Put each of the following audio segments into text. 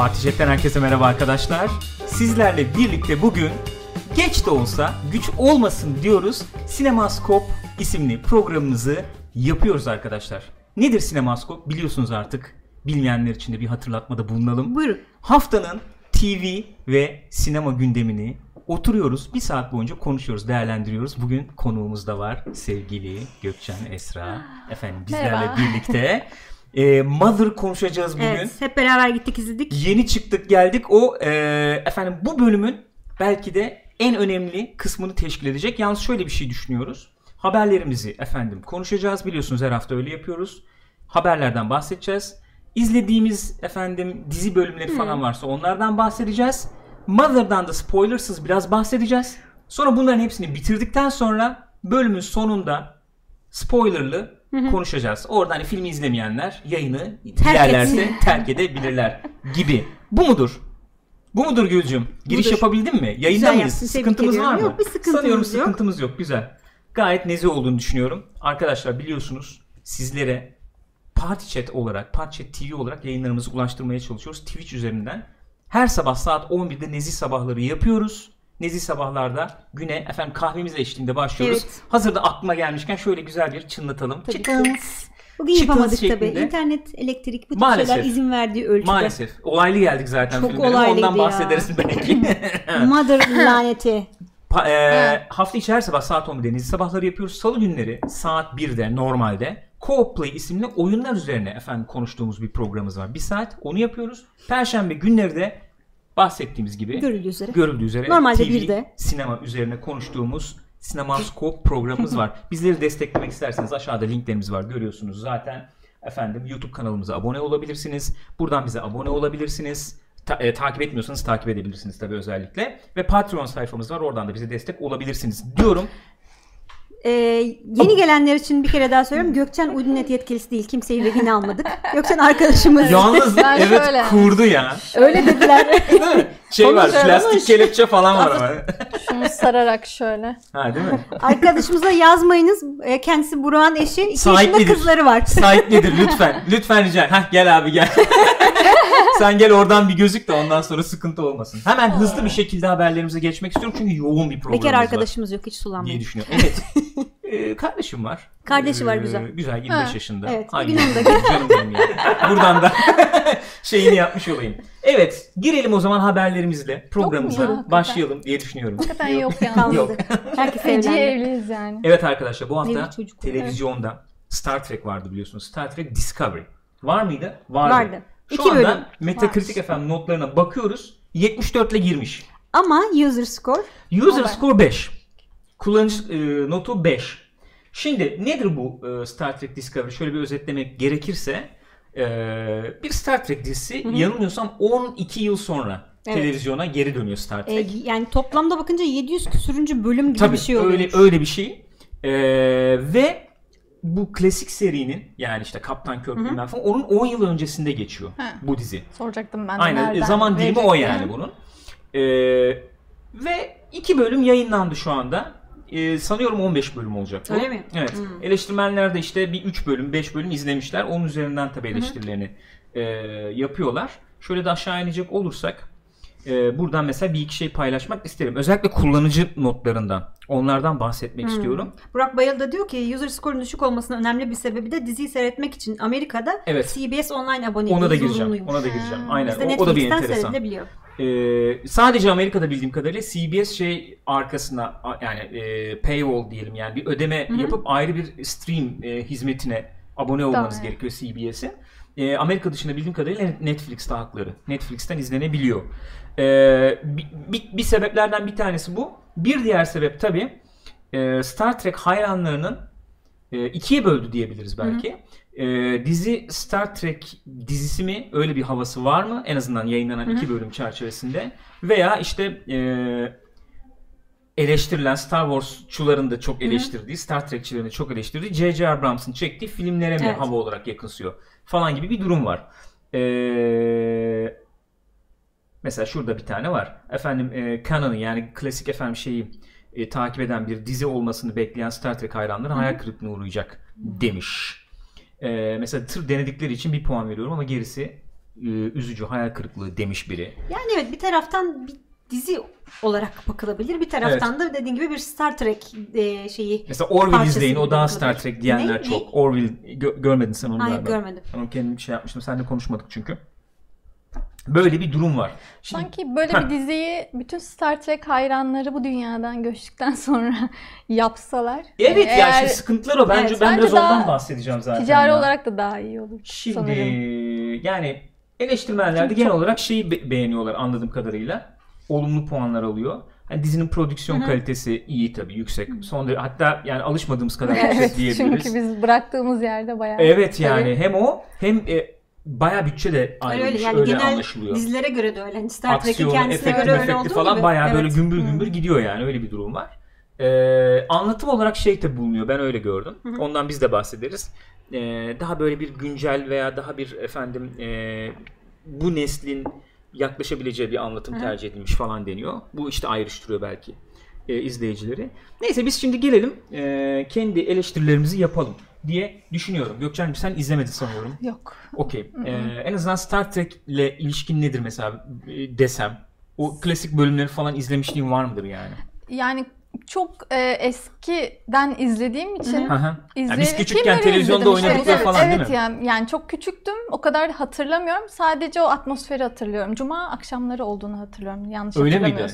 Fatih herkese merhaba arkadaşlar. Sizlerle birlikte bugün geç de olsa güç olmasın diyoruz. Sinemaskop isimli programımızı yapıyoruz arkadaşlar. Nedir Sinemaskop? Biliyorsunuz artık. Bilmeyenler için de bir hatırlatmada bulunalım. Buyurun. Haftanın TV ve sinema gündemini oturuyoruz. Bir saat boyunca konuşuyoruz, değerlendiriyoruz. Bugün konuğumuz da var. Sevgili Gökçen Esra. Efendim bizlerle Merhaba. birlikte. E, Mother konuşacağız bugün. Evet, hep beraber gittik izledik. Yeni çıktık geldik. O e, efendim bu bölümün belki de en önemli kısmını teşkil edecek. Yalnız şöyle bir şey düşünüyoruz. Haberlerimizi efendim konuşacağız. Biliyorsunuz her hafta öyle yapıyoruz. Haberlerden bahsedeceğiz. İzlediğimiz efendim dizi bölümleri falan varsa onlardan bahsedeceğiz. Mother'dan da spoilersız biraz bahsedeceğiz. Sonra bunların hepsini bitirdikten sonra bölümün sonunda spoilerlı konuşacağız. Orada hani filmi izlemeyenler yayını dilerlerse etsin. terk edebilirler gibi. Bu mudur? Bu mudur Gülcüm? Giriş Budur. yapabildin mi? Yayında Güzel mıyız? Sıkıntımız var mı? Yok, bir sıkıntımız Sanıyorum yok. sıkıntımız yok. Güzel. Gayet nezih olduğunu düşünüyorum. Arkadaşlar biliyorsunuz sizlere Party Chat olarak, Party Chat TV olarak yayınlarımızı ulaştırmaya çalışıyoruz. Twitch üzerinden. Her sabah saat 11'de nezih sabahları yapıyoruz. Nezih sabahlarda güne efendim kahvemiz eşliğinde başlıyoruz. Evet. Hazırda aklıma gelmişken şöyle güzel bir çınlatalım. Tabii Çıkın. ki. Bugün Çıkınız yapamadık tabii. şeklinde. İnternet, elektrik bu Maalesef. şeyler izin verdiği ölçüde. Maalesef. Olaylı geldik zaten Çok filmlere. olaylıydı Ondan ya. bahsederiz belki. Mother laneti. Pa- e, hafta içi her sabah saat 11'de Nezih sabahları yapıyoruz. Salı günleri saat 1'de normalde Co-op Play isimli oyunlar üzerine efendim konuştuğumuz bir programımız var. Bir saat onu yapıyoruz. Perşembe günleri de bahsettiğimiz gibi Görüldüğü üzere. görüldüğü üzere Normalde TV, birde. sinema üzerine konuştuğumuz Sinemaskop programımız var. Bizleri desteklemek isterseniz aşağıda linklerimiz var görüyorsunuz zaten. Efendim YouTube kanalımıza abone olabilirsiniz. Buradan bize abone olabilirsiniz. Ta- e, takip etmiyorsanız takip edebilirsiniz tabii özellikle. Ve Patreon sayfamız var. Oradan da bize destek olabilirsiniz diyorum. Ee, yeni gelenler için bir kere daha söylüyorum. Gökçen Uydunet yetkilisi değil. Kimseyi rehin almadık. Gökçen arkadaşımız. Yalnız Ben evet şöyle. kurdu ya. Öyle dediler. Değil mi? Şey var plastik kelepçe falan var ama. Şunu sararak şöyle. ha değil mi? Arkadaşımıza yazmayınız. Ee, Kendisi Burak'ın eşi. İki Sahiplidir. yaşında kızları var. Sahipledir lütfen. Lütfen rica. Hah gel abi gel. Sen gel oradan bir gözük de ondan sonra sıkıntı olmasın. Hemen hızlı bir şekilde haberlerimize geçmek istiyorum çünkü yoğun bir programımız Bekar var arkadaşımız yok. Hiç diye sulanmayın. düşünüyorum. Evet. Ee, kardeşim var. Kardeşi var, Ee, güzel. Güzel 25 Ha, yaşında. evet, Ay, bugün onu da canım benim ya. Buradan da şeyini yapmış olayım. Evet girelim o zaman haberlerimizle programımıza ya, hakikaten? başlayalım diye düşünüyorum. Hakikaten yok yani. Kalmadı. Yok. Herkes Feci evlendi. evliyiz yani. Evet arkadaşlar bu hafta çocuk. televizyonda Star Trek vardı biliyorsunuz. Star Trek Discovery. Var mıydı? Vardı. Vardı. Şu İki anda bölüm. Metacritic efendim notlarına bakıyoruz. 74 ile girmiş. Ama user score User Evet. score 5. Kullanıcı e, notu 5. Şimdi nedir bu e, Star Trek Discovery? Şöyle bir özetlemek gerekirse e, bir Star Trek dizisi yanılmıyorsam 12 yıl sonra Evet. televizyona geri dönüyor Star e, Trek. yani toplamda bakınca 700 küsürüncü bölüm gibi Tabii bir şey oluyor. öyle öyle bir şey. Ee, ve bu klasik serinin yani işte Kaptan Kirk bilmem falan onun 10 yıl öncesinde geçiyor Ha. bu dizi. Soracaktım ben de Aynen nereden zaman dilimi o yani bunun. Ee, ve iki bölüm yayınlandı şu anda. Ee, sanıyorum 15 bölüm olacak. bu. Öyle mi? Evet. Hmm. Eleştirmenler de işte bir 3 bölüm 5 bölüm izlemişler. Onun üzerinden tabii eleştirilerini e, yapıyorlar. Şöyle de aşağı inecek olursak e, buradan mesela bir iki şey paylaşmak isterim. Özellikle kullanıcı notlarından. Onlardan bahsetmek Hmm. istiyorum. Burak Bayıl da diyor ki user score'un düşük olmasının önemli bir sebebi de diziyi seyretmek için Amerika'da Evet. CBS Online aboneliği Ona da gireceğim. zorunluymuş. Ona da gireceğim. Ha. Aynen. Bizde O, o da bir enteresan. Ee, sadece Amerika'da bildiğim kadarıyla CBS şey arkasına yani e, paywall diyelim yani bir ödeme yapıp ayrı bir stream e, hizmetine abone olmanız Tamam. gerekiyor CBS'in. E, Amerika dışında bildiğim kadarıyla Netflix'te hakları. Netflix'ten izlenebiliyor. E, bir, bir, bir sebeplerden bir tanesi bu. Bir diğer sebep tabii e, Star Trek hayranlarının e, ikiye böldü diyebiliriz belki. E, dizi Star Trek dizisi mi öyle bir havası var mı? En azından yayınlanan iki bölüm çerçevesinde. Veya işte e, eleştirilen Star Wars'çuların da çok eleştirdiği, Star Trek'çilerin de çok eleştirdiği J.J. Abrams'ın çektiği filmlere mi Evet. hava olarak yakınsıyor falan gibi bir durum var. E, mesela şurada bir tane var. Efendim e, Canon'ı yani klasik efendim şeyi e, takip eden bir dizi olmasını bekleyen Star Trek hayranları hayal kırıklığına uğrayacak demiş. E, mesela tır denedikleri için bir puan veriyorum ama gerisi e, üzücü hayal kırıklığı demiş biri. Yani evet bir taraftan bir dizi olarak bakılabilir. Bir taraftan da dediğin gibi bir Star Trek e, şeyi. Mesela Orville izleyin o daha. Star Trek diyenler Ne? çok. Orville gö- görmedin sen onu Hayır galiba. görmedim. Ben onu kendim şey yapmıştım. Seninle konuşmadık çünkü. Böyle bir durum var. Şimdi, Sanki böyle Heh. bir diziyi bütün Star Trek hayranları bu dünyadan göçtükten sonra yapsalar. evet ya eğer işte sıkıntılar o. Bence Evet, ben bence biraz ondan bahsedeceğim zaten. ticari ya. olarak da daha iyi olur Şimdi sanırım. yani eleştirmenler de genel olarak şeyi be- beğeniyorlar anladığım kadarıyla. Olumlu puanlar alıyor. Yani dizinin prodüksiyon kalitesi iyi tabii yüksek. Son derece- hatta yani alışmadığımız kadar yüksek Evet diyebiliriz. çünkü biz bıraktığımız yerde bayağı. Evet yani Tabii. hem o hem e, bayağı bütçe de Öyle, ayrılmış öyle. öyle, Yani genel anlaşılıyor. dizilere göre de öyle. Hani Star Trek'in kendisine göre öyle olduğu falan gibi. bayağı böyle Evet. gümbür gümbür gidiyor yani öyle bir durum var. Ee, anlatım olarak şey de bulunuyor ben öyle gördüm. Ondan biz de bahsederiz. Ee, daha böyle bir güncel veya daha bir efendim e, bu neslin yaklaşabileceği bir anlatım tercih edilmiş falan deniyor. Bu işte ayrıştırıyor belki e, izleyicileri. Neyse biz şimdi gelelim e, kendi eleştirilerimizi yapalım diye düşünüyorum. Gökçen'cim sen izlemedin sanıyorum. Yok. Okey. Ee, en azından Star Trek ile ilişkin nedir mesela e, desem? O klasik bölümleri falan izlemişliğin var mıdır yani? Yani çok e, eskiden izlediğim için Hı hı. Ya biz küçükken televizyonda izledim işte. oynadıkları evet, falan değil evet mi? Yani, yani çok küçüktüm. O kadar hatırlamıyorum. Sadece o atmosferi hatırlıyorum. Cuma akşamları olduğunu hatırlıyorum. Yanlış Öyle miydi?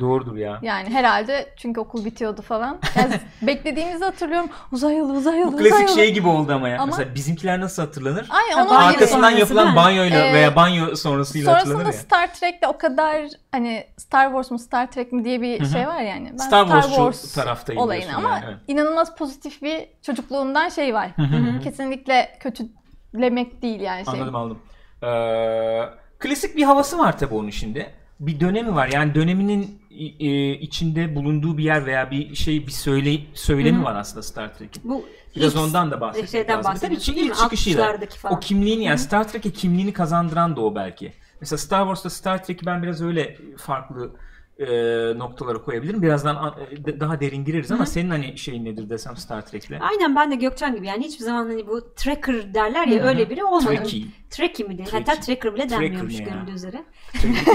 Doğrudur ya. Yani herhalde çünkü okul bitiyordu falan. Yani beklediğimizi hatırlıyorum. Uzay yolu, uzay yolu, Bu uzay klasik yolu. şey gibi oldu ama ya. Ama- Mesela bizimkiler nasıl hatırlanır? Ay Ha, onun gibi. Arkasından sonrası yapılan değil mi? banyoyla Ee, veya banyo sonrasıyla hatırlanır Sonrasında ya. Star Trek'te o kadar hani Star Wars mu Star Trek mi diye bir Hı hı. şey var yani. Ben Star Wars'cu taraftayım olayını diyorsun ama yani, evet. inanılmaz pozitif bir çocukluğundan şey var. Hı hı. Kesinlikle kötülemek değil yani şey. Anladım anladım. Ee, klasik bir havası var tabii onun şimdi. Bir dönemi var. Yani döneminin e, içinde bulunduğu bir yer veya bir şey bir söyle söylemi var aslında Star Trek'in. Bu Biraz ilk ondan da bahsetmek şeyden lazım. Tabii çünkü ilk çıkışıyla 60'lardaki falan. o kimliğini yani Star Trek'e kimliğini kazandıran da o belki. Mesela Star Wars'ta Star Trek'i ben biraz öyle farklı e, noktalara koyabilirim. Birazdan e, daha derin gireriz ama senin hani şeyin nedir desem Star Trek'le. Aynen ben de Gökçen gibi yani hiçbir zaman hani bu tracker derler ya öyle biri olmadı. Trekkie. Trekkie mi. Trekkie. Hatta tracker bile Tracker denmiyormuş görüldüğü üzere.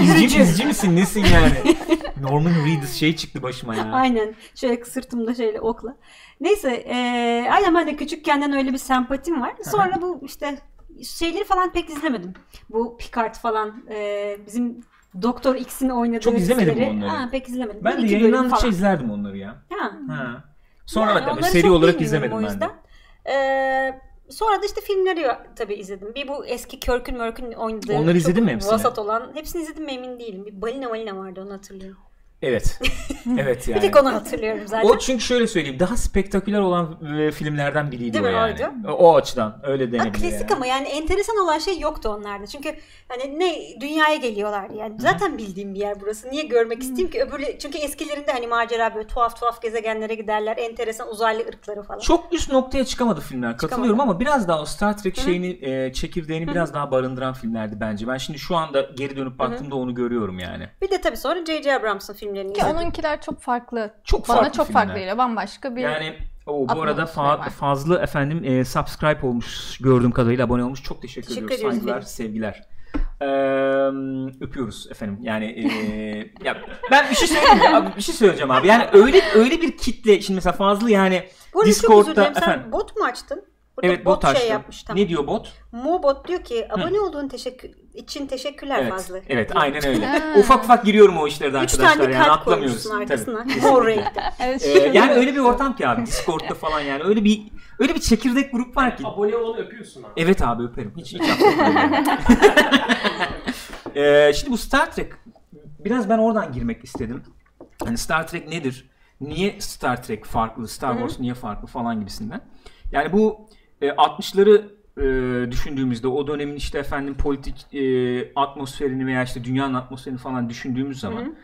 İzci, izci misin nesin yani? Norman Reedus şey çıktı başıma ya. Aynen. Şöyle sırtımda şöyle okla. Neyse eee aynen ben de küçükkenden öyle bir sempatim var. Sonra bu işte şeyleri falan pek izlemedim. Bu Picard falan eee, bizim Doktor X'in oynadığı Çok izlemedim dizileri. onları. Ha, pek izlemedim. Ben Bir de iki bölüm yayınlandıkça falan. izlerdim onları ya. Ha. Ha. Sonra Yani onları seri çok olarak bilmiyorum izlemedim o ben de. yüzden. Ee, sonra da işte filmleri tabii izledim. Bir bu eski Körkün Mörkün oynadığı. Onları çok izledin mi hepsini? Vasat olan. Hepsini izledim mi emin değilim. Bir balina balina vardı onu hatırlıyorum. Evet. evet Bir yani. tek onu hatırlıyorum zaten. O çünkü şöyle söyleyeyim daha spektaküler olan e, filmlerden biriydi Değil o mi? yani. Oydu. O, açıdan öyle denebilir klasik yani. ama yani enteresan olan şey yoktu onlarda. Çünkü hani ne dünyaya geliyorlardı yani. Zaten bildiğim bir yer burası. Niye görmek isteyeyim ki? Öbürle, çünkü eskilerinde hani macera böyle tuhaf tuhaf gezegenlere giderler. Enteresan uzaylı ırkları falan. Çok üst noktaya çıkamadı filmler. Katılıyorum ama biraz daha o Star Trek şeyini e, çekirdeğini biraz daha barındıran filmlerdi bence. Ben şimdi şu anda geri dönüp baktığımda onu görüyorum yani. Bir de tabii sonra J.J. Abrams filmlerini Ki izledim. onunkiler çok farklı. Çok Bana farklı çok filmler. farklı geliyor. Bambaşka bir Yani o bu arada fa- fazla efendim e, subscribe olmuş gördüğüm kadarıyla abone olmuş. Çok teşekkür, Teşekkür ediyoruz. ediyoruz Saygılar, efendim. sevgiler. Ee, öpüyoruz efendim. Yani e, ya ben bir şey söyleyeyim mi? Abi, bir şey söyleyeceğim abi. Yani öyle öyle bir kitle şimdi mesela fazla yani Bu arada çok özür Discord'da dilerim. Sen efendim. bot mu açtın? Burada Evet bot, şey açtım. yapmış tamam. Ne diyor bot? Mobot diyor ki abone olduğun teşekkür için teşekkürler Evet. fazla. Evet diyor. aynen öyle. Ufak ufak giriyorum o işlere de Üç arkadaşlar tane yani kalp atlamıyoruz. arkasına. Mor renkte. Evet, Ee, yani öyle bir ortam ki abi Discord'da falan yani öyle bir öyle bir çekirdek grup var ki. Abone olanı öpüyorsun abi. Evet abi öperim. Hiç hiç ee, şimdi bu Star Trek biraz ben oradan girmek istedim. Hani Star Trek nedir? Niye Star Trek farklı? Star Wars niye farklı falan gibisinden. Yani bu e, 60'ları e, düşündüğümüzde o dönemin işte efendim politik e, atmosferini veya işte dünyanın atmosferini falan düşündüğümüz zaman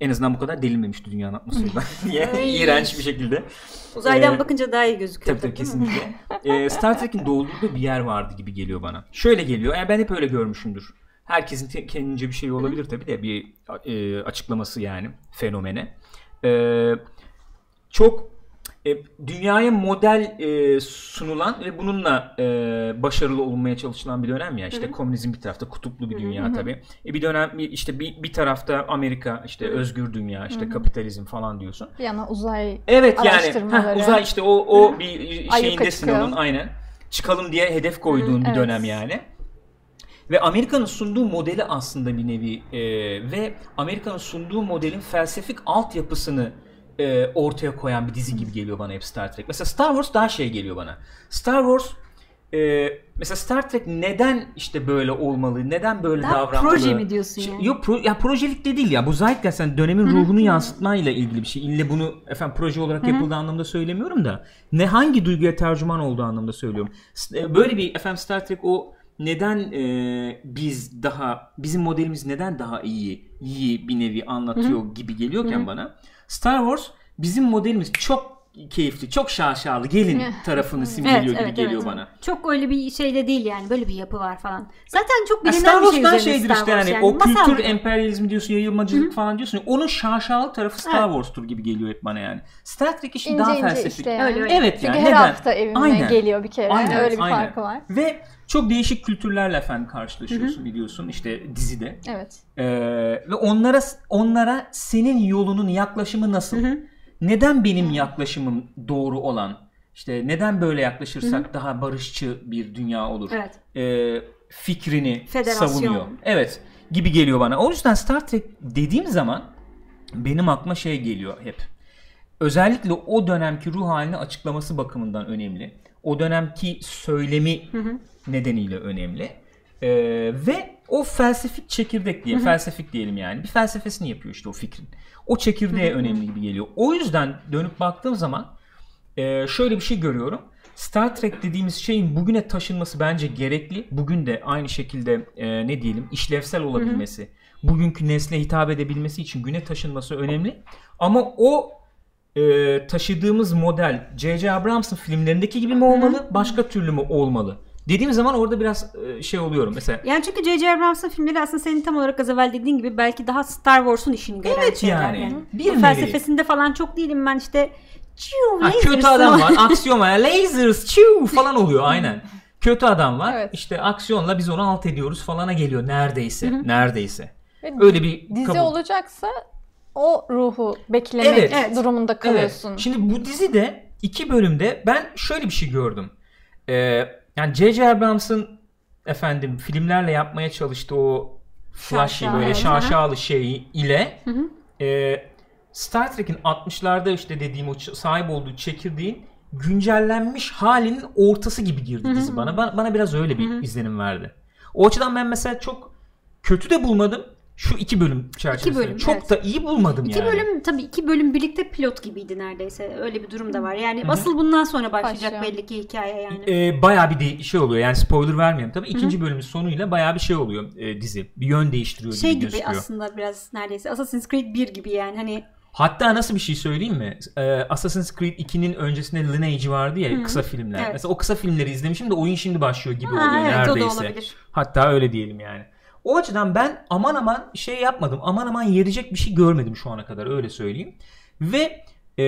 en azından bu kadar delinmemişti dünyanın atmosferi. diye iğrenç bir şekilde. Uzaydan Ee, bakınca daha iyi gözüküyor. Tabii tabii kesinlikle. Ee, Star Trek'in doldurduğu bir yer vardı gibi geliyor bana. Şöyle geliyor. Yani ben hep öyle görmüşümdür. Herkesin kendince bir şey olabilir tabii de bir e, açıklaması yani fenomene. Ee, çok e, dünyaya model e, sunulan ve bununla e, başarılı olunmaya çalışılan bir dönem ya. İşte komünizm bir tarafta kutuplu bir dünya tabii. E, bir dönem bir- işte bir, bir tarafta Amerika işte özgür dünya işte kapitalizm falan diyorsun. Bir yana uzay Evet yani heh, uzay işte o o bir Ayyuka şeyindesin onun aynen. Çıkalım diye hedef koyduğun bir evet. dönem yani. Ve Amerika'nın sunduğu modeli aslında bir nevi e, ve Amerika'nın sunduğu modelin felsefik altyapısını e, ortaya koyan bir dizi gibi geliyor bana hep Star Trek. Mesela Star Wars daha şey geliyor bana. Star Wars e, mesela Star Trek neden işte böyle olmalı, neden böyle Daha davranmalı? proje mi diyorsun Şey- yani? Yok pro, ya projelik de değil ya. Bu zeitgeist yani dönemin ruhunu yansıtmayla ilgili bir şey. İlle bunu efendim proje olarak yapıldığı anlamda söylemiyorum da ne hangi duyguya tercüman olduğu anlamda söylüyorum. E, Böyle bir efendim Star Trek o neden e, biz daha bizim modelimiz neden daha iyi iyi bir nevi anlatıyor gibi geliyorken bana Star Wars bizim modelimiz. Çok keyifli, çok şaşalı gelin tarafını simgeliyor gibi geliyor bana. Çok öyle bir şey de değil yani. Böyle bir yapı var falan. Zaten çok bilinen Star bir şey Wars'tan şeydir Star işte yani, yani. o Masal kültür gibi. emperyalizmi diyorsun yayılmacılık falan diyorsun onun şaşalı tarafı Star Evet. Wars'tur gibi geliyor hep bana yani. Star Trek işin ince daha ince felsefik. işte yani. Öyle öyle. Evet Çünkü yani her neden? hafta evime Aynen. geliyor bir kere. Aynen, Öyle bir aynen. farkı var. Ve çok değişik kültürlerle efendim karşılaşıyorsun biliyorsun işte dizide. Evet. Ee, ve onlara onlara senin yolunun yaklaşımı nasıl? Neden benim yaklaşımım doğru olan? İşte neden böyle yaklaşırsak daha barışçı bir dünya olur? Evet. Ee, fikrini Federasyon. savunuyor. Evet gibi geliyor bana. O yüzden Star Trek dediğim zaman benim aklıma şey geliyor hep. Özellikle o dönemki ruh halini açıklaması bakımından önemli. O dönemki söylemi nedeniyle önemli. Ee, ve o felsefik çekirdek diye, felsefik diyelim yani. Bir felsefesini yapıyor işte o fikrin. O çekirdeğe önemli gibi geliyor. O yüzden dönüp baktığım zaman e, şöyle bir şey görüyorum. Star Trek dediğimiz şeyin bugüne taşınması bence gerekli. Bugün de aynı şekilde e, ne diyelim işlevsel olabilmesi, bugünkü nesle hitap edebilmesi için güne taşınması önemli. Ama o e, taşıdığımız model J.J. Abrams'ın filmlerindeki gibi mi olmalı, başka türlü mü olmalı? Dediğim zaman orada biraz e, şey oluyorum. Mesela Yani çünkü J.J. Abrams filmleri aslında senin tam olarak az evvel dediğin gibi belki daha Star Wars'un işini gören Evet şeyler yani. yani. Bir felsefesinde falan çok değilim ben işte Çiu, Ha, kötü adam var, aksiyon var, lasers, çiu falan oluyor aynen. Kötü adam var, Evet. işte aksiyonla biz onu alt ediyoruz falana geliyor neredeyse, neredeyse. Ve Öyle bir Dizi kabul. olacaksa o ruhu beklemek Evet, evet. durumunda Evet. kalıyorsun. Şimdi bu dizide iki bölümde ben şöyle bir şey gördüm. Ee, yani J.J. Abrams'ın efendim filmlerle yapmaya çalıştığı o flashy Şaşalı, böyle şaşalı şey ile e, Star Trek'in 60'larda işte dediğim o sahip olduğu çekirdeğin güncellenmiş halinin ortası gibi girdi dizi bana. bana. Bana biraz öyle bir izlenim verdi. O açıdan ben mesela çok kötü de bulmadım. Şu iki bölüm çerçevesinde. bölüm, çok evet. da iyi bulmadım İki yani. bölüm tabii iki bölüm birlikte pilot gibiydi neredeyse. Öyle bir durum da var. Yani asıl bundan sonra başlayacak Başlıyor. belli ki hikaye yani. e, bayağı bir de- şey oluyor. Yani spoiler vermiyorum tabii. İkinci bölümün sonuyla bayağı bir şey oluyor e, dizi. Bir yön değiştiriyor Şey gibi gibi gözüküyor. aslında biraz neredeyse Assassin's Creed 1 gibi yani hani Hatta nasıl bir şey söyleyeyim mi? E, Assassin's Creed 2'nin öncesinde Lineage vardı ya kısa filmler. Evet. Mesela o kısa filmleri izlemişim de oyun şimdi başlıyor gibi Ha, oluyor evet, o da neredeyse. olabilir. Hatta öyle diyelim yani. O açıdan ben aman aman şey yapmadım. Aman aman yerecek bir şey görmedim şu ana kadar öyle söyleyeyim. Ve e,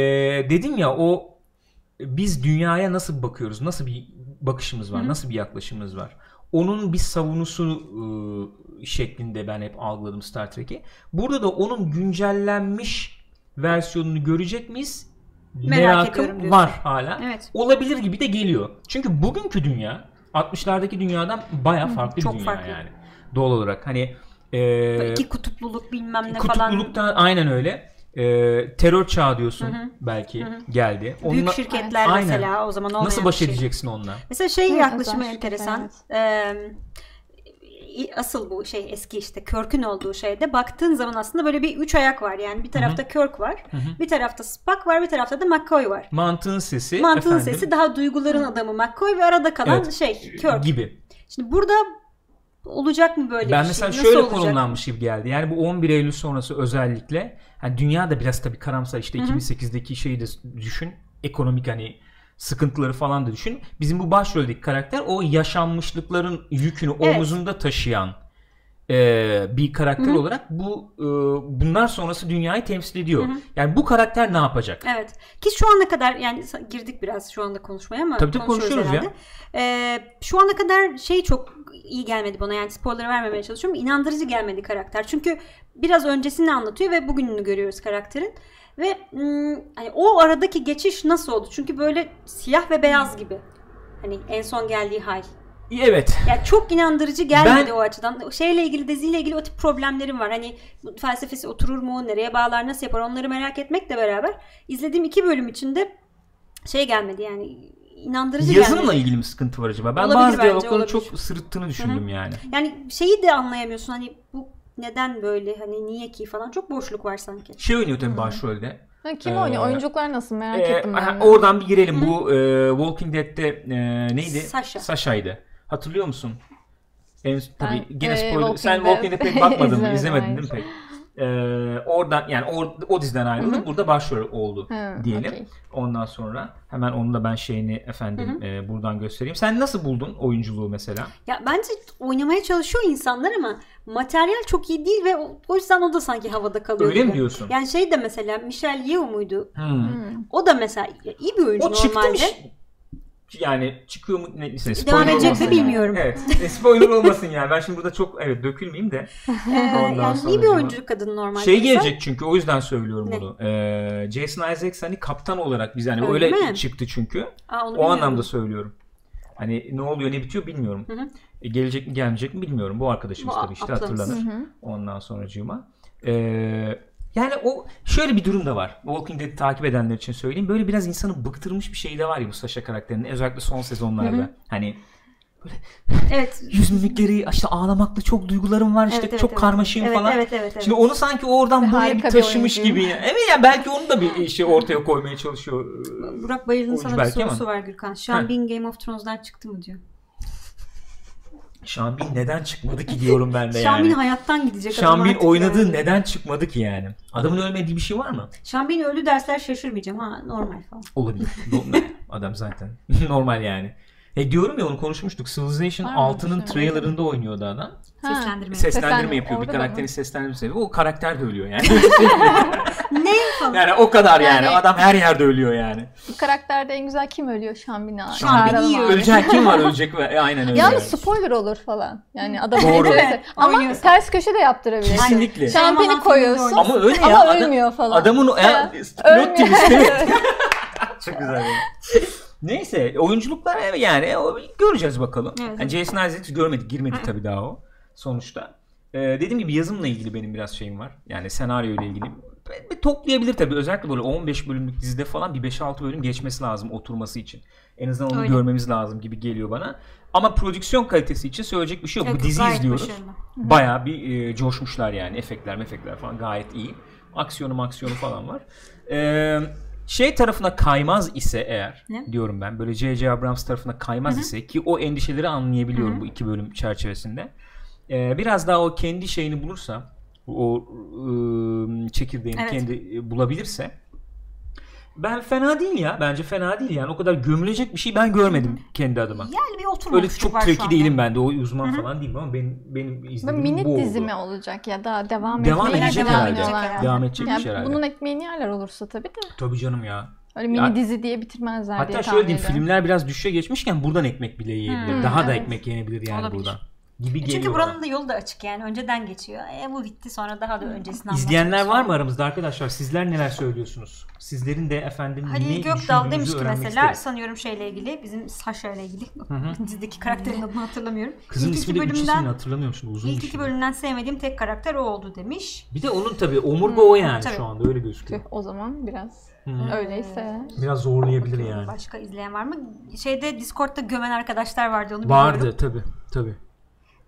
dedim ya o biz dünyaya nasıl bakıyoruz? Nasıl bir bakışımız var? Nasıl bir yaklaşımımız var? Onun bir savunusu e, şeklinde ben hep algıladım Star Trek'i. Burada da onun güncellenmiş versiyonunu görecek miyiz? Merak Merakım var hala. Evet. Olabilir gibi de geliyor. Çünkü bugünkü dünya 60'lardaki dünyadan baya farklı bir çok dünya farklı. yani. Doğal olarak hani e, iki kutupluluk bilmem ne falan. kutupluluktan aynen öyle. E, terör çağı diyorsun belki geldi. Büyük Onunla- şirketler Aynen. mesela o zaman olmayan Nasıl baş şey. edeceksin onunla? Mesela şey Hı, yaklaşımı enteresan. Ee, asıl bu şey eski işte Kirk'ün olduğu şeyde baktığın zaman aslında böyle bir üç ayak var. Yani bir tarafta Kirk var, bir tarafta Spock var, bir tarafta da McCoy var. Mantığın sesi Mantığın efendim, sesi daha duyguların adamı McCoy ve arada kalan Evet. şey Kirk. gibi. Şimdi burada olacak mı böyle Ben bir mesela şey? Nasıl şöyle olacak? konumlanmış gibi geldi. Yani bu 11 Eylül sonrası özellikle hani dünya da biraz tabii karamsar işte 2008'deki şeyi de düşün. Ekonomik hani sıkıntıları falan da düşün. Bizim bu başroldeki karakter o yaşanmışlıkların yükünü Evet. omuzunda taşıyan e, bir karakter olarak bu e, bunlar sonrası dünyayı temsil ediyor. Yani bu karakter ne yapacak? Evet. Ki şu ana kadar yani girdik biraz şu anda konuşmaya ama Tabii tabii konuşuyoruz herhalde. Ee, şu ana kadar şey çok iyi gelmedi bana yani spoiler vermemeye çalışıyorum. İnandırıcı gelmedi karakter. Çünkü biraz öncesini anlatıyor ve bugününü görüyoruz karakterin. Ve hmm, hani o aradaki geçiş nasıl oldu? Çünkü böyle siyah ve beyaz gibi. Hani en son geldiği hal. Evet. Ya çok inandırıcı gelmedi Ben- o açıdan. Şeyle ilgili diziyle ilgili o tip problemlerim var. Hani felsefesi oturur mu, nereye bağlar, nasıl yapar onları merak etmekle beraber izlediğim iki bölüm içinde şey gelmedi yani inandırıcı Yazımla gelmedi. ilgili mi sıkıntı var acaba? Ben Olabilir bazı diyalogların çok sırıttığını düşündüm yani. Yani şeyi de anlayamıyorsun hani bu neden böyle hani niye ki falan çok boşluk var sanki. Şey oynuyor tabii başrolde. Ha, kim Ee, oynuyor? Oyunculuklar nasıl merak Ee, ettim ben. oradan bir girelim. Bu e, Walking Dead'te e, neydi? Sasha. Sasha'ydı. Hatırlıyor musun? En, tabii Ben, gene e, spoiler. Walking Sen Dead Walking Dead'e pek bakmadın mı? İzlemedin hayır. değil mi pek? Ee, oradan yani or, o diziden ayrıldı. Burada başrol oldu Hı, diyelim. okey. Ondan sonra hemen onu da ben şeyini efendim e, buradan göstereyim. Sen nasıl buldun oyunculuğu mesela? Ya bence oynamaya çalışıyor insanlar ama materyal çok iyi değil ve o, yüzden o da sanki havada kalıyor. Öyle mi gibi. diyorsun? Yani şey de mesela Michelle Yeoh muydu? Hmm. O da mesela iyi bir oyuncu O çıktı normalde. Yani çıkıyor mu? Ne, neyse, Devam spoiler edecek mi bilmiyorum. Yani. Evet. E, spoiler olmasın yani. Ben şimdi burada çok evet dökülmeyeyim de. Ee, Ondan yani iyi bir oyuncu kadın normalde. Şey gelecek çünkü o yüzden söylüyorum Ne? bunu. Ee, Jason Isaacs hani kaptan olarak biz yani Öyle öyle, mi? çıktı çünkü. Aa, O anlamda söylüyorum. Hani ne oluyor ne bitiyor bilmiyorum. Hı hı. E, gelecek mi gelmeyecek mi bilmiyorum. Bu arkadaşımız Bu tabii işte ablamız. hatırlanır. Hı hı. Ondan sonracığıma. Ee, yani o şöyle bir durum da var. Walking Dead'i takip edenler için söyleyeyim. Böyle biraz insanı bıktırmış bir şey de var ya bu Sasha karakterinin. Özellikle son sezonlarda. Hani Evet. yüz mimikleri işte ağlamaklı çok duygularım var işte Evet, evet, çok evet. karmaşayım Evet, falan. evet, evet, evet. Şimdi onu sanki oradan buraya bir Harika bir taşımış oyuncu. gibi. Evet ya belki onu da bir şey ortaya koymaya çalışıyor. Burak Bayır'ın sana bir sorusu ama. var Gürkan. Sean. Bean Game of Thrones'dan çıktı mı diyor. Bean neden çıkmadı ki diyorum ben de yani. Bean hayattan gidecek artık oynadığı yani. neden çıkmadı ki yani? Adamın ölmediği bir şey var mı? Sean Bean öldü dersler şaşırmayacağım ha normal falan. Olabilir. Adam zaten. Normal yani. E diyorum ya onu konuşmuştuk. Civilization Var mı? 6'nın Düşünmedim. trailerında oynuyordu adam. Ha. Seslendirme. Seslendirme Seslendirme. yapıyor. Bir Orada da karakterin mı? seslendirmesi. O karakter de ölüyor yani. ne falan. yani o kadar yani. Yani- Adam her yerde ölüyor yani. Bu karakterde en güzel kim ölüyor? Şambina. Bean iyi ölüyor. Ölecek kim var ölecek ve e, aynen öyle. Yalnız spoiler olur falan. Yani adam Doğru. öldürürse. Ama Oynuyorsa. ters köşe de yaptırabilir. Kesinlikle. Shyamalan koyuyorsun filminde Ama öyle ya. ama adam- ölmüyor falan. Adamın o ölmüyor. twist evet. Çok güzel. yani. Neyse oyunculuklar evet, yani göreceğiz bakalım. Evet. Yani Jason Isaacs görmedik girmedi tabii daha o sonuçta. Ee, dediğim gibi yazımla ilgili benim biraz şeyim var. Yani senaryo ile ilgili. Bir- toplayabilir tabii. Özellikle böyle 15 bölümlük dizide falan bir 5-6 bölüm geçmesi lazım oturması için. En azından onu Öyle. görmemiz lazım gibi geliyor bana. Ama prodüksiyon kalitesi için söyleyecek bir şey yok. Yok, Bu dizi izliyoruz. başarılı. Bayağı bir e, coşmuşlar yani. Efektler mefekler falan gayet iyi. Aksiyonu maksiyonu falan var. Ee, şey tarafına kaymaz ise eğer Ne? diyorum ben böyle J.J. Abrams tarafına kaymaz ise ki o endişeleri anlayabiliyorum bu iki bölüm çerçevesinde. Ee, biraz daha o kendi şeyini bulursa o ıı, çekirdeğini Evet. kendi e, bulabilirse ben fena değil ya. Bence fena değil yani. O kadar gömülecek bir şey ben görmedim kendi adıma. Yani bir oturmamışlık Öyle çok treki değilim ben de. O uzman falan değilim ama benim benim izlediğim mini bu oldu. dizi mi olacak ya da devam, Devam edecek devam herhalde. herhalde. Devam edecekmiş Yani herhalde. bunun ekmeğini yerler olursa tabii de. Tabii canım ya. Öyle mini Ya- dizi diye bitirmezler diye Hatta şöyle diyeyim filmler biraz düşüşe geçmişken buradan ekmek bile yiyebilir. Hmm, Daha da evet. ekmek yenebilir yani Olabilir. buradan. Gibi E geliyor. Çünkü bana. buranın da yolu da açık yani. Önceden geçiyor. E bu bitti sonra daha da öncesini İzleyenler var mı aramızda arkadaşlar? Sizler neler söylüyorsunuz? Sizlerin de efendim ne Halil Gökdal düşündüğünüzü demiş ki mesela isteriz. sanıyorum şeyle ilgili bizim Sasha ile ilgili hı. dizideki karakterin adını hatırlamıyorum. Kızın İlk ismi iki bölümden hatırlamıyorum şimdi uzun ilk iki bölümden sevmediğim tek karakter o oldu demiş. Bir de onun tabii omurga o yani tabii. şu anda öyle gözüküyor. Tüh, O zaman biraz Hı. öyleyse. Biraz zorlayabilir yani. Başka izleyen var mı? Şeyde Discord'da gömen arkadaşlar vardı onu Vardı biliyorum. tabii tabii.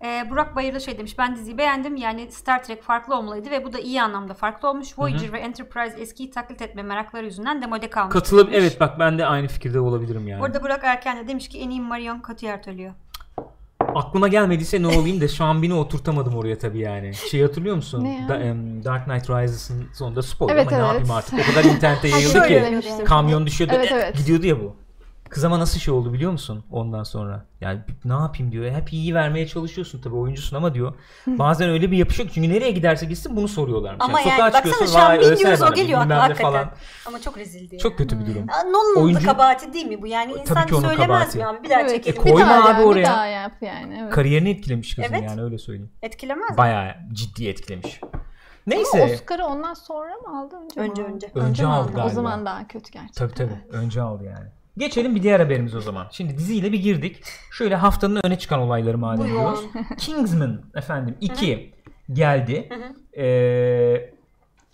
Ee, Burak Bayırlı şey demiş ben diziyi beğendim yani Star Trek farklı olmalıydı ve bu da iyi anlamda farklı olmuş. Voyager ve Enterprise eskiyi taklit etme merakları yüzünden demode kalmış. Katılıp demiş. evet bak ben de aynı fikirde olabilirim yani. Orada Burak Erken de demiş ki en iyi Marion Cotillard ölüyor. Aklıma gelmediyse ne olayım da Bean'i oturtamadım oraya tabii yani. Şey hatırlıyor musun? Ne ya? Da- em, Dark Knight Rises'ın sonunda spoiler Evet, ama ne evet. yapayım artık. O kadar internete yayıldı ki kamyon düşüyordu Evet, eh, evet. gidiyordu ya bu. Kız ama nasıl şey oldu biliyor musun ondan sonra? Yani ne yapayım diyor. Hep iyi vermeye çalışıyorsun tabii oyuncusun ama diyor. Bazen öyle bir yapışıyor ki çünkü nereye giderse gitsin bunu soruyorlarmış. Ama yani, sokağa baksana şu an "Vay, bin diyoruz o bana," geliyor ne hakikaten. Ama çok rezildi. Çok kötü bir durum. Ya, Nolan'ın Oyuncu- kabahati değil mi bu? Yani Tabii insan ki onun söylemez kabahati. mi abi? Bir daha Evet. çekelim. E, koyma bir daha abi yani, oraya. Bir daha yap yani. Evet. Kariyerini etkilemiş kızın Evet. yani öyle söyleyeyim. Etkilemez mi? Bayağı ciddi etkilemiş. Ama Neyse. Oscar'ı ondan sonra mı aldı? Önce, Önce, önce. Önce mi aldı O galiba. zaman daha kötü gerçekten. Tabii tabii. Önce aldı yani. Geçelim bir diğer haberimiz o zaman. Şimdi diziyle bir girdik. Şöyle haftanın öne çıkan olayları madem diyoruz. Kingsman efendim 2 geldi. Ee,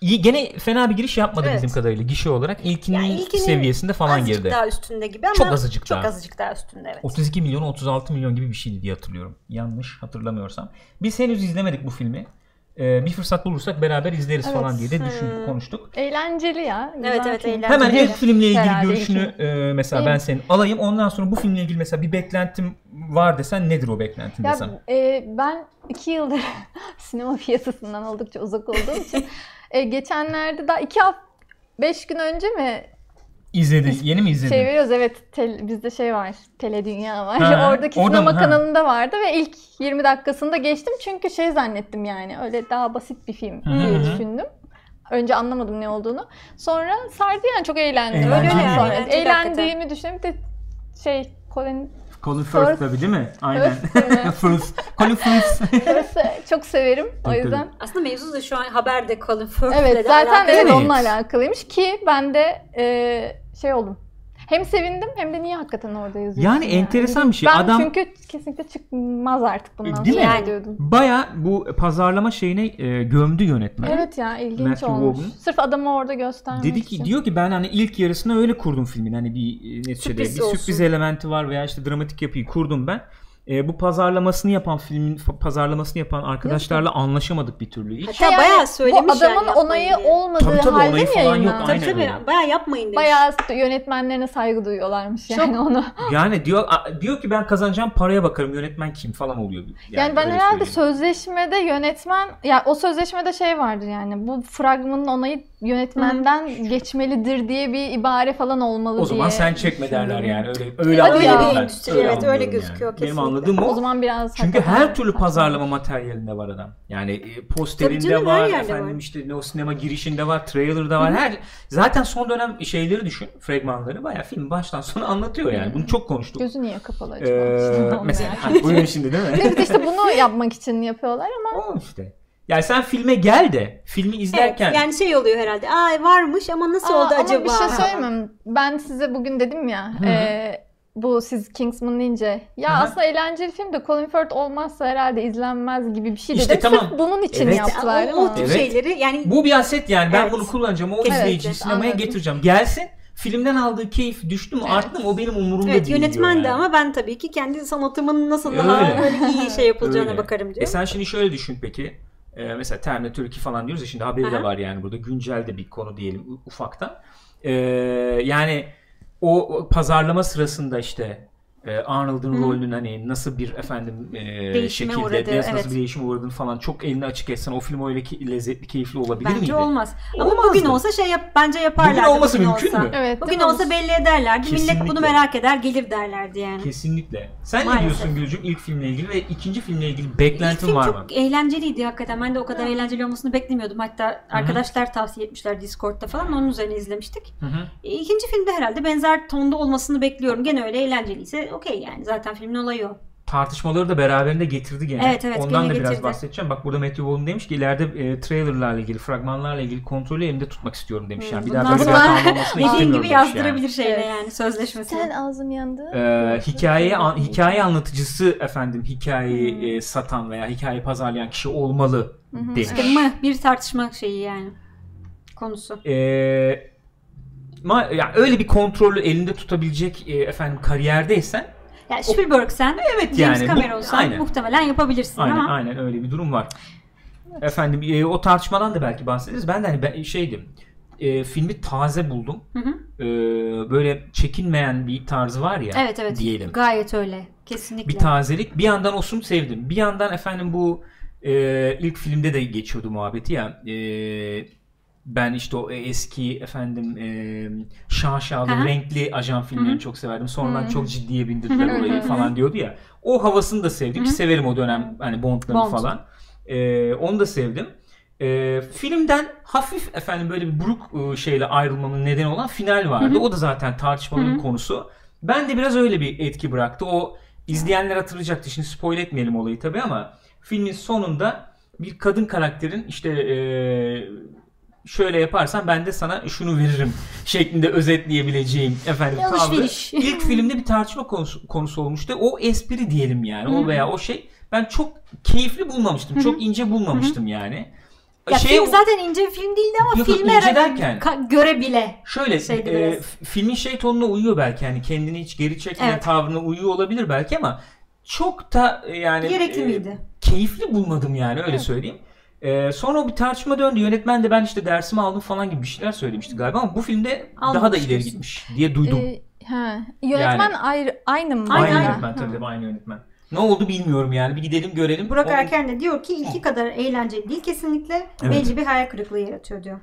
gene fena bir giriş yapmadı Evet. bizim kadarıyla gişe olarak. İlkinin, Yani ilkinin seviyesinde falan azıcık girdi. daha üstünde gibi ama Çok azıcık çok daha. azıcık daha üstünde evet. 32 milyon 36 milyon gibi bir şeydi diye hatırlıyorum. Yanlış hatırlamıyorsam. Biz henüz izlemedik bu filmi. Ee, bir fırsat bulursak beraber izleriz Evet. falan diye de düşün, Hmm. konuştuk. Eğlenceli ya. güzel Evet, evet, film. eğlenceli. Hemen ilk filmle ilgili Herhalde görüşünü e, mesela İlk- ben senin alayım. Ondan sonra bu filmle ilgili mesela bir beklentim var desen nedir o beklentin Ya desem? e, ben iki yıldır sinema piyasasından oldukça uzak olduğum için e, geçenlerde daha iki hafta beş gün önce mi İzledin. Yeni mi izledin? şey veriyoruz evet tel, bizde şey var tele dünya var Ha, oradaki orada sinema mı? Ha. kanalında vardı ve ilk 20 dakikasında geçtim çünkü şey zannettim yani öyle daha basit bir film Hı diye düşündüm. Önce anlamadım ne olduğunu. Sonra sardı yani çok eğlendim. Eğlenceli Öyle yani, sonra eğlenceli eğlendiğimi düşünüyorum. Bir de şey Colin Colin Firth Firth tabii değil mi? Aynen. Firth. Colin Firth. Firth'ı çok severim. O yüzden Aslında mevzu da şu an haberde Colin Firth'le Evet de zaten alakalı. evet Evet. onunla alakalıymış ki ben de e, şey oldum. Hem sevindim hem de niye hakikaten orada yazıyorsun? Yani enteresan bir şey. Ben Adam- çünkü kesinlikle çıkmaz artık bundan Değil mi? sonra Yani. diyordum. Baya bu pazarlama şeyine e, gömdü yönetmen. Evet ya ilginç Matthew olmuş. Vaughn. Sırf adamı orada göstermek Dedi ki için. diyor ki ben hani ilk yarısını öyle kurdum filmin. Hani bir e, neticede Sürpriz bir olsun. sürpriz elementi var veya işte dramatik yapıyı kurdum ben. E, bu pazarlamasını yapan filmin pazarlamasını yapan arkadaşlarla anlaşamadık bir türlü hiç. Hatta Yani bayağı söylemiş Bu adamın yani onayı diye. olmadığı Tabii, tabii, halde onayı mi falan yok, yayınlandı? Tabii tabii öyle. bayağı yapmayın demiş. Bayağı yönetmenlerine saygı duyuyorlarmış yani onu. Yani diyor diyor ki ben kazanacağım paraya bakarım yönetmen kim falan oluyor. Yani, ben öyle herhalde söyleyeyim. sözleşmede yönetmen ya o sözleşmede şey vardır yani bu fragmanın onayı yönetmenden geçmelidir diye bir ibare falan olmalı o diye. zaman sen çekme derler yani öyle öyle Hadi anlıyorum ya. ben. Endüstri, evet, öyle gözüküyor Benim kesinlikle. anladığım o. O zaman biraz Çünkü her türlü pazarlama materyalinde var adam. Yani e, posterinde canım, var, efendim var. işte ne o sinema girişinde var, trailer'da var. Her zaten son dönem şeyleri düşün, fragmanları bayağı film baştan sona anlatıyor yani. Bunu çok konuştuk. Gözü niye kapalı acaba? Ee, mesela hani buyurun şimdi değil mi? Evet işte bunu yapmak için yapıyorlar ama o işte. Yani sen filme gel de filmi Evet, izlerken yani şey oluyor herhalde. Aa varmış ama nasıl Aa, oldu ama acaba? bir şey söyleyeyim? Ben size bugün dedim ya e, bu siz Kingsman deyince ya hı. aslında eğlenceli film de Colin Firth olmazsa herhalde izlenmez gibi bir şey İşte dedim. tamam. Sırf bunun için Evet. yaptılar o, o tür Evet. şeyleri yani bu bir aset yani ben Evet. bunu kullanacağım. O Kesinlikle, izleyiciyi sinemaya anladım. getireceğim. Gelsin filmden aldığı keyif düştü mü Evet. arttı mı o benim umurumda evet değil yönetmen diyor de yani. ama ben tabii ki kendi sanatımın nasıl Öyle. daha böyle iyi şey yapılacağına Öyle. bakarım diyor. E sen şimdi şöyle düşün peki. Ee, mesela Terminator 2 falan diyoruz ya şimdi haberi de Aha. var yani burada güncel de bir konu diyelim ufaktan. Ee, yani o pazarlama sırasında işte e, Arnold'un rolünün hani nasıl bir efendim e, Değişime şekilde nasıl, evet. bir değişim uğradığını falan çok elini açık etsen o film öyle ki, lezzetli keyifli olabilir Bence miydi? olmaz. Ama Olmazdı. bugün olsa şey yap, bence yaparlardı. Bugün olması mümkün olsa. mü? Evet. Bugün olsa belli ederlerdi. Millet Kesinlikle. bunu merak eder, gelir derlerdi yani. Kesinlikle. Sen Maalesef. ne diyorsun Gülcüm ilk filmle ilgili ve ikinci filmle ilgili İlk beklentin film var çok mı? eğlenceliydi hakikaten. Ben de o kadar eğlenceli olmasını beklemiyordum. Hatta arkadaşlar tavsiye etmişler Discord'da falan. Onun üzerine izlemiştik. Hı hı. E, İkinci filmde herhalde benzer tonda olmasını bekliyorum. Gene öyle eğlenceliyse okey yani. Zaten filmin olayı o. tartışmaları da beraberinde getirdi gene. Evet, evet, Ondan da biraz getirdi. bahsedeceğim. Bak burada Matthew Vaughn demiş ki ileride e, trailerlarla ilgili, fragmanlarla ilgili kontrolü elimde tutmak istiyorum demiş. Hmm, Yani bir daha böyle bir hata olmasını istemiyorum gibi yazdırabilir şeyle Evet. yani sözleşmesini. Sen ağzım yandı. Yani. Ee, hikaye an- hikaye anlatıcısı efendim hikayeyi Hmm. e, satan veya hikaye pazarlayan kişi olmalı demiş. İşte mı bir tartışma şeyi yani. Konusu. Ee, ma- ya öyle bir kontrolü elinde tutabilecek e, efendim kariyerdeysen Yani Spielberg sen, evet James yani Cameron sen aynen. muhtemelen yapabilirsin Aynen ama aynen öyle bir durum var. Efendim e, o tartışmadan da belki bahsederiz. Ben de hani ben, şeydim. e, filmi taze buldum. Hı hı. E, böyle çekinmeyen bir tarzı var ya evet evet diyelim. gayet öyle. Kesinlikle. Bir tazelik. Bir yandan olsun sevdim. Bir yandan efendim bu e, ilk filmde de geçiyordu muhabbeti ya. E, ben işte o eski efendim e, şaşalı Aha. renkli ajan filmlerini çok severdim. Sonradan Hı. çok ciddiye bindirdiler orayı falan diyordu ya. O havasını da sevdim. Hı hı. Severim o dönem hani Bond'ları Bond. falan. E, onu da sevdim. E, filmden hafif efendim böyle bir buruk e, şeyle ayrılmamın nedeni olan final vardı. Hı hı. O da zaten tartışmaların Hı hı. konusu. Ben de biraz öyle bir etki bıraktı. O izleyenler hatırlayacaktı. Şimdi spoil etmeyelim olayı tabii ama filmin sonunda bir kadın karakterin işte e, şöyle yaparsan ben de sana şunu veririm şeklinde özetleyebileceğim efendim tavrı. İlk filmde bir tartışma konusu, konusu olmuştu. O espri diyelim yani. O Hı. veya o şey ben çok keyifli bulmamıştım. Hı. Çok ince bulmamıştım yani. Ya Şey- film zaten ince bir film değildi ama Yok, filme ince derken- ka- göre bile. Şöyle e, biraz. filmin şey tonuna uyuyor belki hani kendini hiç geri çekmeyen Evet. tavrına uyuyor olabilir belki ama çok da e, yani Gerekli e, miydi? keyifli bulmadım yani öyle Evet. söyleyeyim. E, sonra o bir tartışma döndü. Yönetmen de ben işte dersimi aldım falan gibi bir şeyler söylemişti galiba ama bu filmde daha da ileri diyorsun. gitmiş diye duydum. Ee, ha. Yönetmen Yani- ayrı, aynı mı? aynı aynen. yönetmen tabii tabii aynı yönetmen. Ne oldu bilmiyorum yani. Bir gidelim görelim. Burak O- Erken de diyor ki ilki kadar eğlenceli değil kesinlikle. Evet. Belli bir hayal kırıklığı yaratıyor diyor.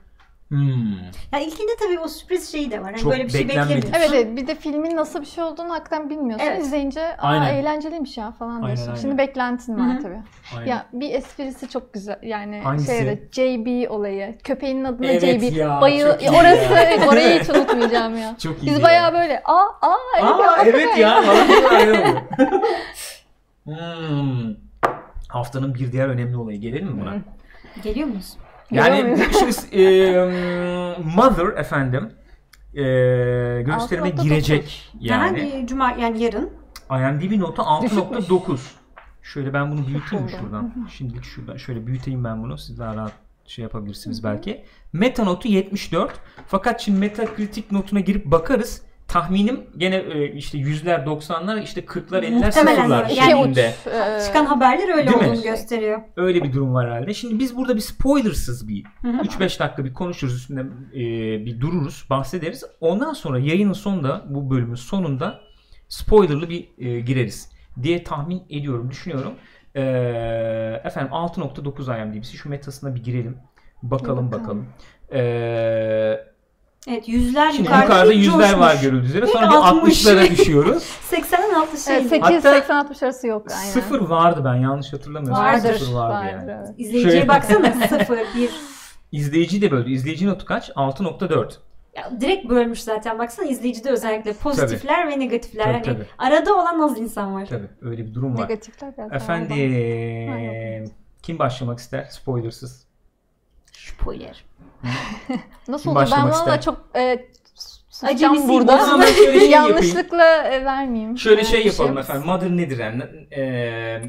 Hmm. Ya ilkinde tabii o sürpriz şeyi de var. Hani Çok böyle bir şey beklemiyorsun. Evet, evet bir de filmin nasıl bir şey olduğunu hakikaten bilmiyorsun. Evet. İzleyince aa Aynen. eğlenceliymiş ya falan Aynen, diyorsun. aynen. Şimdi beklentin var tabii. Aynen. Ya bir esprisi çok güzel. Yani Hangisi? şeyde JB olayı. Köpeğin adına Evet JB. ya, Bayıl orası ya. orayı hiç unutmayacağım ya. Çok iyi. Biz ya. bayağı böyle aa aa evet ya, Aa evet ya. Oldu. hmm. Haftanın bir diğer önemli olayı. Gelelim mi buna? Geliyor muyuz? Yani şimdi e, Mother efendim e, gösterime 6.9. girecek yani. Yani cuma yani yarın. IMDb notu 6.9. Şöyle ben bunu büyüteyim mi şuradan? Şimdilik şuradan şöyle büyüteyim ben bunu. Siz daha rahat şey yapabilirsiniz belki. Meta notu 74. Fakat şimdi Metacritic notuna girip bakarız. Tahminim gene e, işte yüzler, 90'lar, işte 40'lar, 50'ler, Muhtemelen sıfırlar şeklinde. e, Çıkan haberler öyle Değil mi? olduğunu gösteriyor. Öyle bir durum var herhalde. Şimdi biz burada bir spoilersız bir Hı hı. 3-5 dakika bir konuşuruz üstünde e, bir dururuz, bahsederiz. Ondan sonra yayının sonunda bu bölümün sonunda spoilerlı bir gireriz diye tahmin ediyorum, düşünüyorum. Efendim 6.9 IMDb'si şu metasına bir girelim. Bakalım Bakalım. bakalım. E, Evet yüzler şimdi yukarıda, yukarıda yüzler coşmuş. var görüldüğü üzere. Sonra bir 60. 60'lara düşüyoruz. 80'den altı şey. Evet, 8 Hatta 80 60 arası yok aynen. Sıfır vardı ben yanlış hatırlamıyorsam. Vardır. Sıfır vardı Vardır, yani. evet. İzleyiciye Şöyle- baksana 0, 1. İzleyici de böldü. İzleyici notu kaç? 6.4. Ya direkt bölmüş zaten. Baksana izleyicide özellikle pozitifler ve negatifler. Tabii, hani tabii. arada olan az insan var. Tabii öyle bir durum var. Negatifler biraz daha Efendim kim başlamak ister spoilersız? Spoiler. Nasıl olur? Ben valla çok e. O burada. şöyle şey yapayım. Yanlışlıkla e, vermeyeyim. Şöyle E, şey yapalım şey. efendim. Mother nedir yani? Ee,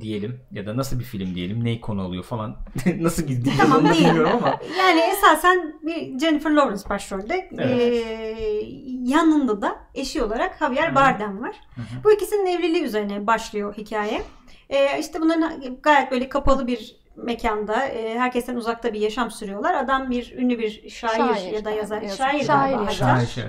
diyelim ya da nasıl bir film diyelim neyi konu alıyor falan nasıl gideceğiz Tamam onu bilmiyorum ama Yani esasen bir Jennifer Lawrence başrolde. Evet. Ee, yanında da eşi olarak Javier Hı. Bardem var. Hı hı. Bu ikisinin evliliği üzerine başlıyor hikaye. Ee, işte bunların gayet böyle kapalı bir mekanda e, herkesten uzakta bir yaşam sürüyorlar. Adam bir ünlü bir şair, Şair, ya da yazar. yazar. Şair, Şair galiba şair şair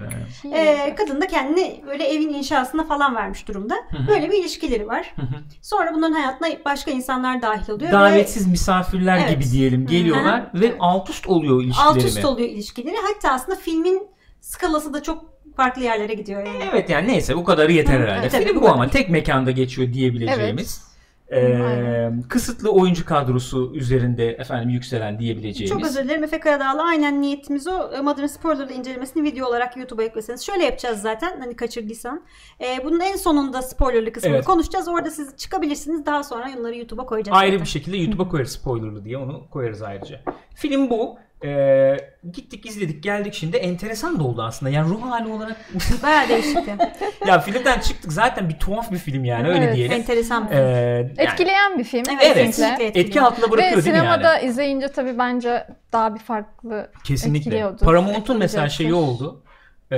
Ee, yazıyor. kadın da kendini böyle evin inşasına falan vermiş durumda. Böyle bir ilişkileri var. Sonra bunların hayatına başka insanlar dahil oluyor. ve Davetsiz misafirler Evet. gibi diyelim geliyorlar ve Evet. alt üst oluyor ilişkileri. alt üst oluyor ilişkileri. Hatta aslında filmin skalası da çok farklı yerlere gidiyor yani. Evet yani neyse bu kadarı yeter Hı, herhalde. evet, Film bu bu ama tek mekanda geçiyor diyebileceğimiz. Aynen. kısıtlı oyuncu kadrosu üzerinde efendim yükselen diyebileceğimiz. Çok özür dilerim Efe Karadağlı. Aynen niyetimiz o. Modern Spoiler'da incelemesini video olarak YouTube'a ekleseniz. Şöyle yapacağız zaten hani kaçırdıysan. Ee, bunun en sonunda spoilerlı kısmını Evet. konuşacağız. Orada siz çıkabilirsiniz. Daha sonra onları YouTube'a koyacağız. Ayrı zaten. bir şekilde YouTube'a koyarız spoilerlı diye onu koyarız ayrıca. Film bu. Ee, gittik izledik geldik şimdi enteresan da oldu aslında. Yani ruh hali olarak Bayağı değişikti. ya filmden çıktık zaten bir tuhaf bir film yani öyle Evet. diyelim. Enteresan bir Ee, film. yani Etkileyen bir film. Evet, evet. etki etkiliyor. altında Ve bırakıyor değil mi sinemada yani? izleyince tabii bence daha bir farklı Kesinlikle. Paramount'un mesela şeyi oldu. Ee,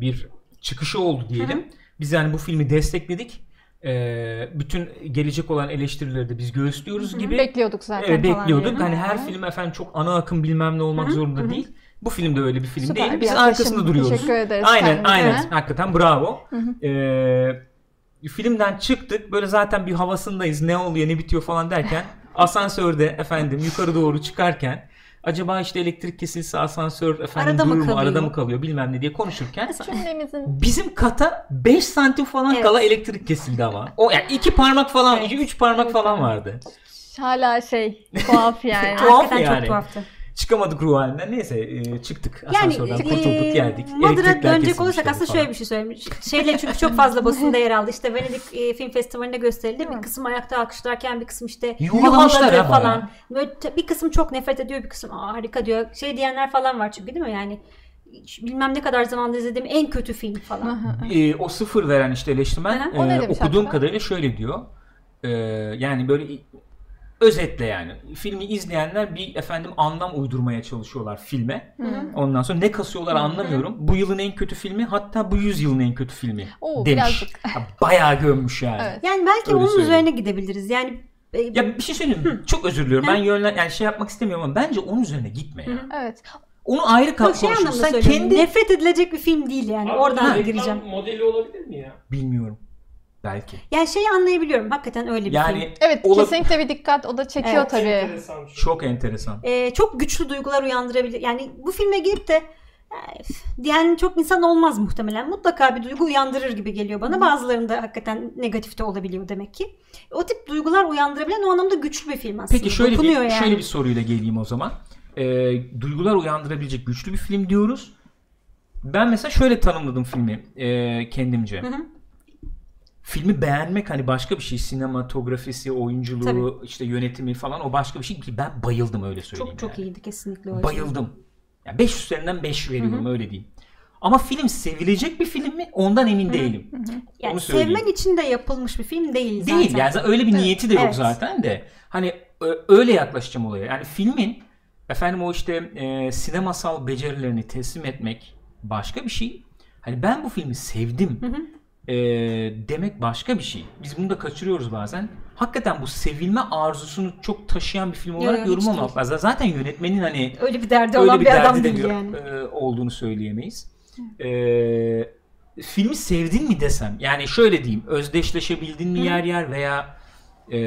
bir çıkışı oldu diyelim. Biz yani bu filmi destekledik. Ee, bütün gelecek olan eleştirileri de biz göğüslüyoruz gibi. bekliyorduk zaten falan bekliyorduk. diyelim. Hani her film efendim çok ana akım bilmem ne olmak Hı hı, zorunda hı hı. değil. Bu film de öyle bir film Süper değil. Biz arkasında duruyoruz. Teşekkür ederiz Aynen kendinize. aynen. Hakikaten bravo. Hı hı. Ee, filmden çıktık. Böyle zaten bir havasındayız. Ne oluyor ne bitiyor falan derken asansörde efendim yukarı doğru çıkarken acaba işte elektrik kesilse asansör efendim Arada mı durur mu kalıyor? arada mı kalıyor bilmem ne diye konuşurken Cümlemizin bizim kata 5 santim falan Evet. kala elektrik kesildi ama. O yani iki parmak falan, Evet. iki üç parmak Evet, falan vardı. hala şey tuhaf yani. Tuhaf Hakikaten yani. çok tuhaftı. Çıkamadık ruh halinden. Neyse e, çıktık. Yani Asansörden e, kurtulduk geldik. Modern'a Elektrikler dönecek olursak aslında falan. şöyle bir şey söylemiş. Şeyle çünkü çok fazla basında yer aldı. İşte Venedik e, Film Festivali'nde gösterildi. Bir kısım ayakta alkışlarken bir kısım işte Yuhalamışlar yuhaladı falan. Böyle bir kısım çok nefret ediyor bir kısım Aa, harika diyor. Şey diyenler falan var çünkü değil mi yani bilmem ne kadar zamanda izlediğim en kötü film falan. E, o sıfır veren işte eleştirmen e, okuduğum hatta? kadarıyla şöyle diyor. E, yani böyle özetle yani filmi izleyenler bir efendim anlam uydurmaya çalışıyorlar filme. Ondan sonra ne kasıyorlar anlamıyorum. Bu yılın en kötü filmi hatta bu yüzyılın en kötü filmi Oo, demiş. birazcık. Ya, Bayağı gömmüş yani. Evet. Yani belki Öyle onun söyleyeyim. üzerine gidebiliriz. Yani e, Ya bir şey söyleyeyim mi? Çok özür diliyorum. Ben yönlen yani şey yapmak istemiyorum ama bence onun üzerine gitme ya. Evet. Onu ayrı kal şey söylüyorum. kendi Nefret edilecek bir film değil yani. Abi, Oradan gireceğim. modeli olabilir mi ya? bilmiyorum. Belki. Yani şeyi anlayabiliyorum. Hakikaten öyle bir film. Yani Evet Ola- kesinlikle bir dikkat o da çekiyor Evet. tabii. Enteresan şey. çok enteresan. Ee, çok güçlü duygular uyandırabilir. Yani bu filme girip de diyen çok insan olmaz muhtemelen. Mutlaka bir duygu uyandırır gibi geliyor bana. Bazılarında hakikaten negatifte olabiliyor demek ki. O tip duygular uyandırabilen o anlamda güçlü bir film aslında. Peki şöyle bir yani. şöyle bir soruyla geleyim o zaman. Ee, duygular uyandırabilecek güçlü bir film diyoruz. Ben mesela şöyle tanımladım filmi e, kendimce. Hı hı. Filmi beğenmek hani başka bir şey. Sinematografisi, oyunculuğu, Tabii. işte yönetimi falan o başka bir şey ki ben bayıldım öyle söyleyeyim. Çok çok yani. iyiydi kesinlikle. o Bayıldım. Ya 5 üzerinden 5 veriyorum öyle diyeyim. Ama film sevilecek bir film mi? Ondan emin değilim. Yani Onu söyleyeyim. sevmen için de yapılmış bir film değil zaten. Değil yani öyle bir niyeti de yok Evet. zaten de. Hani öyle yaklaşacağım olaya. Yani filmin efendim o işte e, sinemasal becerilerini teslim etmek başka bir şey. Hani ben bu filmi sevdim e, demek başka bir şey. Biz bunu da kaçırıyoruz bazen. Hakikaten bu sevilme arzusunu çok taşıyan bir film olarak hiç yorumlamak lazım. Zaten yönetmenin hani Öyle bir derdi öyle olan bir, bir, adam değil yani. e, olduğunu söyleyemeyiz. E, filmi sevdin mi desem yani şöyle diyeyim özdeşleşebildin mi yer yer veya e,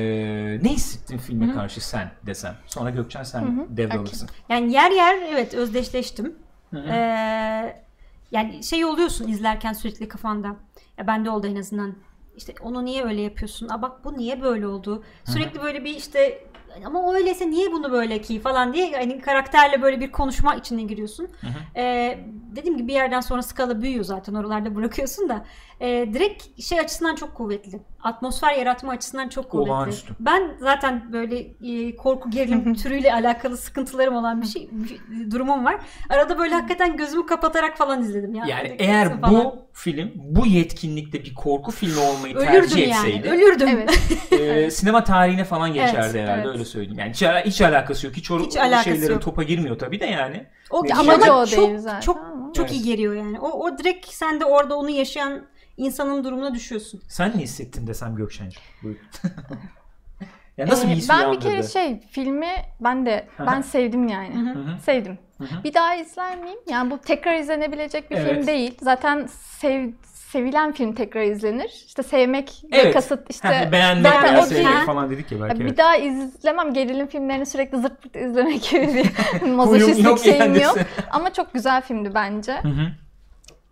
ne hissettin filme karşı sen desem sonra Gökçen sen devralırsın. Yani yer yer evet özdeşleştim. Hı hı. Ee, yani şey oluyorsun izlerken sürekli kafanda. Ya bende oldu en azından. İşte onu niye öyle yapıyorsun? Aa bak bu niye böyle oldu? Sürekli böyle bir işte ama öyleyse niye bunu böyle ki falan diye hani karakterle böyle bir konuşma içine giriyorsun. Ee, dediğim gibi bir yerden sonra skala büyüyor zaten oralarda bırakıyorsun da Ee, direkt şey açısından çok kuvvetli. Atmosfer yaratma açısından çok kuvvetli. Olağanüstü. Ben zaten böyle e, korku gerilim türüyle alakalı sıkıntılarım olan bir şey bir durumum var. Arada böyle hakikaten gözümü kapatarak falan izledim ya. Yani Direkt eğer falan. bu film bu yetkinlikte bir korku filmi olmayı ölürdüm tercih yani. etseydi Ölürdüm. Evet. e, sinema tarihine falan geçerdi Evet, herhalde evet. öyle söyleyeyim. Yani hiç, hiç alakası yok. Hiç, o, Hiç o alakası şeylerin yok. topa girmiyor tabii de yani. O ama amacı o çok, değil zaten çok çok Evet. iyi geliyor yani. O, o direkt sen de orada onu yaşayan insanın durumuna düşüyorsun. Sen ne hissettin desem Gökçen'cim? Buyur. ya nasıl Ee, bir his ben bir kere şey filmi ben de ben sevdim yani. Sevdim. Bir daha izler miyim? Yani bu tekrar izlenebilecek bir Evet. film değil. Zaten sev, sevilen film tekrar izlenir. İşte sevmek ve Evet. kasıt işte Heh, beğenmek zaten veya o sevmek değil. falan dedik ya belki. Ya evet. bir daha izlemem gerilim filmlerini sürekli zırt pırt izlemek gibi bir mazoşistlik şeyim yani. yok. Ama çok güzel filmdi bence. Hı hı.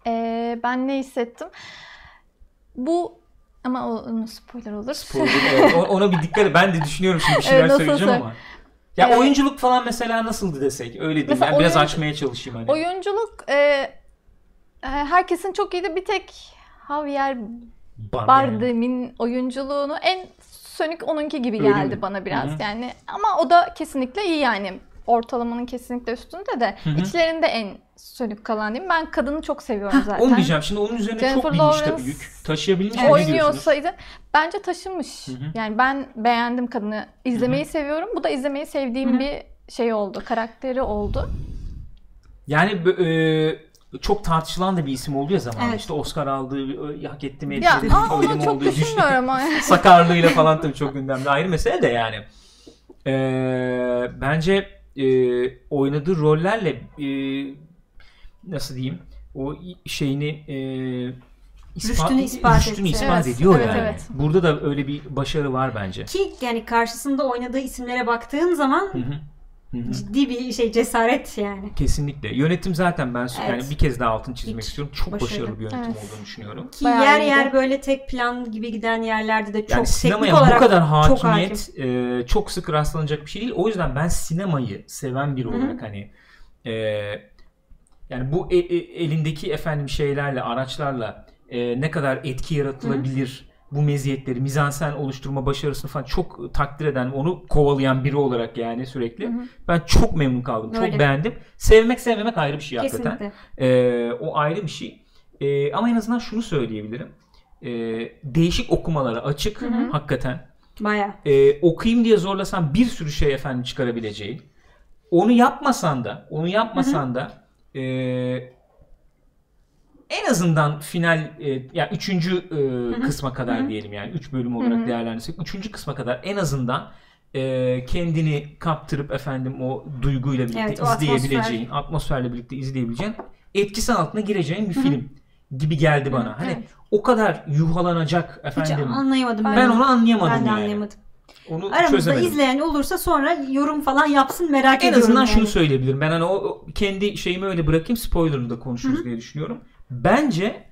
Ee, ben ne hissettim? Bu ama o onun spoiler olur. Spoiler, evet. Ona bir dikkat et. Ben de düşünüyorum şimdi bir şeyler Evet, söyleyeceğim söyle- ama. Ya Evet. oyunculuk falan mesela nasıldı desek öyle diyeyim. Mesela ben biraz açmaya çalışayım hani. Oyunculuk e, e, herkesin çok iyiydi. Bir tek Javier Bardem. Bardem'in oyunculuğunu en sönük onunki gibi Öyle geldi mi? bana biraz. Hı hı. Yani ama o da kesinlikle iyi yani. Ortalamanın kesinlikle üstünde de hı. içlerinde en sönük kalan değil mi? Ben kadını çok seviyorum zaten. Onu diyeceğim. Şimdi onun üzerine Jennifer çok binmiş tabii Lawrence yük. Taşıyabilmiş mi? Oynuyorsaydı bence taşımış. Hı hı. Yani ben beğendim kadını. İzlemeyi seviyorum. Bu da izlemeyi sevdiğim bir şey oldu. Karakteri oldu. Yani e, çok tartışılan da bir isim oldu ya zaman. Evet. İşte Oscar aldığı, e, hak etti mi Ya aa, onu çok düşünmüyorum. Sakarlığıyla falan tabii çok gündemde. Ayrı mesele de yani. Ee, bence e, oynadığı rollerle e, nasıl diyeyim o şeyini e, Rüştünü ispat rüştünü ispat Evet, ediyor evet, yani. evet. Burada da öyle bir başarı var bence. Ki yani karşısında oynadığı isimlere baktığın zaman Hı hı. hı. ciddi bir şey cesaret yani. Kesinlikle. Yönetim zaten ben Evet. yani bir kez daha altını çizmek Hiç istiyorum. Çok başarılı. başarılı bir yönetim Evet. olduğunu düşünüyorum. Ki Bayağı yer yer böyle tek plan gibi giden yerlerde de çok Yani teknik sinemaya olarak bu kadar çok hakimiyet e, çok sık rastlanacak bir şey değil. O yüzden ben sinemayı seven biri olarak hani e, yani bu e- e- elindeki efendim şeylerle, araçlarla e, ne kadar etki yaratılabilir bu meziyetleri, mizansen oluşturma başarısını falan çok takdir eden, onu kovalayan biri olarak yani sürekli. Hı hı. Ben çok memnun kaldım. Öyle. Çok beğendim. Sevmek sevmemek ayrı bir şey hakikaten. Kesinlikle. Ee, o ayrı bir şey. Ee, ama en azından şunu söyleyebilirim. Ee, değişik okumalara açık Hı hı. hakikaten. Baya. Ee, okuyayım diye zorlasan bir sürü şey efendim çıkarabileceğin. Onu yapmasan da, onu yapmasan da ee, en azından final e, ya üçüncü e, kısma kadar Hı hı. diyelim yani üç bölüm olarak Hı hı. değerlendirsek üçüncü kısma kadar en azından e, kendini kaptırıp efendim o duyguyla birlikte Evet, o atmosfer. izleyebileceğin, atmosferle birlikte izleyebileceğin etkisi altına gireceğin bir film gibi geldi bana. Hani evet. o kadar yuhalanacak Hiç efendim. anlayamadım ben. ben onu anlayamadım Ben de yani. anlayamadım. Onu Aramızda çözemedim. izleyen olursa sonra yorum falan yapsın merak En ediyorum. azından yani. şunu söyleyebilirim. Ben hani o, kendi şeyimi öyle bırakayım. Spoiler'ını da konuşuruz diye düşünüyorum. Bence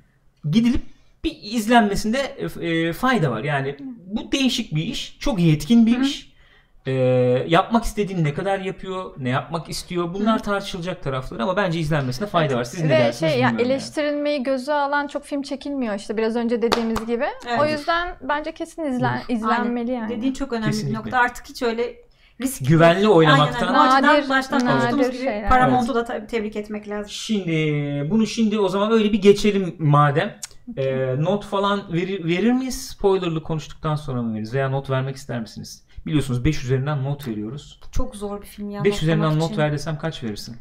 gidilip bir izlenmesinde e, e, fayda var. Yani bu değişik bir iş. Çok yetkin bir Hı hı. iş. E, yapmak istediğini ne kadar yapıyor, ne yapmak istiyor. Bunlar tartışılacak tarafları ama bence izlenmesine fayda var. Siz ne Ve dersiniz şey ya bilmiyorum yani. eleştirilmeyi göze alan çok film çekilmiyor işte biraz önce dediğimiz gibi. Evet. O yüzden bence kesin izlen, izlenmeli yani. Dediğin çok önemli Kesinlikle. bir nokta. Artık hiç öyle risk Güvenli oynamaktan- Aynen. Nadir- baştan nadir konuştuğumuz gibi şeyler. Paramount'u da tabii tebrik etmek lazım. Şimdi bunu şimdi o zaman öyle bir geçelim madem. E, not falan verir, verir miyiz? Spoilerlı konuştuktan sonra mı veririz? Veya not vermek ister misiniz? Biliyorsunuz 5 üzerinden not veriyoruz. Çok zor bir film ya. 5 üzerinden notlamak not için. ver desem kaç verirsin?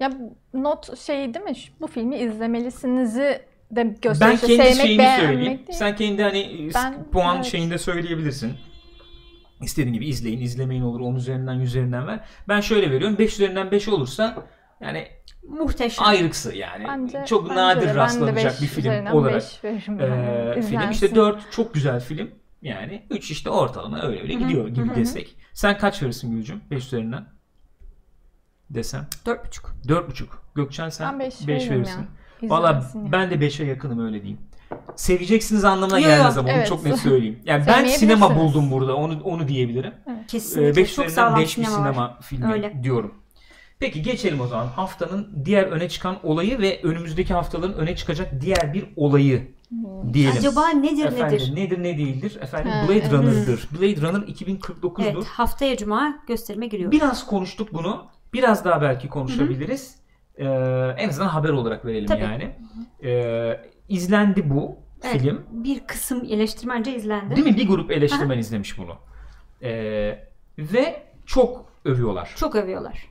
Ya not şey değil mi? Bu filmi izlemelisinizi de Ben gösteriyor. İşte kendi sevmek, şeyimi söyleyeyim. değil. Sen kendi hani Ben- puan evet. şeyinde söyleyebilirsin. İstediğin gibi izleyin, izlemeyin olur. 10 üzerinden 100 üzerinden ver. Ben şöyle veriyorum. 5 üzerinden 5 olursa yani Muhteşem. ayrıksı yani. Bence, Çok bence nadir Ben de rastlanacak bir film olarak. beş veririm Ee, film işte 4 çok güzel film. Yani 3 işte ortalama öyle öyle gidiyor gibi hı hı. desek. Sen kaç verirsin Gülcüm? 5 üzerinden. Desem. Dört buçuk. 4,5. Gökçen sen Ben 5 5 veririm verirsin. ya. Valla ben de 5'e yakınım öyle diyeyim. Seveceksiniz anlamına Yo, gelmez ama onu evet. çok net söyleyeyim. Yani ben sinema buldum burada. Onu onu diyebilirim. Kesinlikle 5 çok sağlam 5 bir sinema, sinema var. filmi Öyle. diyorum. Peki geçelim o zaman. Haftanın diğer öne çıkan olayı ve önümüzdeki haftaların öne çıkacak diğer bir olayı diyelim. Acaba nedir Efendim, nedir? nedir ne değildir? Efendim Ha, Blade. Runner'dır. Blade Runner 2049'dur. Evet haftaya cuma gösterime giriyor. Biraz konuştuk bunu. Biraz daha belki konuşabiliriz. Ee, en azından haber olarak verelim Tabii. yani. Ee, izlendi bu Evet, film. Bir kısım eleştirmence izlendi. Değil mi? Bir grup eleştirmen izlemiş bunu. Ee, ve çok övüyorlar. Çok övüyorlar.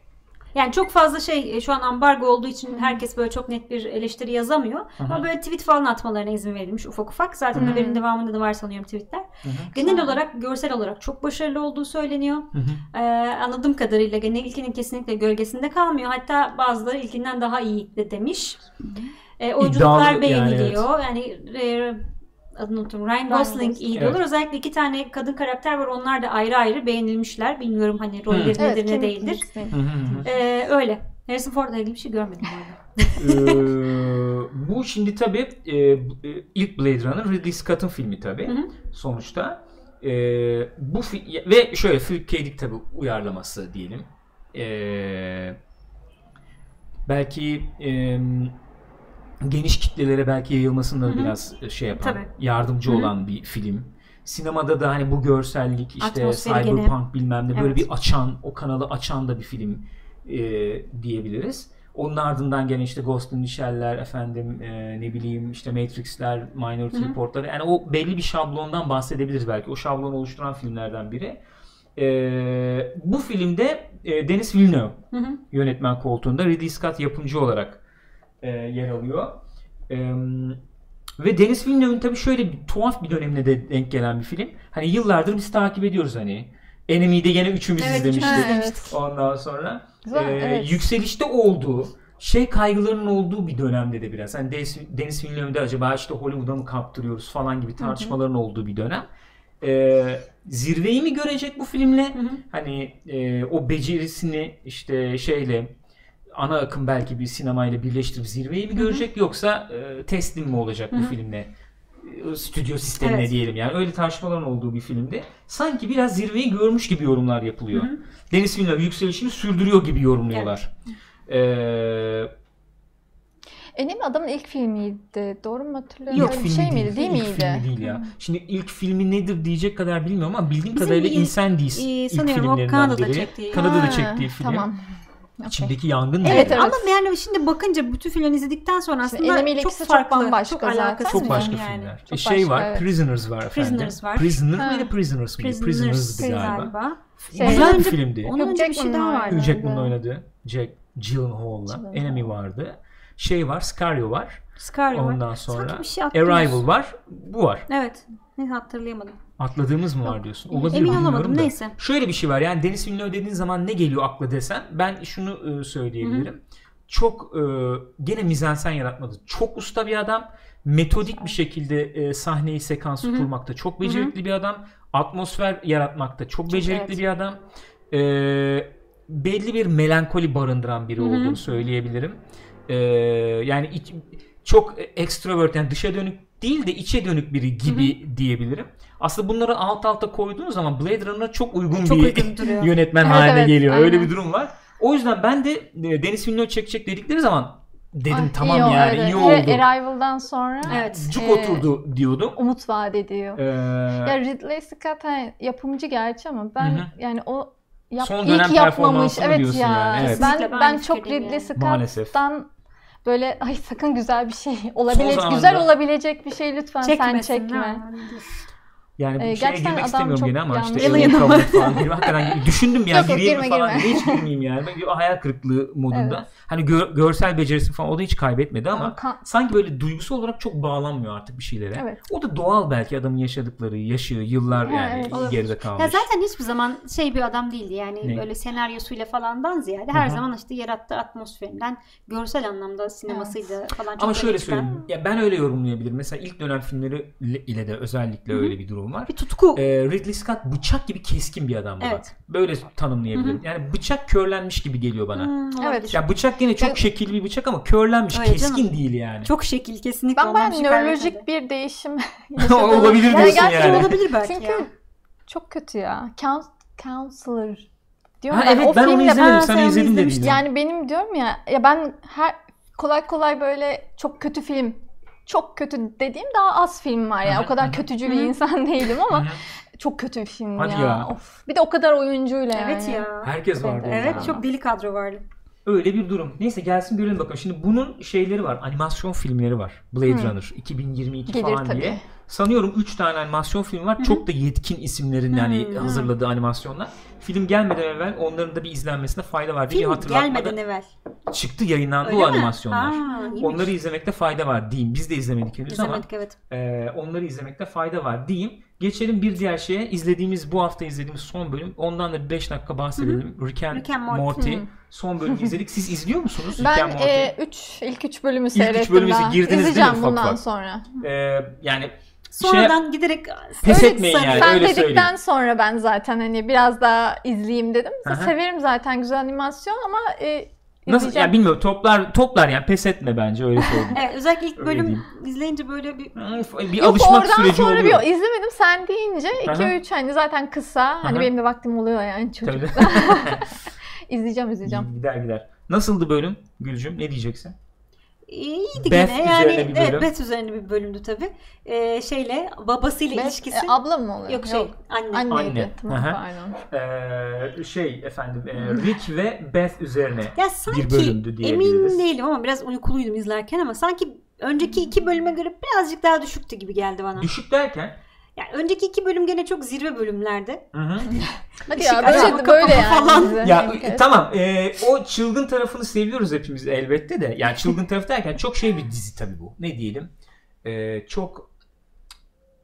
Yani çok fazla şey e, şu an ambargo olduğu için herkes böyle çok net bir eleştiri yazamıyor. Ama böyle tweet falan atmalarına izin verilmiş ufak ufak. Zaten Hı. haberin devamında da var sanıyorum tweetler. Hı hı. Genel olarak görsel olarak çok başarılı olduğu söyleniyor. Ee, anladığım kadarıyla gene ilkinin kesinlikle gölgesinde kalmıyor. Hatta bazıları ilkinden daha iyi de demiş. Ee, oyunculuklar İddialı yani, beğeniliyor. Yani, e, adını unuttum. Ryan Ryan Gosling Gosling. iyi Evet. diyorlar. Özellikle iki tane kadın karakter var. Onlar da ayrı ayrı beğenilmişler. Bilmiyorum hani rolleri Evet, nedir ne değildir. Ee, öyle. Harrison Ford'la ilgili bir şey görmedim bu arada. Ee, bu şimdi tabii e, e, ilk Blade Runner Ridley Scott'ın filmi tabii Hı hı. sonuçta. Ee, bu fi- ve şöyle Philip K. Dick tabii uyarlaması diyelim. Ee, belki e, geniş kitlelere belki yayılmasında da Hı hı. biraz şey yapan, Tabii. yardımcı Hı hı. olan bir film. Sinemada da hani bu görsellik işte Atmosferi gene. cyberpunk bilmem ne böyle Evet. bir açan, o kanalı açan da bir film e, diyebiliriz. Onun ardından gene işte Ghost in the Shell'ler efendim e, ne bileyim işte Matrix'ler, Minority Hı hı. Report'lar yani o belli bir şablondan bahsedebiliriz belki. O şablonu oluşturan filmlerden biri. E, bu filmde e, Denis Villeneuve Hı hı. yönetmen koltuğunda Ridley Scott yapımcı olarak e, yer alıyor. E, ve Denis Villeneuve'ın tabii şöyle bir tuhaf bir dönemine de denk gelen bir film. Hani yıllardır biz takip ediyoruz hani. Enemy'de gene üçümüz Evet, izlemiştik. Ha, evet. Ondan sonra Güzel, e, evet. yükselişte olduğu şey kaygılarının olduğu bir dönemde de biraz. Hani Denis, Denis Villeneuve'de acaba işte Hollywood'a mı kaptırıyoruz falan gibi tartışmaların olduğu bir dönem. e, zirveyi mi görecek bu filmle? Hı hı. Hani e, o becerisini işte şeyle ana akım belki bir sinemayla birleştirip zirveyi mi görecek yoksa e, teslim mi olacak bu Hı hı. filmle? E, Stüdyo sistemine Evet. diyelim yani öyle tartışmaların olduğu bir filmde sanki biraz zirveyi görmüş gibi yorumlar yapılıyor. Hı hı. Deniz Villeneuve yükselişini sürdürüyor gibi yorumluyorlar. Ee, Enemy adamın ilk filmiydi. Doğru mu hatırlıyorum? bir filmi şey miydi? Değil ilk miydi? filmi değil ya. Şimdi ilk filmi nedir diyecek kadar bilmiyorum ama bildiğim Bizim kadarıyla ilk- Incendies Ee, ilk sanıyorum o filmlerinden Kanada'da biri. çektiği. Kanada'da Ha, çektiği film. Tamam. İçindeki yangın Evet, Evet, ama yani şimdi bakınca bütün filmleri izledikten sonra Şimdi aslında ile çok ikisi çok farklı, bambaşka çok zaten. alakasız çok başka yani. filmler. Çok E, şey başka, var, evet. Prisoners var efendim. Prisoners var. Prisoner Ha. mıydı, Prisoners mıydı? Prisoners Prisoners galiba. galiba. Şey- Güzel bir filmdi. Onun önce bir şey daha vardı. Jackman'ın Evet. oynadığı Jack Gyllenhaal'la Gyllenhaal. Enemy vardı. Şey var, Scario var. Scario var. Ondan sonra Sanki bir şey. Arrival var. Bu var. Evet. Ne hatırlayamadım. Atladığımız mı var diyorsun? Olabilir Emin olamadım, da. neyse. Şöyle bir şey var yani Deniz Villeneuve dediğin zaman ne geliyor akla desen ben şunu e, söyleyebilirim. Çok e, gene mizansen yaratmadı. Çok usta bir adam. Metodik bir şekilde e, sahneyi sekansı Hı hı. kurmakta çok becerikli bir adam. Atmosfer yaratmakta çok becerikli evet. bir adam. E, belli bir melankoli barındıran biri Hı hı. olduğunu söyleyebilirim. E, yani iç- çok extrovert yani dışa dönük değil de içe dönük biri gibi diyebilirim. Aslında bunları alt alta koyduğun zaman Blade Runner'a çok uygun Çok bir uygun yönetmen Evet, haline evet, geliyor. Öyle aynen. bir durum var. O yüzden ben de e, Denis Villeneuve çekecek dedikleri zaman dedim Ah, tamam iyi yani evet. iyi Ve oldu. Arrival'dan sonra Evet. Cuk e, oturdu diyordum. umut vaat ediyor. Ee, Ya Ridley Scott hani yapımcı gerçi ama ben Hı yani o yap, Son dönem ilk yapmamış. Evet diyorsun ya. yani? Evet. Ben ben ben çok Ridley yani. Maalesef. Scott'tan böyle ay sakın güzel bir şey olabilecek güzel olabilecek bir şey lütfen sen Çekmesin. çekme. Yani Ee, bir şeye gerçekten girmek adam istemiyorum çok gene ama işte Alien kabul falan gibi. Hakikaten düşündüm ya Yok, gireyim girme, falan. girme. Hiç girmeyeyim yani. Ben bir hayal kırıklığı modunda. Evet. Hani gö- görsel becerisi falan o da hiç kaybetmedi ama Ama kan- sanki böyle duygusal olarak çok bağlanmıyor artık bir şeylere. Evet. O da doğal belki adamın yaşadıkları, yaşıyor, yıllar Ha, yani evet. Olabilir. geride kalmış. Ya zaten hiçbir zaman şey bir adam değildi yani Ne? böyle senaryosuyla falandan ziyade her Hı hı. zaman işte yarattığı atmosferinden görsel anlamda sinemasıydı falan çok Ama şöyle çıkan söyleyeyim. Ya ben öyle yorumlayabilirim. Mesela ilk dönem filmleri ile de özellikle öyle bir durum var. Bir tutku. Ee, Ridley Scott bıçak gibi keskin bir adam baba. Evet. Böyle tanımlayabilirim. Yani bıçak körlenmiş gibi geliyor bana. Hmm. Evet. Ya bıçak yine çok Ya- şekilli bir bıçak ama körlenmiş, Öyle keskin canım. değil yani. Çok şekil kesinlikle Ben şey nörolojik bir değişim Olabilir Yani diyorsun gerçekten yani. olabilir belki Çünkü ya. çok kötü ya. Couns Counselor. Diyor Ha, ben, evet o ben onu filmle izlemedim. ben- Sen onu izledin izlemiştin. Yani benim diyorum ya ya ben her kolay kolay böyle çok kötü film çok kötü dediğim daha az film var ya. Hı hı, O kadar kötücü bir insan değilim ama çok kötü bir film Hadi ya. ya. Of. Bir de o kadar oyuncuyla yani. Evet ya. Herkes vardı. orada. Evet Ya. çok deli kadro vardı. Öyle bir durum. Neyse gelsin görelim bakalım. Şimdi bunun şeyleri var. Animasyon filmleri var. Blade. Runner 2022 Gelir falan tabii. diye. Sanıyorum 3 tane animasyon film var. Çok da yetkin isimlerin yani Hı. hazırladığı animasyonlar. Film gelmeden evvel onların da bir izlenmesine fayda var diye Film hatırlatmada gelmeden evvel. çıktı yayınlandı Öyle o mi? animasyonlar. Ha, iyiymiş. Onları izlemekte fayda var diyeyim. Biz de izlemedik henüz ama İzlemedik evet. e, onları izlemekte fayda var diyeyim. Geçelim bir diğer şeye. İzlediğimiz bu hafta izlediğimiz son bölüm. Ondan da 5 dakika bahsedelim. Rick and, Rick and Morty. Morty. Son bölümü izledik. Siz izliyor musunuz Rick Ben and Morty? e, üç, ilk üç bölümü üç seyrettim bölümü daha. girdiniz değil mi İzleyeceğim bundan ufak? sonra. E, yani Sonradan giderek Pes etmeyin yani. Sen öyle dedikten söyleyeyim. sonra ben zaten hani biraz daha izleyeyim dedim. Aha. Severim zaten güzel animasyon ama e, Nasıl ya bilmiyorum toplar toplar yani pes etme bence öyle söyleyeyim. Evet, özellikle ilk bölüm diyeyim. izleyince böyle bir bir Yok alışmak oradan süreci sonra oluyor. bir izlemedim sen deyince Aha. 2-3 hani zaten kısa. Hani Aha. benim de vaktim oluyor yani çocuk. Tabii. izleyeceğim izleyeceğim. gider gider. Nasıldı bölüm Gülcüm? Ne diyeceksin? İyiydi Beth gene. Yani üzerine bir evet, bölüm. Beth üzerine bir bölümdü tabii. Ee, şeyle babasıyla Beth, ilişkisi. e, abla mı oluyor? Yok şey anne. Anneydi. Anne. Tamam Aha. pardon. Ee, şey efendim e, Rick ve Beth üzerine. Ya sanki bir bölümdü diyebiliriz. emin değilim ama biraz uykuluydum izlerken ama sanki önceki iki bölüme göre birazcık daha düşüktü gibi geldi bana. Düşük derken Yani önceki iki bölüm gene çok zirve bölümlerdi. Hı hı. Hadi ya böyle, böyle yani. falan. bize. ya e, et. tamam e, o çılgın tarafını seviyoruz hepimiz elbette de. Yani çılgın tarafı derken çok şey bir dizi tabii bu. Ne diyelim? E, çok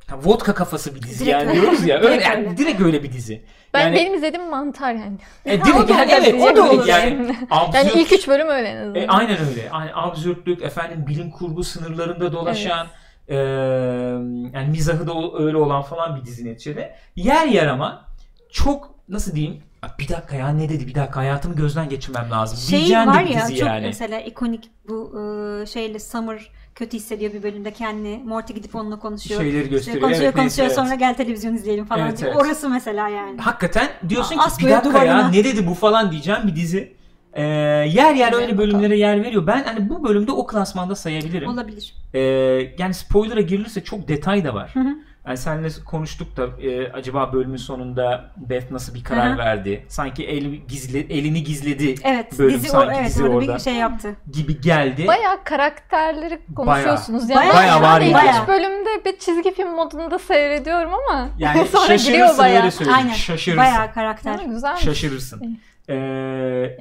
ha, vodka kafası bir dizi Direkt yani diyoruz ya. Öyle, Direkt yani, öyle. direkt öyle bir dizi. Ben yani, benim izlediğim mantar yani. e, direkt o da yani evet o da olur. yani absürt, Yani ilk üç bölüm öyle en azından. E, aynen öyle. Yani absürtlük, efendim bilim kurgu sınırlarında dolaşan, Ee, yani mizahı da öyle olan falan bir dizi neticede. Yer yer ama çok nasıl diyeyim bir dakika ya ne dedi bir dakika hayatımı gözden geçirmem lazım. Şey Diyeceğin var ya çok yani. mesela ikonik bu e, şeyle Summer kötü hissediyor bir bölümde kendini. Morty gidip onunla konuşuyor. Şeyleri İşte gösteriyor. konuşuyor Evet, neyse, konuşuyor evet. sonra gel televizyon izleyelim falan Evet, diyor. evet. Orası mesela yani. Hakikaten diyorsun Aa, ki bir dakika ya duvarına. ne dedi bu falan diyeceğim bir dizi. Ee, yer yer öyle bölümlere yer veriyor. Ben hani bu bölümde o klasmanda sayabilirim. Olabilir. Ee, yani spoiler'a girilirse çok detay da var. Hı hı. Yani seninle konuştuk da e, acaba bölümün sonunda Beth nasıl bir karar Hı hı. verdi? Sanki el gizle, elini gizledi Evet. Bölüm dizi, o, sanki evet, dizi orada bir şey yaptı. gibi geldi. Bayağı karakterleri konuşuyorsunuz. yani. Bayağı, Bayağı, var ilk yani. üç bölümde bir çizgi film modunda seyrediyorum ama Yani sonra giriyor şaşırırsın bayağı. öyle söyleyeyim. Aynen. Şaşırırsın. Bayağı karakter. Ha, güzelmiş. Şaşırırsın. Ee,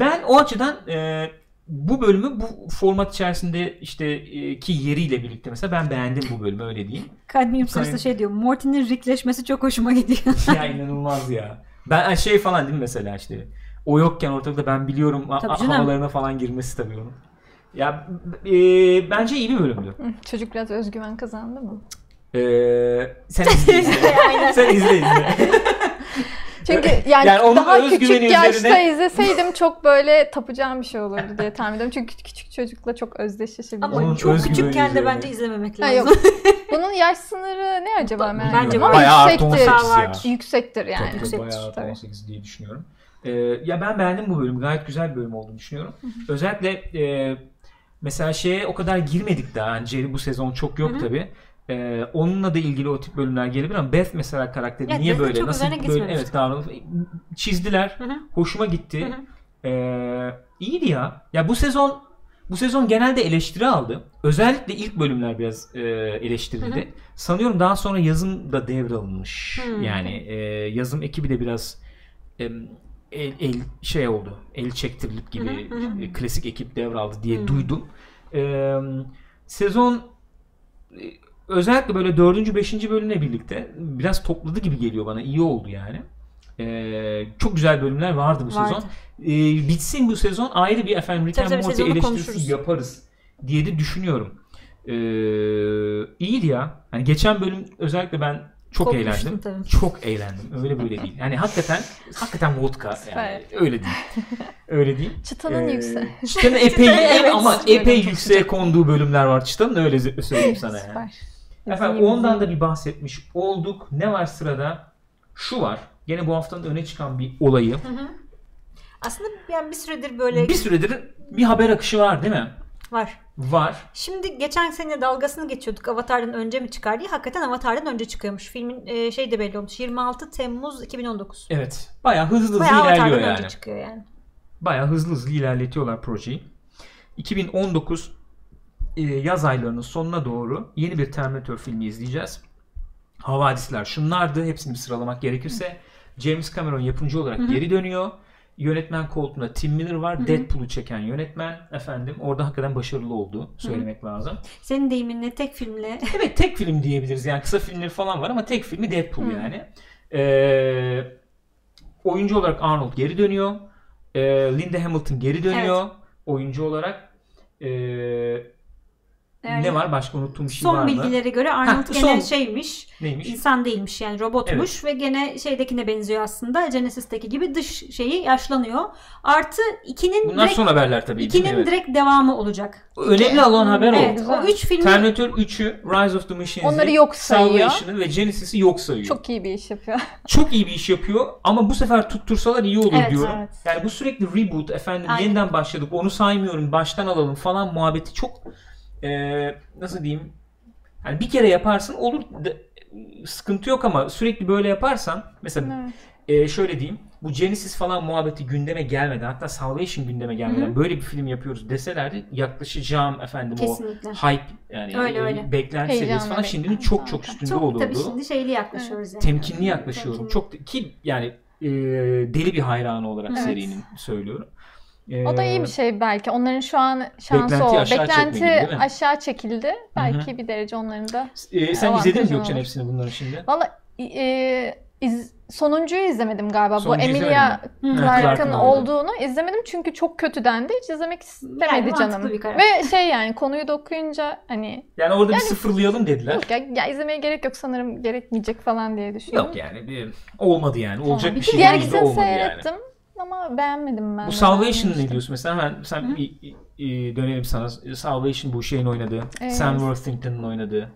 ben o açıdan e, bu bölümü bu format içerisinde işte e, ki yeriyle birlikte mesela ben beğendim bu bölümü öyle diyeyim. Kadmiyum sarısı Aynen. şey diyor. Morty'nin rickleşmesi çok hoşuma gidiyor. ya inanılmaz ya. Ben şey falan değil mi mesela işte o yokken ortalıkta ben biliyorum Tabii havalarına falan girmesi tabii onun. Ya e, bence iyi bir bölümdü. Çocuk biraz özgüven kazandı mı? E, sen izle izle. sen izle izle. Çünkü yani, Yani onun daha küçük yaşta üzerine- izleseydim çok böyle tapacağım bir şey olurdu diye tahmin ediyorum. Çünkü küçük çocukla çok özdeşleşebilirim. Ama Onun çok küçükken de üzerine. bence izlememek Ha, lazım. yok. Bunun yaş sınırı ne acaba merak Bence. Ama Bayağı artı yüksektir. 18 ya. Yüksektir yani. Tabii, tabii, Yüksektir, bayağı tabii. 18 diye düşünüyorum. Ee, ya ben beğendim bu bölümü. Gayet güzel bir bölüm olduğunu düşünüyorum. Özellikle e, mesela şeye o kadar girmedik daha. Yani Jerry bu sezon çok yok Hı tabi. onunla da ilgili o tip bölümler gelebilir ama Beth mesela karakteri Evet, niye Beth'in böyle çok nasıl böyle evet davranış çizdiler. Hı hı. Hoşuma gitti. Hı hı. Ee, iyiydi ya. Ya bu sezon bu sezon genelde eleştiri aldı. Özellikle ilk bölümler biraz e, eleştirildi. Hı hı. Sanıyorum daha sonra yazım da devralınmış. Hı. Yani e, yazım ekibi de biraz em, el, el şey oldu. El çektirilip gibi Hı hı, e, klasik ekip devraldı diye Hı. duydum. E, sezon e, özellikle böyle dördüncü, beşinci bölümle birlikte biraz topladı gibi geliyor bana. İyi oldu yani. E, çok güzel bölümler vardı bu Vardı. sezon. E, bitsin bu sezon ayrı bir efendim Rick and Morty eleştirisi konuşuruz. yaparız diye de düşünüyorum. E, iyiydi ya. Hani geçen bölüm özellikle ben çok Kopmuştum eğlendim. tabii. Çok eğlendim. Öyle böyle değil. Yani hakikaten hakikaten vodka yani. Öyle değil. Öyle değil. Çıtanın Ee, yüksek. Çıtanın epey Evet, ama epey çok yükseğe konduğu bölümler var Çıtanın öyle söyleyeyim sana yani. Süper. Efendim ondan da bir bahsetmiş olduk. Ne var sırada? Şu var. Gene bu haftanın öne çıkan bir olayı. Hı hı. Aslında yani bir süredir böyle Bir süredir bir haber akışı var değil mi? var. Var. Şimdi geçen sene dalgasını geçiyorduk. Avatar'dan önce mi çıkar diye. Hakikaten Avatar'dan önce çıkıyormuş. Filmin e, şey de belli olmuş. 26 Temmuz 2019. Evet. Bayağı hızlı hızlı Bayağı ilerliyor Avatar'dan yani. önce çıkıyor yani. Bayağı hızlı hızlı ilerletiyorlar projeyi. 2019 e, yaz aylarının sonuna doğru yeni bir Terminator filmi izleyeceğiz. Havadisler şunlardı. Hepsini bir sıralamak gerekirse. James Cameron yapımcı olarak geri dönüyor. Yönetmen koltuğunda Tim Miller var. Deadpool'u çeken yönetmen. Efendim orada hakikaten başarılı oldu. Söylemek lazım. Senin deyiminle tek filmle Evet tek film diyebiliriz. Yani kısa filmleri falan var ama tek filmi Deadpool yani. Ee, oyuncu olarak Arnold geri dönüyor. Ee, Linda Hamilton geri dönüyor. Oyuncu olarak. Ee, Yani ne var? Başka unuttuğum bir şey var son mı? bilgilere göre Arnold Ha, gene son. şeymiş. Neymiş? insan değilmiş yani robotmuş ve gene şeydekine benziyor aslında. Genesis'teki gibi dış şeyi yaşlanıyor. Artı ikinin Bunlar direkt, son haberler tabii. değil mi? ikinin Evet. direkt devamı olacak. Önemli olan haber. Evet, güzel. o üç filmi Terminator 3'ü, Rise of the Machines'i, Onları yok sayıyor. Salvation'ı ve Genesis'i yok sayıyor. Çok iyi bir iş yapıyor. çok iyi bir iş yapıyor ama bu sefer tuttursalar iyi olur Evet, diyorum. evet. Yani bu sürekli reboot efendim Aynen. yeniden başladık onu saymıyorum baştan alalım falan muhabbeti çok eee, nasıl diyeyim yani bir kere yaparsın olur de- sıkıntı yok ama sürekli böyle yaparsan mesela Evet. eee, şöyle diyeyim bu Genesis falan muhabbeti gündeme gelmeden hatta Salvation gündeme gelmeden böyle bir film yapıyoruz deselerdi yaklaşacağım efendim Kesinlikle. o hype yani Öyle, e, öyle. beklenti Heyecanla seviyesi falan şimdinin çok zaten. çok üstünde Çok olurdu. tabii şimdi şeyli yaklaşıyoruz yani. Temkinli yaklaşıyorum. Temkinli. Çok ki yani e, deli bir hayranı olarak Evet. serinin söylüyorum. O da iyi bir şey belki. Onların şu an şansı Beklentiyi o. aşağı Beklenti çekme gibi, değil mi? aşağı çekildi. Belki bir derece onların da. E, sen izledin mi Gökçen hepsini bunların şimdi? Valla e, iz, sonuncuyu izlemedim galiba. Sonuncuyu Bu Emilia Clarke'ın olduğunu izlemedim çünkü çok kötü dendi. Hiç izlemek istemedi Yani canım. Ve şey yani konuyu da okuyunca hani Yani orada bir sıfırlayalım dediler. yok ya, ya izlemeye gerek yok sanırım gerekmeyecek falan diye düşünüyorum. Yok yani bir, olmadı yani. Olacak bir Bir şey diğer değil olmadı yani. seyrettim ama beğenmedim ben. Bu Salvation ne diyorsun mesela hemen sen bir, bir dönelim sana. Salvation bu şeyin oynadığı. Evet. Sam Worthington'ın oynadığı.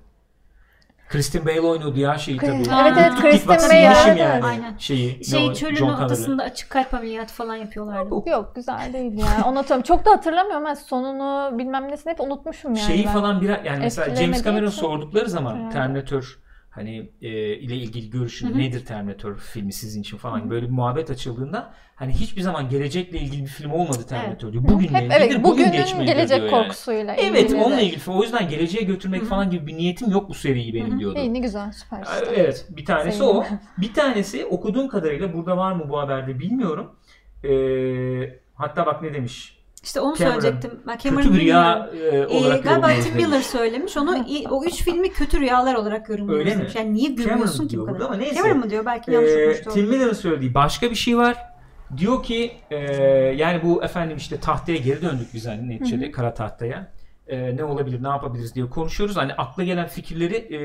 Kristen Bale oynuyordu ya şeyi tabii. Evet evet, Kristen Bale, evet, yani. evet. Aynen. Şeyi. Şey çölün John Connor'ı. ortasında açık kalp ameliyatı falan yapıyorlardı. Yok güzel değil ya. Onu hatırlamıyorum. Çok da hatırlamıyorum. Ben sonunu bilmem nesini hep unutmuşum yani. Şeyi ben. falan bir yani mesela James Cameron sordukları zaman Herhalde. Terminator hani e, ile ilgili görüşün Hı hı. nedir Terminator filmi sizin için falan böyle bir muhabbet açıldığında hani hiçbir zaman gelecekle ilgili bir film olmadı Terminator diyor. Bugünle Hep ilgilidir, evet bugün bugünün geçmelidir gelecek diyor yani. korkusuyla Evet ilgili onunla de. ilgili. O yüzden geleceğe götürmek Hı hı. falan gibi bir niyetim yok bu seriyi benim Hı hı. diyordu. İyi ne güzel süper. Evet bir tanesi Sevdim. o. Bir tanesi okuduğum kadarıyla burada var mı bu haberde bilmiyorum. Ee, hatta bak ne demiş. İşte onu Cameron. söyleyecektim. Ben Cameron Kötü rüya e, olarak galiba yorumluyoruz Tim. Miller söylemiş. Onu o üç filmi kötü rüyalar olarak yorumluyoruz. Öyle mi? Yani niye Cameron ki bu kadar? ama neyse. Cameron mı diyor? Belki yanlış Ee, okumuştu. Tim Miller'ın söylediği başka bir şey var. Diyor ki e, yani bu efendim işte tahtaya geri döndük biz hani neticede kara tahtaya. E, ne olabilir ne yapabiliriz diye konuşuyoruz. Hani akla gelen fikirleri e,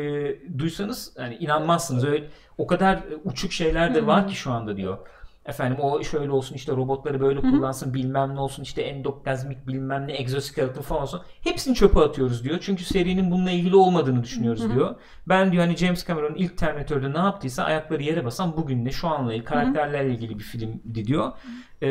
duysanız hani inanmazsınız. Öyle o kadar uçuk şeyler de var ki şu anda diyor. Efendim o şöyle olsun işte robotları böyle Hı hı. kullansın bilmem ne olsun işte endoplazmik bilmem ne exoskeleton falan olsun. Hepsini çöpe atıyoruz diyor. Çünkü serinin bununla ilgili olmadığını düşünüyoruz Hı hı. diyor. Ben diyor hani James Cameron ilk Terminator'da ne yaptıysa ayakları yere basan bugünle şu anla ilgili karakterlerle ilgili bir filmdi diyor. Ee,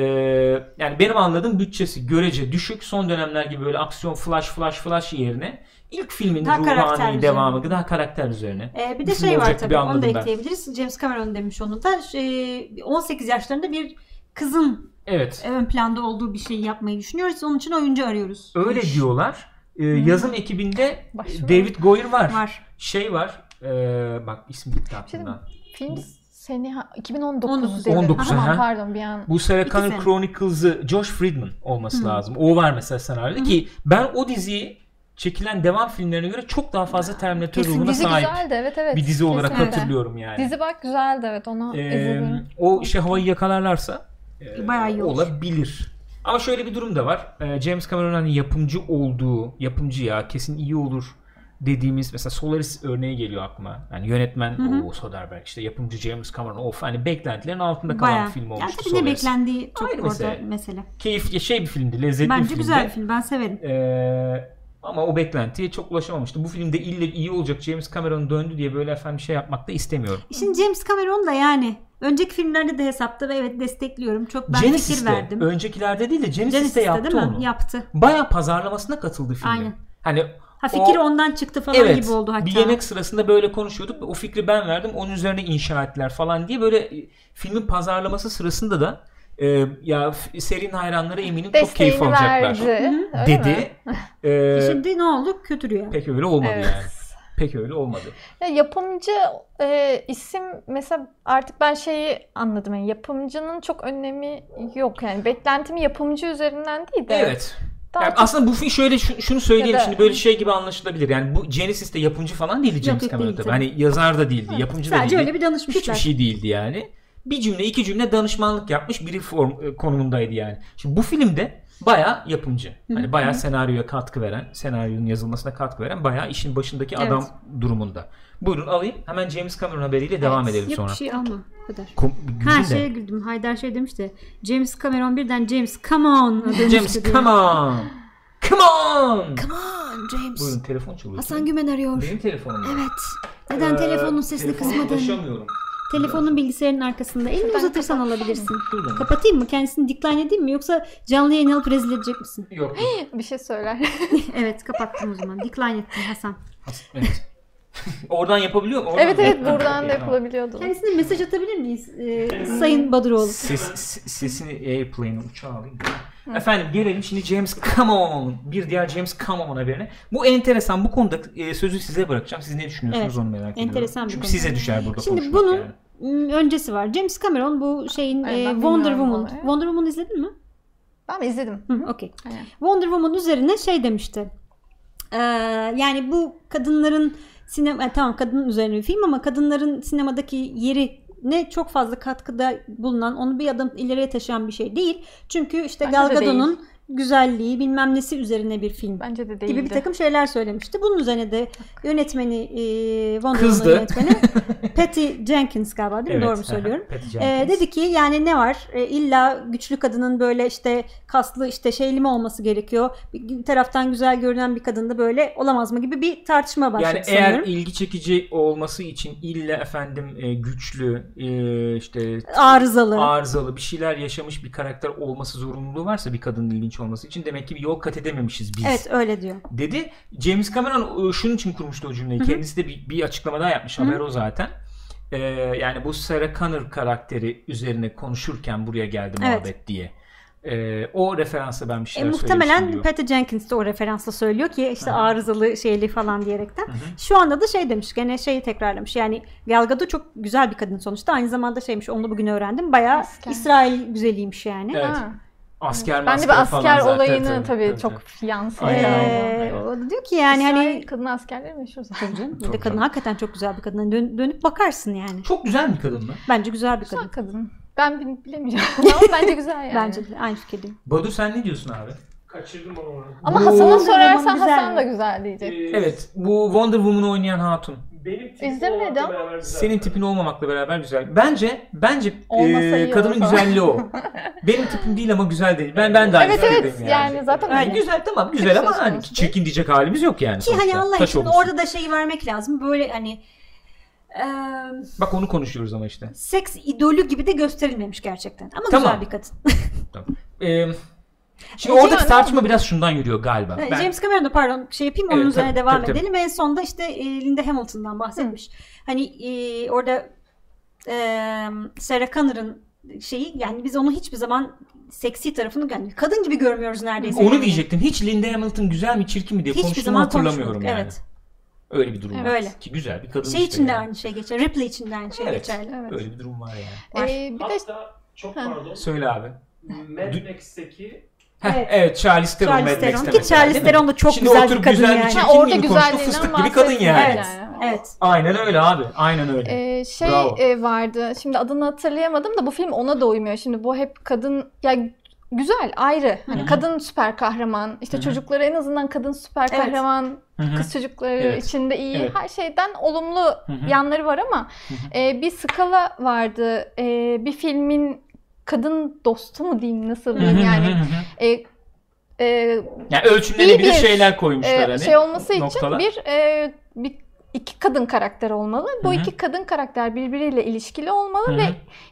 yani benim anladığım bütçesi görece düşük. Son dönemler gibi böyle aksiyon flash flash flash yerine ilk filmin Daha ruhani üzerine. devamı daha karakter üzerine. Ee, bir de şey var tabii onu da anladım ben. ekleyebiliriz. James Cameron demiş onu da. Şey, 18 yaşlarında bir kızın Evet. ön planda olduğu bir şey yapmayı düşünüyoruz. Onun için oyuncu arıyoruz. Öyle demiş. diyorlar. Ee, yazım ekibinde Başvuru. David Goyer var. Var. Şey var. ee, bak isim gitti şey aklımdan. Film seni ha- 2019 19 dedi. 19, Tamam aha. pardon bir an. Bu Sarah Connor. Chronicles'ı Josh Friedman olması Hı. lazım. O var mesela senaryoda ki ben o diziyi çekilen devam filmlerine göre çok daha fazla Terminator Kesin ruhuna Dizi sahip güzeldi evet evet. bir dizi olarak Kesinlikle. hatırlıyorum yani. Dizi bak güzeldi evet onu Ee, izledim. o işte havayı yakalarlarsa e, Bayağı iyi olur. olabilir. Ama şöyle bir durum da var. James Cameron hani yapımcı olduğu, yapımcı ya kesin iyi olur dediğimiz mesela Solaris örneği geliyor aklıma. Yani yönetmen o Soderbergh işte yapımcı James Cameron of hani beklentilerin altında kalan Bayağı. bir film Yani olmuştu tabii ne Solaris. beklendiği çok Ayrı orada mesele. mesele. Keyifli şey bir filmdi, lezzetli bir Bence filmdi. güzel bir film. Ben severim. Ee, ama o beklentiye çok ulaşamamıştı. Bu filmde ille iyi olacak James Cameron döndü diye böyle efendim şey yapmak da istemiyorum. Şimdi James Cameron da yani önceki filmlerde de hesapta ve evet destekliyorum. Çok ben fikir Genesis'te, verdim. öncekilerde değil de Genesis'te, Genesis'te yaptı değil mi? onu. Yaptı. Bayağı pazarlamasına katıldı filmin. Aynen. Hani Ha fikir O- ondan çıktı falan evet gibi oldu hatta. bir yemek sırasında böyle konuşuyorduk. O fikri ben verdim. Onun üzerine inşa ettiler falan diye böyle e, filmin pazarlaması sırasında da e, ya serinin hayranları eminim çok keyif Desteğini alacaklar verdi. dedi. E, Şimdi ne oldu? Kötü rüya. pek öyle olmadı Evet. yani. Pek öyle olmadı. Ya yapımcı e, isim mesela artık ben şeyi anladım. Yani yapımcının çok önemi yok. Yani beklentimi yapımcı üzerinden değil de. Evet. Daha Yani çok- aslında bu film şöyle şu- şunu söyleyelim da- şimdi böyle şey gibi anlaşılabilir. Yani bu Genesis'te yapımcı falan değildi James Cameron tabii. Hani yazar da değildi, yapımcı da Sadece değildi. öyle bir danışmışlar. Hiçbir şey değildi yani. Bir cümle, iki cümle danışmanlık yapmış biri form e, konumundaydı yani. Şimdi bu filmde bayağı yapımcı. Hani bayağı senaryoya katkı veren, senaryonun yazılmasına katkı veren bayağı işin başındaki Evet. adam durumunda. Buyurun alayım. Hemen James Cameron haberiyle devam edelim Yok sonra. bir şey alma. Bu kadar. Kom- güldüm de. şeye güldüm. Haydar şey demişti. James Cameron birden James come on demişti James diye. come on. Come on. Come on James. Buyurun telefon çalıyor. Hasan Gümen arıyor. Benim telefonum. Evet. Neden Ee, telefonun sesini kısmadın? ulaşamıyorum. Telefonun bilgisayarın arkasında. Elini Şuradan uzatırsan kapat. alabilirsin. Şuradan. Kapatayım mı? Kendisini decline edeyim mi? Yoksa canlı yayın alıp rezil edecek misin? Yok. Bir şey söyler. evet kapattım o zaman. Decline ettim Hasan. evet. Oradan yapabiliyor mu? Oradan evet evet Ha, buradan da yapılabiliyordu. Kendisine mesaj atabilir miyiz? Ee, Sayın Badıroğlu. Ses, se- sesini Airplane uçağa alayım. Efendim gelelim şimdi James Come On. Bir diğer James Come On haberine. Bu enteresan. Bu konuda e, sözü size bırakacağım. Siz ne düşünüyorsunuz Evet, onu merak ediyorum. enteresan bir Çünkü konu. size düşer burada Şimdi bunun yani. Öncesi var. James Cameron bu şeyin Ay, e, Wonder Woman. ya. Wonder Woman izledin mi? Ben mi izledim? Hı, okey. Aynen. Wonder Woman üzerine şey demişti. Ee, yani bu kadınların sinema e, tamam kadının üzerine bir film ama kadınların sinemadaki yeri ne çok fazla katkıda bulunan, onu bir adım ileriye taşıyan bir şey değil. Çünkü işte Bence Gal Gadot'un güzelliği bilmem nesi üzerine bir film Bence de değildi. gibi bir takım şeyler söylemişti. Bunun üzerine de yönetmeni e, Wonder Kızdı. Woman yönetmeni Patty Jenkins galiba değil mi? Doğru mu söylüyorum? Jenkins. dedi ki yani ne var? Ee, illa güçlü kadının böyle işte kaslı işte şeyli mi olması gerekiyor? Bir, bir taraftan güzel görünen bir kadın da böyle olamaz mı gibi bir tartışma başladı Yani eğer ilgi çekici olması için illa efendim e, güçlü e, işte Arızalı. arızalı bir şeyler yaşamış bir karakter olması zorunluluğu varsa bir kadının ilginç olması için demek ki bir yol kat edememişiz biz. evet öyle diyor. Dedi. James Cameron e, şunun için kurmuştu o cümleyi. Kendisi de bir, bir açıklama daha yapmış. Haber o zaten. E, yani bu Sarah Connor karakteri üzerine konuşurken buraya geldi Evet. muhabbet diye. E, o referansa ben bir E, şeyler muhtemelen söylemiştim diyor. Patty Jenkins de o referansla söylüyor ki işte Aha. arızalı şeyli falan diyerekten. hı. Şu anda da şey demiş gene şeyi tekrarlamış. Yani Gal Gadot çok güzel bir kadın sonuçta. Aynı zamanda şeymiş onu da bugün öğrendim. Bayağı Asker. İsrail güzeliymiş yani. Evet. Ha. Asker Ben de bir asker falan zaten. olayını Tabii, tabii, tabii, çok yansıyor. Aynen, Ee, aynen. o da diyor ki yani İsrail hani kadın askerleri meşhur zaten. Tabii canım. Bir de kadın hakikaten çok güzel bir kadın. Hani Dön- dönüp bakarsın yani. Çok güzel bir kadın mı? Bence güzel bir kadın. Güzel kadın. Ben bil- bilemeyeceğim ama bence güzel yani. Bence de aynı fikirdeyim. Badu sen ne diyorsun abi? Kaçırdım onu. Ama Hasan'a sorarsan Hasan da güzel diyecek. Ee, Evet. Bu Wonder Woman'ı oynayan hatun. Benim tipim İzlemedim. olmakla beraber güzel. Senin tipin olmamakla beraber güzel. Bence bence Olmasa e, iyi kadının olur. güzelliği o. Benim tipim değil ama güzel değil. Ben ben de aynı Evet evet fikirdeyim yani, zaten Yani öyle. güzel tamam güzel ama hani çekin diyecek halimiz yok yani. Ki hani sonuçta. Allah Taş için orada da şeyi vermek lazım. Böyle hani eee, Bak onu konuşuyoruz ama işte. seks idolü gibi de gösterilmemiş gerçekten. Ama Tamam. güzel bir kadın. Ee, şimdi E, oradaki tartışma biraz şundan yürüyor galiba. Ben, James Cameron da pardon şey yapayım onun Evet, üzerine tabii, devam tabii, tabii. edelim. En sonda işte e, Linda Hamilton'dan bahsetmiş. Hani e, orada e, Sarah Connor'ın şeyi yani biz onu hiçbir zaman seksi tarafını yani kadın gibi görmüyoruz neredeyse. onu yani. diyecektim. Hiç Linda Hamilton güzel mi çirkin mi diye Hiçbir konuştuğumu zaman hatırlamıyorum yani. Evet. Öyle bir durum Evet. var. Öyle. Ki güzel bir kadın Şey işte için de yani. aynı şey geçer. Ripley için de aynı şey Evet. geçerli. Evet. Öyle bir durum var yani. Var. Ee, bir de Hatta çok Ha. pardon. Söyle abi. Mad Max'teki Evet. evet. Charlize Theron Charlize Mad. Max'te Ki Charlize? Theron da çok Şimdi güzel bir kadın güzel yani. Ha, orada güzelliğinden fıstık gibi kadın yani. Evet. Yani. Evet. Aynen öyle abi. Aynen öyle. Ee, şey Bravo. e, vardı. Şimdi adını hatırlayamadım da bu film ona da uymuyor. Şimdi bu hep kadın ya güzel ayrı. Hani Hı hı. kadın süper kahraman. İşte Hı hı. çocukları en azından kadın süper kahraman. Hı hı. Kız çocukları Evet. içinde iyi. Evet. Her şeyden olumlu Hı hı. yanları var ama e, bir skala vardı. E, bir filmin kadın dostu mu diyeyim nasıl diyeyim yani. E, e, Yani ölçümlenebilir İyi bir, şeyler koymuşlar e, hani. şey olması noktalar. için bir, e, bir iki kadın karakter olmalı. Bu Hı hı. iki kadın karakter birbiriyle ilişkili olmalı Hı hı. ve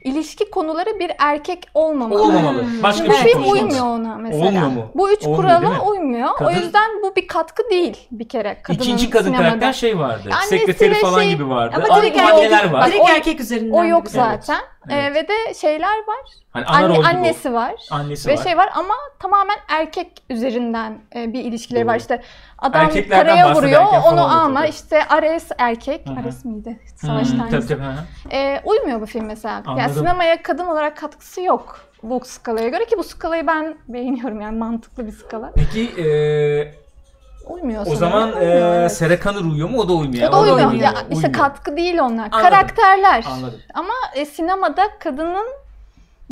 ilişki konuları bir erkek olmamalı. Olmamalı. Başka Bu bir şey uymuyor ona mesela. Olmuyor mu? Bu üç Olmuyor, kurala uymuyor. Kadın- O yüzden bu bir katkı değil bir kere kadının İkinci kadın sinemada. karakter şey vardı. Annesiyle Sekreteri falan şey- gibi vardı. Ama direkt erkek, var. direkt O- erkek üzerinden. O yok bir şey. Ee, Evet. ve de şeyler var. Hani ana Anne, annesi var. Annesi Ve var. şey var ama tamamen erkek üzerinden e, bir ilişkileri Doğru. var. İşte adam paraya vuruyor, onu alma. tabii. İşte Ares erkek. Hı hı. Ares miydi? Savaş tabii tanrısı. tabii. hı hı. E, uymuyor bu film mesela. Anladım. Yani sinemaya kadın olarak katkısı yok bu skalaya göre ki bu skalayı ben beğeniyorum yani mantıklı bir skala. Peki eee, Uymuyor o zaman Uymuyor. Sarah Connor uyuyor mu? O da uymuyor. o da uymuyor. uymuyor. Ya işte katkı değil onlar. Anladım. Karakterler. Anladım. Ama e, sinemada kadının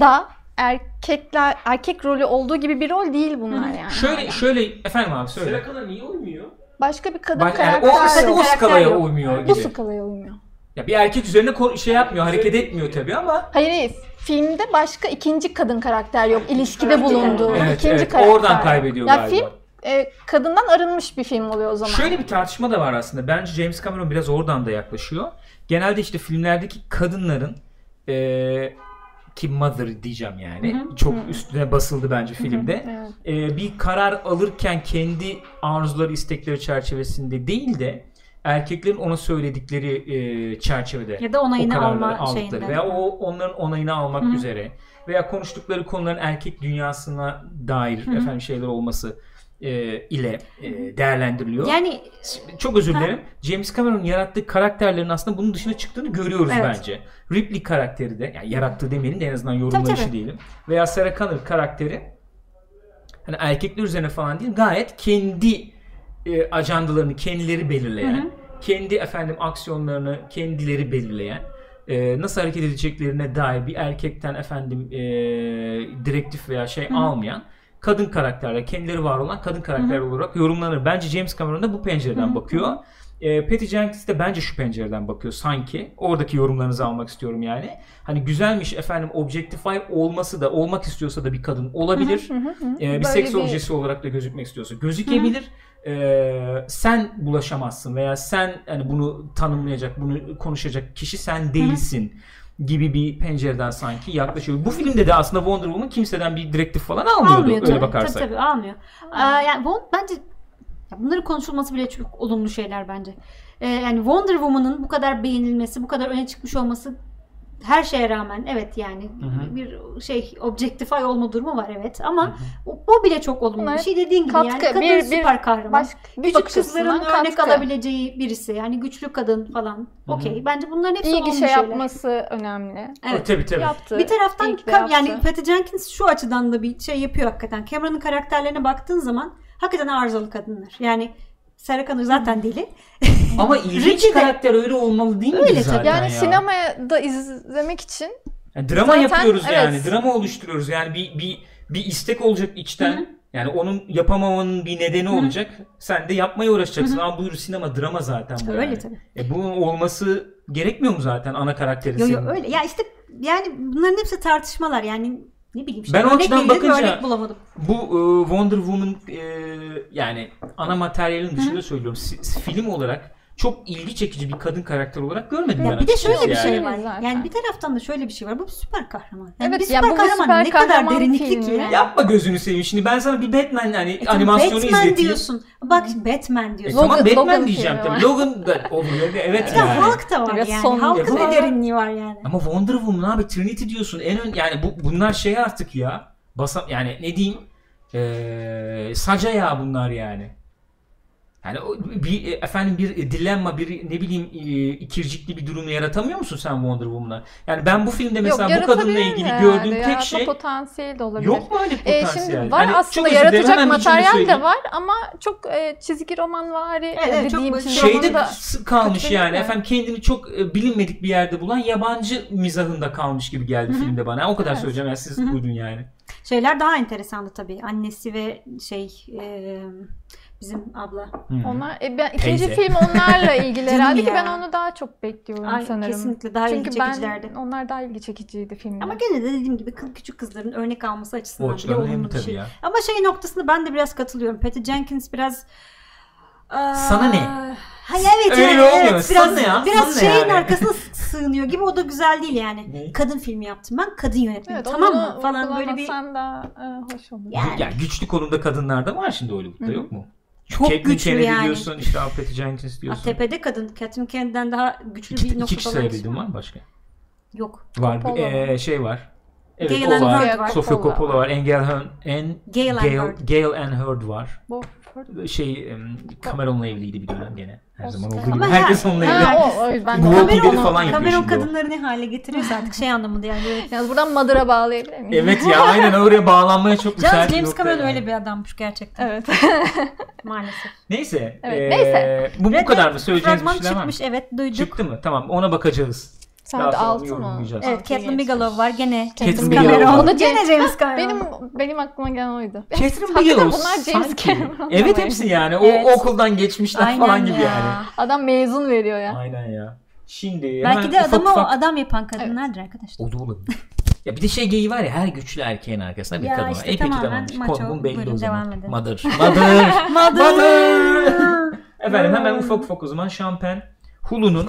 da erkekler erkek rolü olduğu gibi bir rol değil bunlar yani. Şöyle şöyle efendim abi söyle. Connor niye uymuyor? Başka bir kadın yani karakter o, mesela yok. o skalaya yok. uymuyor Bu gibi. skalaya uymuyor. Ya bir erkek üzerine şey yapmıyor, hareket etmiyor tabii ama Hayır hayır. Filmde başka ikinci kadın karakter yok. İlişkide bulunduğu evet, ikinci evet, karakter. oradan kaybediyor ya galiba. film e, kadından arınmış bir film oluyor o zaman. Şöyle bir tartışma da var aslında. Bence James Cameron biraz oradan da yaklaşıyor. Genelde işte filmlerdeki kadınların eee ki mother diyeceğim yani. Çok üstüne basıldı bence filmde. Evet. Eee, bir karar alırken kendi arzuları, istekleri çerçevesinde değil de erkeklerin ona söyledikleri eee, çerçevede Ya da onayını alma aldıkları şeyinde. veya o onların onayını almak Hı hı. üzere veya konuştukları konuların erkek dünyasına dair Hı hı. efendim şeyler olması eee, ile eee, değerlendiriliyor. Yani Çok özür dilerim. James Cameron'ın yarattığı karakterlerin aslında bunun dışına çıktığını görüyoruz Evet. bence. Ripley karakteri de yani yarattığı demeyelim de en azından yorumlayışı Tabii, diyelim. Veya Sarah Connor karakteri hani erkekler üzerine falan değil gayet kendi e, ajandalarını kendileri belirleyen, Hı hı. kendi efendim aksiyonlarını kendileri belirleyen e, nasıl hareket edeceklerine dair bir erkekten efendim e, direktif veya şey almayan kadın karakterler, kendileri var olan kadın karakterler olarak yorumlanır. Bence James Cameron da bu pencereden bakıyor. E, Patty Jenkins de bence şu pencereden bakıyor sanki. Oradaki yorumlarınızı almak istiyorum yani. Hani güzelmiş efendim objectify olması da olmak istiyorsa da bir kadın olabilir. E, bir Böyle seks bir- objesi olarak da gözükmek istiyorsa gözükebilir. E, sen bulaşamazsın veya sen hani bunu tanımlayacak, bunu konuşacak kişi sen değilsin gibi bir pencereden sanki yaklaşıyor. Bu filmde de aslında Wonder Woman kimseden bir direktif falan almıyordu Almıyor öyle tabii. bakarsak. Tabii tabii almıyor. Aa, yani Won- bence ya bunların konuşulması bile çok olumlu şeyler bence. Ee, yani Wonder Woman'ın bu kadar beğenilmesi, bu kadar öne çıkmış olması her şeye rağmen evet yani hı. bir şey objectify olma durumu var evet ama o, o bile çok olumlu Bunlar bir şey dediğin gibi yani katkı, kadın bir- bir süper kahraman. Başka Küçük kızların açısından örnek katkı. alabileceği birisi yani güçlü kadın falan. Okey bence bunların hepsi İyi olumlu şeyler. yapması önemli. Evet. Tabii tabii. Yaptı. Bir taraftan ka- yaptı. yani Patty Jenkins şu açıdan da bir şey yapıyor hakikaten. Cameron'ın karakterlerine baktığın zaman hakikaten arızalı kadınlar. Yani Sarah Connor zaten deli. Ama ilginç de- karakter öyle olmalı değil mi Öyle tabii. zaten yani ya? sinemaya da izlemek için Yani drama Zaten yapıyoruz evet. yani. Drama oluşturuyoruz. Yani bir bir bir istek olacak içten. Yani onun yapamamanın bir nedeni olacak. Sen de yapmaya uğraşacaksın. Ama buyur sinema drama zaten bu Öyle yani. tabii. E bunun olması gerekmiyor mu zaten ana karakteri Yo yo senin? öyle. Ya işte yani bunların hepsi tartışmalar yani ne bileyim işte Ben o açıdan bakınca- bulamadım. Bu e, Wonder Woman e, yani ana materyalin dışında söylüyorum. Si- film olarak çok ilgi çekici bir kadın karakter olarak görmedim ben Ya bir de şöyle bir yani. şey yani. var. Zaten. Yani bir taraftan da şöyle bir şey var. Bu bir süper kahraman. Yani Evet, bir süper ya bu kahraman süper ne kadar kahraman derinlikli ki. Yani. Yapma gözünü seveyim. Şimdi ben sana bir Batman hani E tamam, animasyonu Batman izleteyim. diyorsun. Bak Batman E diyorsun. tamam Logan- Batman Logan diyeceğim tabii. Logan da olur. Evet Bir de yani. Hulk da var Biraz yani. son- Hulk'ın Ya ne bu- derinliği var yani. Ama Wonder Woman abi Trinity diyorsun. En ön yani bu bunlar şey artık ya. Basam yani ne diyeyim? Ee, saca ya bunlar yani. Yani bir e, efendim bir dilemma bir ne bileyim e, ikircikli bir durum yaratamıyor musun sen Wonder Woman'a? Yani ben bu filmde mesela Yok, bu kadınla ilgili gördüğüm tek Yaratma şey potansiyeli de olabilir. yok mu öyle potansiyel? şimdi var Hani aslında çok dilerim, yaratacak cümle materyal de var ama çok e, çizgi roman vari Evet, evet, çok dediğim basit. için Şeyde da kalmış yani mi? efendim kendini çok e, bilinmedik bir yerde bulan yabancı mizahında kalmış gibi geldi filmde bana. O kadar Evet. söyleyeceğim yani siz buyurun yani. Şeyler daha enteresandı tabii. Annesi ve şey e, bizim abla. Hı. onlar e, ben ikinci Teyze. film onlarla ilgili herhalde ki ben onu daha çok bekliyorum Ay, sanırım. kesinlikle daha Çünkü ilgi ben çekicilerdi. onlar daha ilgi çekiciydi filmde. Ama gene de dediğim gibi küçük kızların örnek alması açısından bile olumlu bir şey. ya. Ama şey noktasında ben de biraz katılıyorum. Patty Jenkins biraz Aa, Sana ne? Hayır evet Öyle yani, olmuyor. evet, Sana biraz, ne ya? biraz Sana şeyin yani? arkasına sığınıyor gibi o da güzel değil yani. Ne? Kadın filmi yaptım ben kadın yönetmenim evet, tamam mı falan böyle bir da e, hoş olur. Yani. Ya güçlü konumda kadınlar da var şimdi Hollywood'da Hı hı. yok mu? Çok Caitlyn güçlü Kennedy yani. diyorsun işte Patty Jenkins diyorsun. tepede kadın Catherine Kennedy'den daha güçlü İki, bir iki noktada kişi olan sayabildin kişi var mı başka? Yok. Var. Coppola Ee, şey var. Evet Gail o var. Sofia Coppola var. Engel Hurd. En Gail, Hurd. Gail Ann Hurd var. Bu Şey Cameron'la evliydi bir dönem gene. Her zaman Oscar. olduğu gibi. Ama Herkes her- onunla evli. Ha, o, o yüzden Cameron, falan yapıyor Cameron kadınları ne hale getiriyorsa artık şey anlamında yani böyle Yalnız buradan Madır'a bağlayabilir miyim? Evet ya aynen oraya bağlanmaya çok müsait bir James Cameron yani. öyle bir adammış gerçekten Evet. maalesef. Neyse. Evet, ee, neyse. Bu, bu kadar mı? Söyleyeceğiniz bir şeyler var mı? çıkmış evet duyduk. Çıktı mı? Tamam ona bakacağız. Saat Daha sonra 6 mı? Evet geçmiş. Bigelow var gene James Bigelow Cameron. var. O da Gene James- Cameron. Benim benim aklıma gelen oydu. Catherine Bigelow bunlar James. Cameron Evet hepsi yani. O Evet. okuldan geçmişler Aynen falan gibi ya. yani. Adam mezun veriyor ya. Aynen ya. Şimdi Belki de adamı ufak- adam yapan kadınlardır arkadaşlar. O da olabilir. ya bir de şey geyiği var ya her güçlü erkeğin arkasında bir Ya kadın var. işte E tamamen tamam. maço. Konunun belli Buyurun, o zaman. Mother. Mother. Mother. Efendim hemen ufak ufak o zaman Şampen Hulu'nun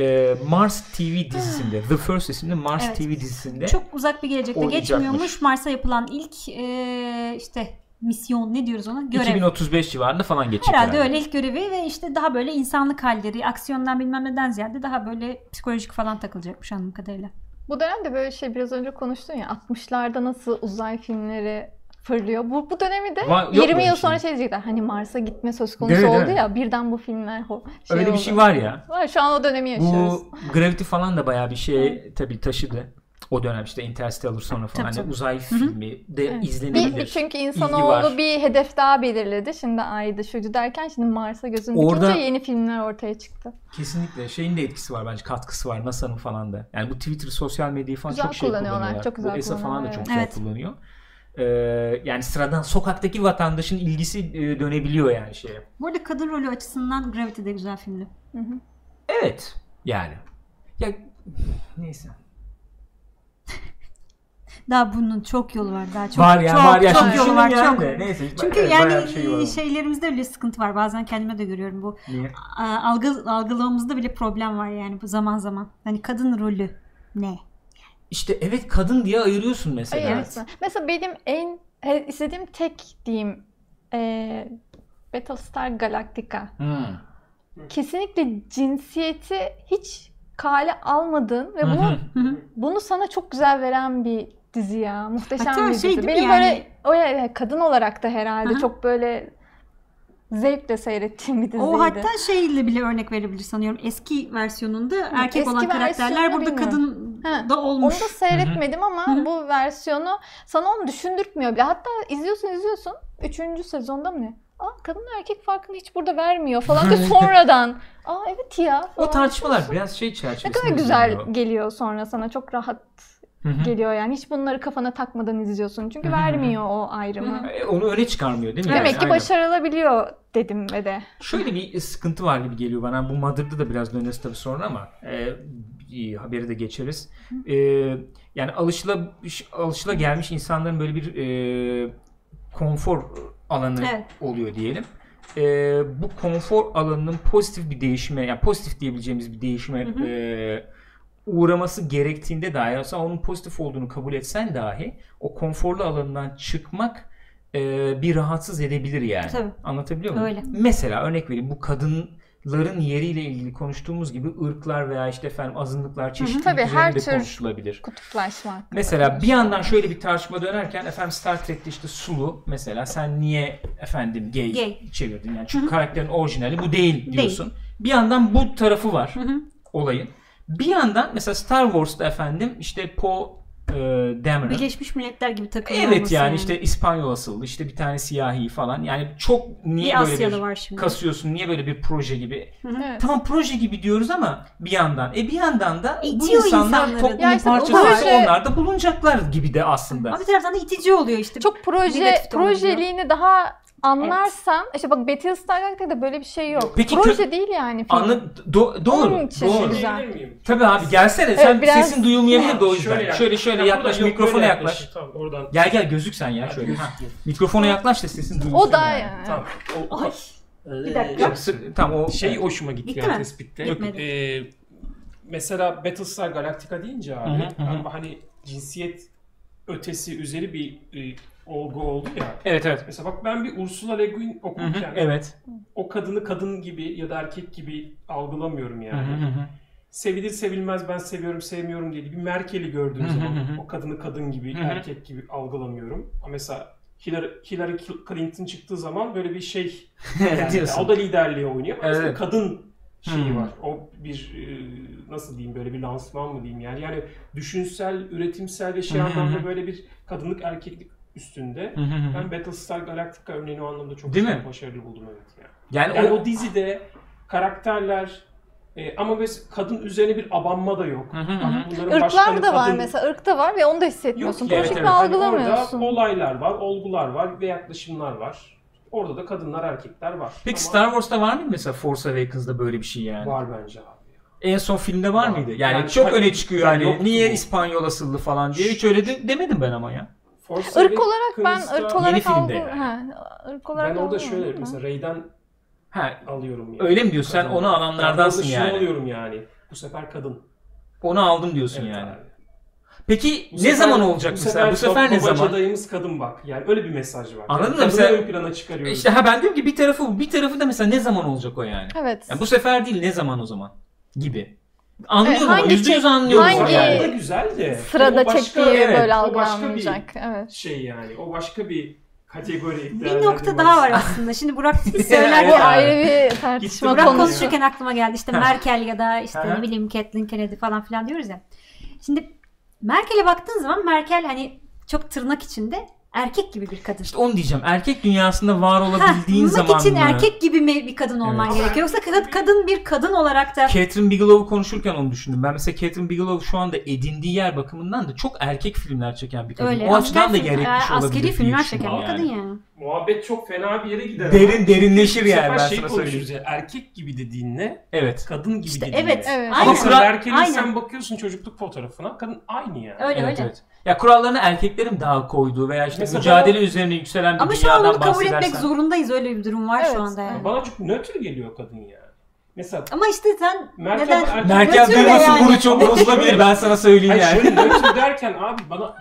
e, Mars TV dizisinde The First isimli Mars Evet. TV dizisinde Çok uzak bir gelecekte geçmiyormuş. Mars'a yapılan ilk e, işte misyon ne diyoruz ona? Görev. 2035 civarında falan geçecek Herhalde öyle ilk görevi ve işte daha böyle insanlık halleri, aksiyondan bilmem neden ziyade daha böyle psikolojik falan takılacakmış anladığım kadarıyla. Bu dönemde böyle şey biraz önce konuştun ya 60'larda nasıl uzay filmleri fırlıyor. Bu, bu dönemi de Va- yok 20 böyle yıl bir sonra şey. diyecekler. Hani Mars'a gitme söz konusu değil oldu mi? ya birden bu filmler şey Öyle bir oldu. şey var ya. Var, Şu an o dönemi yaşıyoruz. Bu Gravity falan da bayağı bir şey tabii taşıdı. O dönem işte Interstellar sonra falan Tabii, hani uzay filmi de Evet. izlenebilir. Bir, bir çünkü insanoğlu var. bir hedef daha belirledi. Şimdi aydı şuydu derken şimdi Mars'a gözünü Orada- dikince yeni filmler ortaya çıktı. Kesinlikle şeyin de etkisi var bence katkısı var NASA'nın falan da. Yani bu Twitter sosyal medyayı falan Güzel çok şey kullanıyorlar, kullanıyorlar. çok güzel bu ESA falan da çok evet. güzel kullanıyor. Ee, yani sıradan sokaktaki vatandaşın ilgisi e, dönebiliyor yani şeye. Bu arada kadın rolü açısından Gravity de güzel filmdi. Evet yani. Ya neyse. Daha bunun çok yolu var. Daha çok var ya çok, var ya çok şimdi yolu var. yani çok. de. Neyse. Çünkü evet, yani şey var. şeylerimizde öyle sıkıntı var. Bazen kendime de görüyorum bu. Niye? Algı, algılamamızda bile problem var yani bu zaman zaman. Hani kadın rolü ne? İşte evet kadın diye ayırıyorsun mesela. Ayırırsın. Mesela benim en istediğim tek diyeyim e, Battlestar Galactica. Hmm. Kesinlikle cinsiyeti hiç kale almadığın ve bunu bunu sana çok güzel veren bir dizi ya. Muhteşem Hatta bir şey dizi. Benim yani- böyle o ya- kadın olarak da herhalde Hı hı. çok böyle zevkle seyrettiğim bir diziydi. O hatta şeyle bile örnek verebilir sanıyorum. Eski versiyonunda erkek eski olan karakterler burada bilmiyorum. kadın Ha, da Onu olmuş. da seyretmedim ama bu versiyonu sana onu düşündürtmüyor bile. Hatta izliyorsun izliyorsun. Üçüncü sezonda mı ne? Aa kadın erkek farkını hiç burada vermiyor falan da sonradan. Aa evet ya. O falan. tartışmalar biraz şey Ne çerçevesinde. kadar güzel geliyor sonra sana çok rahat Hı hı. geliyor yani hiç bunları kafana takmadan izliyorsun çünkü Hı hı. vermiyor o ayrımı. E, Onu öne çıkarmıyor değil mi? Demek Yani ki aynen. başarılabiliyor dedim ve de. Şöyle bir sıkıntı var gibi geliyor bana. Bu Mother'da da biraz döneriz tabii sonra ama e, iyi, haberi de geçeriz. E, yani alışıla alışıla gelmiş insanların böyle bir e, konfor alanı Evet. oluyor diyelim. E, bu konfor alanının pozitif bir değişime, yani pozitif diyebileceğimiz bir değişime Hı hı. e, uğraması gerektiğinde dahi aslında onun pozitif olduğunu kabul etsen dahi o konforlu alanından çıkmak e, bir rahatsız edebilir yani. Tabii. Anlatabiliyor muyum? Öyle. Mesela örnek vereyim bu kadınların yeriyle ilgili konuştuğumuz gibi ırklar veya işte efendim azınlıklar çeşitlilik Tabii, her üzerinde tür- konuşulabilir. Kutuplaşma. Mesela bir yandan şöyle bir tartışma dönerken efendim Star Trek'te işte Sulu mesela sen niye efendim gay, Gay. çevirdin yani çünkü karakterin orijinali bu değil diyorsun. Bir yandan bu tarafı var Hı hı. olayın. Bir yandan mesela Star Wars'ta efendim işte Poe e, Dameron Birleşmiş Milletler gibi takılıyor Evet olması yani, işte İspanyol asıllı işte bir tane siyahi falan. Yani çok niye bir böyle Asyalı bir var şimdi. kasıyorsun? Niye böyle bir proje gibi? Evet. Tamam proje gibi diyoruz ama bir yandan. E bir yandan da bu İtiyor insanlar insanları. toplumun Ya işte o parçası proje- onlar da bulunacaklar gibi de aslında. Ama bir taraftan da itici oluyor işte. Çok proje Negatif de olabiliyor. projeliğini daha anlarsan işte bak Battlestar Galactica'da böyle bir şey yok. Peki Proje kö- değil yani film. Anla do- doğru. Onun için doğru. güzel. Miyim? Tabii abi gelsene sen biraz- sesin duyulmayabilir de o yüzden. Şöyle şöyle Ya yaklaş yok, mikrofona böyle yaklaş. Tamam oradan. Gel gel gözük sen ya şöyle. Ha. Mikrofona yaklaş da sesin duyulsun. O da yani. yani. Tamam. O, Ay. Bir dakika. Yok, tamam o Şey hoşuma gitti, Gitti yani mi? tespitte. Gitmedi. Ee, mesela Battlestar Galactica deyince abi Hı hı, hani cinsiyet ötesi üzeri bir e, olgu oldu ya. Evet evet. Mesela bak ben bir Ursula Le Guin Hı hı, okurken Evet. o kadını kadın gibi ya da erkek gibi algılamıyorum Hı yani. hı, hı hı. Sevilir sevilmez ben seviyorum sevmiyorum diye bir Merkel'i gördüğüm Hı hı, zaman hı hı. o kadını kadın gibi Hı hı. erkek gibi algılamıyorum. Ama mesela Hillary, Hillary Clinton çıktığı zaman böyle bir şey yani, o da liderliğe oynuyor ama Evet. kadın şeyi Hmm. var. O bir e, nasıl diyeyim böyle bir lansman mı diyeyim yani yani düşünsel, üretimsel ve şey Hı hı hı. anlamda böyle bir kadınlık erkeklik üstünde. Hı hı hı. Ben Battlestar Galactica örneğini o anlamda çok Değil mi? başarılı buldum evet yani. Yani, Yani o, o dizide karakterler e, ama mesela kadın üzerine bir abanma da yok. Hı hı hı. Bak bunların Irklar da var kadın- mesela. ırk da var ve onu da Yok hissetmiyorsun. Evet, Projikle evet. Hani algılamıyorsun. Orada olaylar var, olgular var ve yaklaşımlar var. Orada da kadınlar, erkekler var. Peki Ama Star Wars'ta var mıydı mesela Force Awakens'da böyle bir şey yani? var bence abi. En son filmde var Var. mıydı? Yani, Yani çok tabii- öne çıkıyor yani hani yoktu niye bu. İspanyol asıllı falan diye hiç öyle de, demedim ben ama ya. Force Irk olarak ben ırk olarak filmde algı... yani. Ha, ırk olarak ben orada şöyle mesela Rey'den Ha alıyorum yani. öyle mi diyorsun? Sen onu alanlardansın Ben yani. alıyorum yani. Bu sefer kadın. Onu aldım diyorsun Evet yani. abi. Peki Bu ne sefer- zaman olacak mesela? Bu sefer ne zaman? dayımız kadın bak. Yani öyle bir mesaj var. Anladın yani mı? Mesela- ön plana çıkarıyoruz. İşte ha ben diyorum ki bir tarafı bu, bir tarafı da mesela ne zaman olacak o yani? Evet. Yani bu sefer değil ne zaman o zaman gibi. Anlıyorum Evet, hangi yüzde yüz anlıyorum. hangi- yani. Güzel de. Sırada başka- çektiği evet, böyle algılanmayacak. Evet. bir şey yani. O başka bir kategori. Bir nokta daha var aslında. Şimdi Burak Bu söylerken Evet. ayrı bir tartışma Burak konuşurken aklıma geldi. İşte. Merkel ya da işte ne bileyim Kathleen Kennedy falan filan diyoruz ya. Şimdi Merkel'e baktığın zaman Merkel hani çok tırnak içinde erkek gibi bir kadın. İşte onu diyeceğim. Erkek dünyasında var Ha, olabildiğin tırnak zaman için mı? erkek gibi mi bir kadın olman Evet. gerekiyor? Yoksa kad- kadın bir kadın olarak da Catherine Bigelow'u konuşurken onu düşündüm. Ben mesela Catherine Bigelow şu anda edindiği yer bakımından da çok erkek filmler çeken bir kadın. öyle. o açıdan da gerekmiş e, olabilir. Askeri filmler çeken bir kadın yani. Muhabbet çok fena bir yere gider. Derin ama. derinleşir yani ben şey sana konuşuruz söyleyeyim. ya, erkek gibi dediğin ne? Evet. Kadın gibi İşte dediğin evet. ne? Evet. Aynen. Ama mesela Merkel'in Aynen. sen bakıyorsun çocukluk fotoğrafına kadın aynı yani. Öyle evet, öyle. evet. Ya kurallarını erkeklerin daha koyduğu veya işte Mesela mücadele üzerine yükselen bir Ama şu an dünyadan onu kabul etmek zorundayız. Öyle bir durum var Evet. şu anda yani. Bana çok nötr geliyor kadın yani. Mesela Ama işte sen Merkel, neden Merkel Nötr de duyması yani. bunu çok bozulabilir ben sana söyleyeyim Hayır yani. şöyle nötr derken abi bana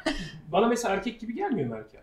bana mesela erkek gibi gelmiyor Merkel.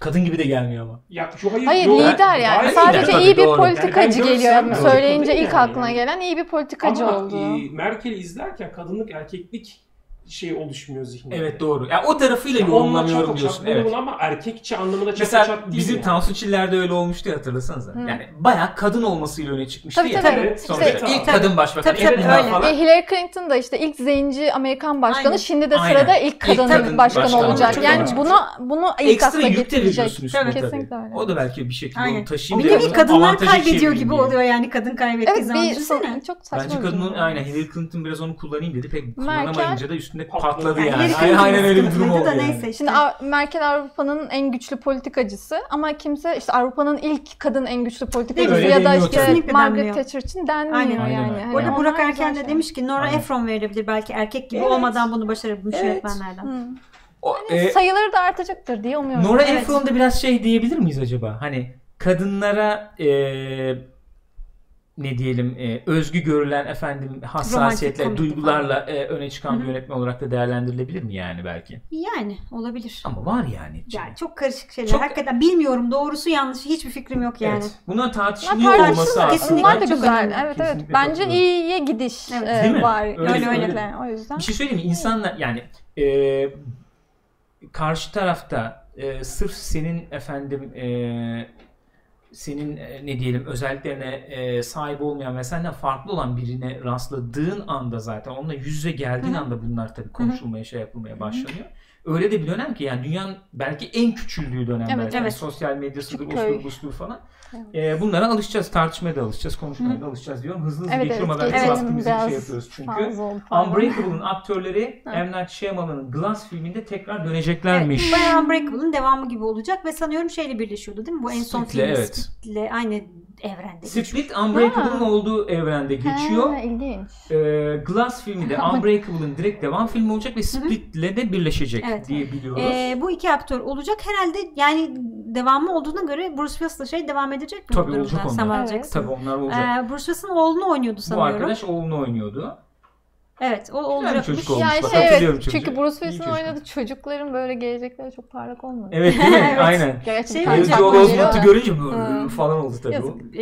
Kadın gibi de gelmiyor ama. Ya şu hayır, Hayır yok. lider yani. Hayır, Sadece tabii, iyi bir doğru. politikacı Yani ben geliyor. görsem Söyleyince ilk Yani. aklına gelen iyi bir politikacı Ama oldu. e, Merkel'i izlerken kadınlık erkeklik şey oluşmuyor zihnimde. Evet doğru. Ya o tarafıyla Ya onunla yorumlamıyorum çok diyorsun. Evet. Evet. ama erkekçi anlamında çok Mesela çat değil bizim yani. Tansu Çiller'de öyle olmuştu ya hatırlasanıza. Hı. Yani bayağı kadın olmasıyla öne çıkmıştı Tabii, ya. tabii. Evet, Sonuçta İşte- ilk Tabii. kadın başbakan. Tabii, tabii, öyle. falan. E, Hillary Clinton da işte ilk zenci Amerikan başkanı. Aynen. Şimdi de Aynen. sırada ilk İlk kadın, kadın başkan başkan olacak. olacak. Yani Çok bunu bunu ilk Ekstra akla getirecek. üstüne tabii. Kesinlikle öyle. O da belki bir şekilde Aynen. onu taşıyayım bir nevi kadınlar kaybediyor gibi oluyor yani kadın kaybettiği Evet zaman bir düşünsene. son, çok saçma Bence bir kadının aynen Hillary Clinton biraz onu kullanayım dedi. Pek kullanamayınca da üstünde Patladı. Yani yani. Aynen, aynen öyle bir durum oldu da yani. neyse işte. Şimdi Merkel Avrupa'nın en güçlü politikacısı ama kimse işte Avrupa'nın ilk kadın en güçlü politikacısı Öyle ya da işte tabii. Margaret. Thatcher için denmiyor Aynen. yani. Aynen. Hani arada onlar Burak Erken de demiş ki Nora Aynen. Ephron verilebilir belki erkek gibi Evet. olmadan bunu başarabilmiş Evet. yönetmenlerden. Hı. O, e, Sayıları da artacaktır diye umuyorum. Nora Evet. Ephron'da biraz şey diyebilir miyiz acaba? Hani kadınlara e, ne diyelim e, özgü görülen efendim hassasiyetle, duygularla e, öne çıkan Hı bir yönetmen olarak da değerlendirilebilir mi yani belki? Yani olabilir. Ama var yani. içinde. Yani çok karışık şeyler. Çok- Hakikaten bilmiyorum doğrusu yanlışı hiçbir fikrim yok yani. Evet. Bunun Ya tartışılıyor tartışılır. olması aslında. kesinlikle. Bunlar da güzel. önemli. Evet evet. Kesinlikle Bence katılıyorum. iyiye gidiş Evet. e, Değil mi? var. Öyle, kesinlikle. O yüzden. Bir şey söyleyeyim mi? İnsanlar yani e, karşı tarafta e, sırf senin efendim e, senin e, ne diyelim özelliklerine e, sahip olmayan ve senden farklı olan birine rastladığın anda zaten onunla yüz yüze geldiğin Hı hı. anda bunlar tabii konuşulmaya şey yapılmaya başlanıyor. Öyle de bir dönem ki yani dünyanın belki en küçüldüğü dönem Evet, belki. evet. Sosyal medyasıdır, ustur bustur falan. Evet. E, bunlara alışacağız, tartışmaya da alışacağız, konuşmaya da alışacağız diyorum. Hızlı hızlı Evet geçiyorum evet. haber geçelim. vaktimizi şey yapıyoruz çünkü. Unbreakable'ın aktörleri. M. Night Shyamalan'ın Glass filminde tekrar Evet, döneceklermiş. bayağı Unbreakable'ın devamı gibi olacak ve sanıyorum şeyle birleşiyordu değil mi? Bu en son film evet. Split'le aynı evrende. geçiyor. Split Unbreakable'ın Ha. olduğu evrende geçiyor. Ha, ilginç. Ee, Glass filmi de Unbreakable'ın direkt devam filmi olacak ve Split'le de birleşecek Evet. diye biliyoruz. Ee, bu iki aktör olacak. Herhalde yani devamı olduğuna göre Bruce Willis'la şey devam edecek mi? bu Tabii olacak onlar. Evet. Tabii onlar olacak. Ee, Bruce Willis'in oğlunu oynuyordu Bu sanıyorum. arkadaş oğlunu oynuyordu. Evet o olacakmış. çocuk olmuş. Yani bak, şey hatırlıyorum evet. çocuğu. Çünkü Bruce Willis'in çocuk. oynadığı çocukların böyle gelecekleri çok parlak olmadı. Evet değil mi? Evet. Aynen. Gerçi Şey geliyor da. görünce Hmm. falan oldu tabii o. Yazık. Ee,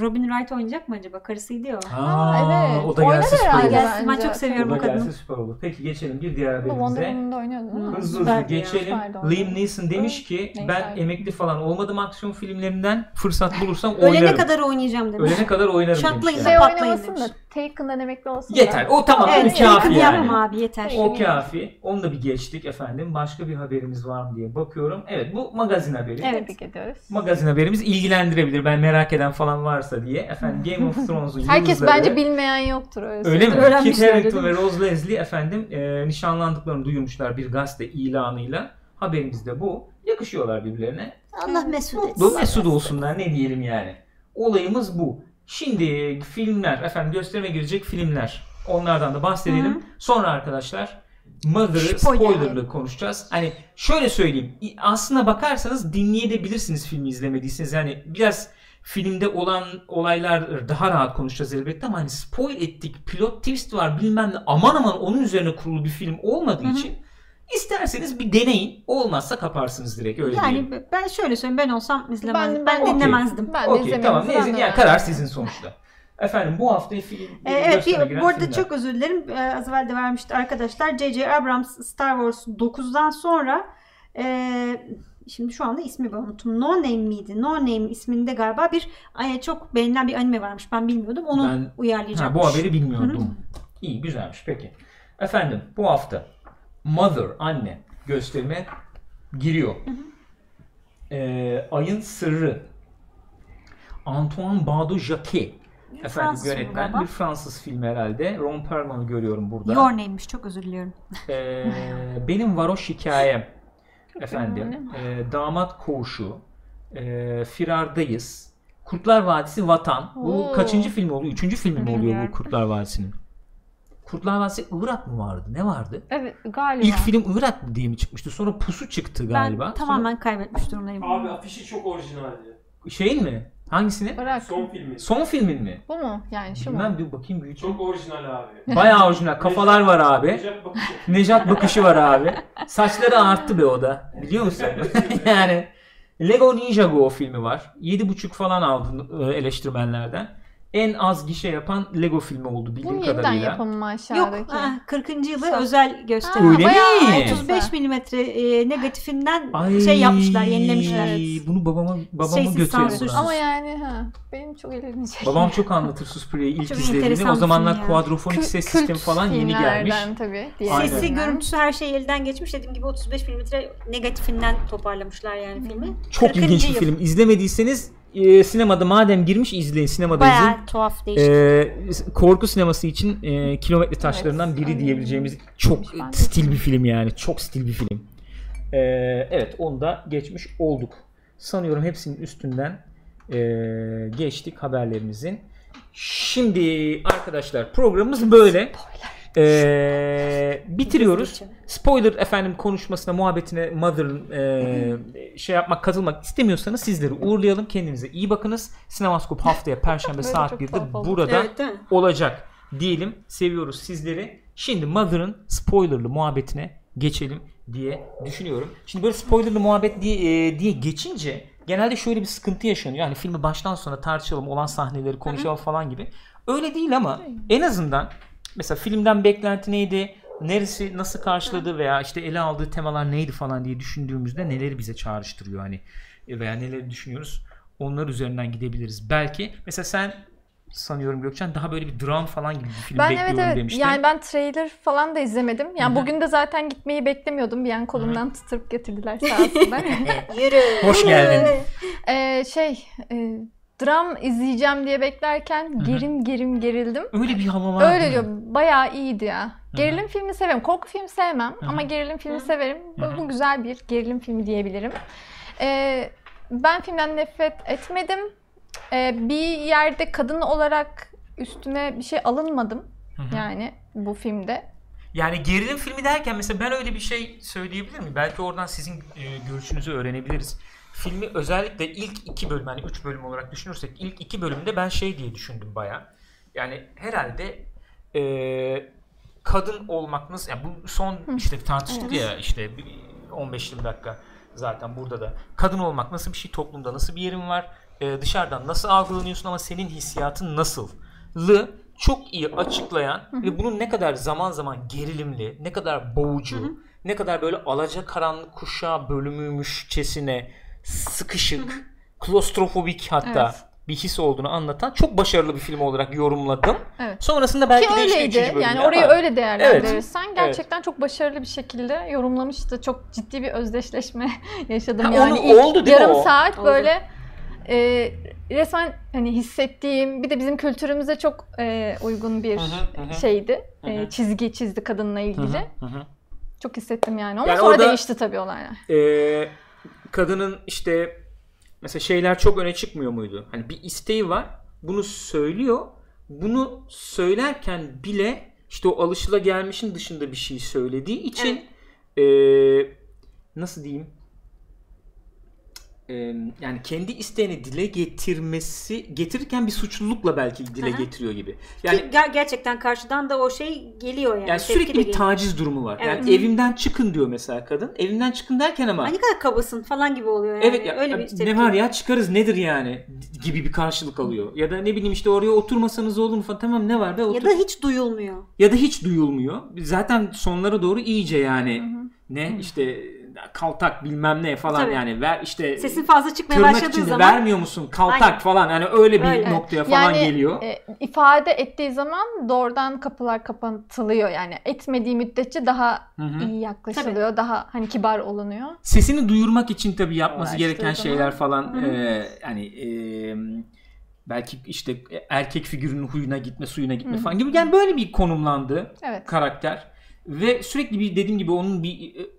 Robin Wright oynayacak mı acaba? Karısıydı ya o. Aa, evet. O da gelse süper olur. Gelsin, ben çok seviyorum O o da gelse kadını. süper olur. Peki geçelim bir diğer Bu Wonder haberimize. Woman'da oynuyordu değil mi? Hızlı hızlı geçelim. O. Liam Neeson demiş ki ben emekli falan olmadım aksiyon filmlerinden fırsat bulursam Ölene oynarım. kadar oynayacağım demiş. Ölene kadar oynarım demiş Şey yani. Patlayın oynamasın demiş. Taken'dan emekli olsun da. Yeter. O tamam. Evet, o kafi yani. yapma abi yeter. O kafi. Onu da bir geçtik efendim. Başka bir haberimiz var mı diye bakıyorum. Evet bu magazin haberi. Evet. Tebrik ediyoruz. Magazin haberimiz ilgilendirebilir. Ben merak eden falan varsa diye. Efendim Game of Thrones'un Herkes bence bilmeyen yoktur öyle. Öyle mi? Kit Harington ve Rose Leslie efendim e, nişanlandıklarını duyurmuşlar bir gazete ilanıyla. Haberimiz de bu. Yakışıyorlar birbirlerine. Allah mesut Mutlu etsin. mesut olsunlar ne diyelim yani. Olayımız bu. Şimdi filmler efendim gösterime girecek filmler. Onlardan da bahsedelim. Hı. Sonra arkadaşlar Mother'ı Spoiler. spoilerlı konuşacağız. Hani şöyle söyleyeyim. Aslına bakarsanız dinleyebilirsiniz filmi izlemediyseniz. Yani biraz filmde olan olaylar daha rahat konuşacağız elbette ama hani spoil ettik, pilot twist var bilmem ne aman aman onun üzerine kurulu bir film olmadığı Hı hı. için isterseniz bir deneyin. Olmazsa kaparsınız direkt öyle. Yani ben şöyle söyleyeyim ben olsam izlemezdim. Ben, Ben- dinlemezdim. Ben de Okey izlemenizi tamam. Neyse, ben de yani karar sizin sonuçta. Efendim bu hafta film Ee, evet bir, bu arada filmler. çok özür dilerim. Ee, az evvel de vermişti arkadaşlar. J.J. Abrams Star Wars 9'dan sonra e, şimdi şu anda ismi ben unuttum. No Name miydi? No Name isminde galiba bir ay, çok beğenilen bir anime varmış. Ben bilmiyordum. Onu Ben- uyarlayacakmış. Ha, bu haberi bilmiyordum. İyi güzelmiş peki. Efendim bu hafta Mother anne gösterime giriyor. Ee, Ayın Sırrı Antoine Baudu-Jacquet efendim Fransız filmi yönetmen bir Fransız filmi herhalde. Ron Perlman'ı görüyorum burada. Your Name'miş çok özür diliyorum. Ee, benim varoş hikayem efendim e, damat koğuşu e, firardayız Kurtlar Vadisi Vatan bu Oo. kaçıncı film oluyor üçüncü film mi oluyor bu. Kurtlar Vadisi'nin Kurtlar Vadisi Irak mı vardı ne vardı Evet galiba. İlk film Irak mı diye mi çıkmıştı sonra Pusu çıktı galiba Ben tamamen kaybetmiş durumdayım. Abi afişi çok orijinaldi. Sonra şeyin mi hangisini Bırak. Son filmi. son filmin mi Bu mu? Yani şu mu? bilmem bir bakayım büyüteyim Çok orijinal abi. bayağı orijinal kafalar var abi Recep bakışı. Nejat bakışı var abi. Saçları arttı be o da. Biliyor musun? yani Lego Ninjago filmi var. 7.5 falan aldı e, eleştirmenlerden. En az gişe yapan Lego filmi oldu Bu bildiğim yeniden kadarıyla. yapımı mı Yok aşağıdaki? aa, 40. yılı Sa- özel gösteri. Ha, Öyle mi? 35 milimetre e, negatifinden Ay, şey yapmışlar, yenilemişler. Bunu babama babama Şeysiz, ben. Ama yani ha benim çok ilgimi çekiyor. Babam çok anlatır Suspiria'yı ilk Çok izlediğini. O zamanlar film ya. kuadrofonik Kü- ses sistemi falan yeni gelmiş. tabii. Sesi, görüntüsü her şey elden geçmiş. Dediğim gibi 35 milimetre negatifinden toparlamışlar yani filmi. Çok 40. ilginç bir yıl. film. İzlemediyseniz e, sinemada madem girmiş izleyin. Sinemada izleyin. Bayağı tuhaf değişik. Ee, korku sineması için e, kilometre taşlarından biri Evet. diyebileceğimiz çok stil bir film yani. Çok stil bir film. Ee, evet onu da geçmiş olduk. Sanıyorum hepsinin üstünden e, geçtik haberlerimizin. Şimdi arkadaşlar programımız böyle. Ee, bitiriyoruz. Spoiler efendim konuşmasına, muhabbetine Mother'ın e, şey yapmak, katılmak istemiyorsanız sizleri uğurlayalım. Kendinize iyi bakınız. Sinemaskop haftaya Perşembe saat çok 1'de tuhaf oldu. burada Evet olacak diyelim. Seviyoruz sizleri. Şimdi Mother'ın spoilerlı muhabbetine geçelim diye düşünüyorum. Şimdi böyle spoilerlı muhabbet diye, e, diye geçince genelde şöyle bir sıkıntı yaşanıyor. Yani filmi baştan sona tartışalım, olan sahneleri konuşalım falan gibi. Öyle değil ama en azından mesela filmden beklenti neydi? Neresi nasıl karşıladı veya işte ele aldığı temalar neydi falan diye düşündüğümüzde neleri bize çağrıştırıyor hani veya neleri düşünüyoruz onlar üzerinden gidebiliriz. Belki mesela sen sanıyorum Gökçen daha böyle bir dram falan gibi bir film Ben bekliyorum evet evet demiştin. yani ben trailer falan da izlemedim. Yani Hı hı. bugün de zaten gitmeyi beklemiyordum. Bir an kolumdan tutup getirdiler sağ olsunlar. Yürü. Hoş geldin. Ee, şey e, dram izleyeceğim diye beklerken gerim gerim gerildim. Öyle bir hava var. Öyle diyor. Bayağı iyiydi ya. Gerilim filmi severim. Korku filmi sevmem hı. ama gerilim filmi severim. Bu, Hı hı. bu güzel bir gerilim filmi diyebilirim. Ee, ben filmden nefret etmedim. Ee, bir yerde kadın olarak üstüme bir şey alınmadım. Hı hı. Yani bu filmde. Yani gerilim filmi derken mesela ben öyle bir şey söyleyebilir miyim? Belki oradan sizin e, görüşünüzü öğrenebiliriz. Filmi özellikle ilk iki bölüm hani üç bölüm olarak düşünürsek ilk iki bölümde ben şey diye düşündüm baya. Yani herhalde e, kadın olmak nasıl yani bu son işte tartıştık ya işte bir 15-20 dakika zaten burada da. Kadın olmak nasıl bir şey toplumda nasıl bir yerin var? E, dışarıdan nasıl algılanıyorsun ama senin hissiyatın nasıl? Lı çok iyi açıklayan ve bunun ne kadar zaman zaman gerilimli ne kadar boğucu ne kadar böyle alacakaranlık kuşağı bölümüymüşçesine sıkışık klostrofobik hatta Evet. bir his olduğunu anlatan çok başarılı bir film olarak yorumladım. Evet. Sonrasında belki Ki de işte öyleydi. üçüncü bölümde Yani ama- orayı öyle değerlendirirsen gerçekten çok başarılı bir şekilde yorumlamıştı. Çok ciddi bir özdeşleşme yaşadım. Ha, yani onu- ilk oldu değil mi yarım o? saat Oldu. böyle e, resmen hani hissettiğim bir de bizim kültürümüze çok e, uygun bir Hı hı, şeydi. Hı E, hı. çizgi çizdi kadınla Hı hı, ilgili. hı hı. Çok hissettim yani. Ama Yani sonra orada- değişti tabii olaylar. Ee, kadının işte mesela şeyler çok öne çıkmıyor muydu? Hani bir isteği var. Bunu söylüyor. Bunu söylerken bile işte o alışılagelmişin dışında bir şey söylediği için ee, nasıl diyeyim? Yani kendi isteğini dile getirmesi getirirken bir suçlulukla belki dile hı. getiriyor gibi. Yani Yani ger- gerçekten karşıdan da o şey geliyor yani. yani sürekli bir geliyor. taciz durumu var. Yani Evet. evimden çıkın diyor mesela kadın. Evimden çıkın derken ama Ay ne kadar kabasın falan gibi oluyor yani. Evet ya, Öyle bir ne var ya çıkarız nedir yani gibi bir karşılık alıyor. Ya da ne bileyim işte oraya oturmasanız olur mu falan tamam ne var be otur. Ya da hiç duyulmuyor. hiç duyulmuyor. Zaten sonlara doğru iyice yani ne işte kaltak bilmem ne falan Tabii. yani ver işte Sesin fazla çıkmaya tırnak başladığı içinde zaman vermiyor musun kaltak Aynen. falan hani öyle bir Öyle. noktaya falan Yani geliyor. e, ifade ettiği zaman doğrudan kapılar kapatılıyor yani etmediği müddetçe daha Hı hı. iyi yaklaşılıyor daha hani kibar olunuyor. Sesini duyurmak için tabii yapması Uğraştığı gereken zaman. şeyler falan e, yani e, belki işte erkek figürünün huyuna gitme suyuna gitme Hı hı. falan gibi yani böyle bir konumlandı Evet. karakter ve sürekli bir dediğim gibi onun bir e,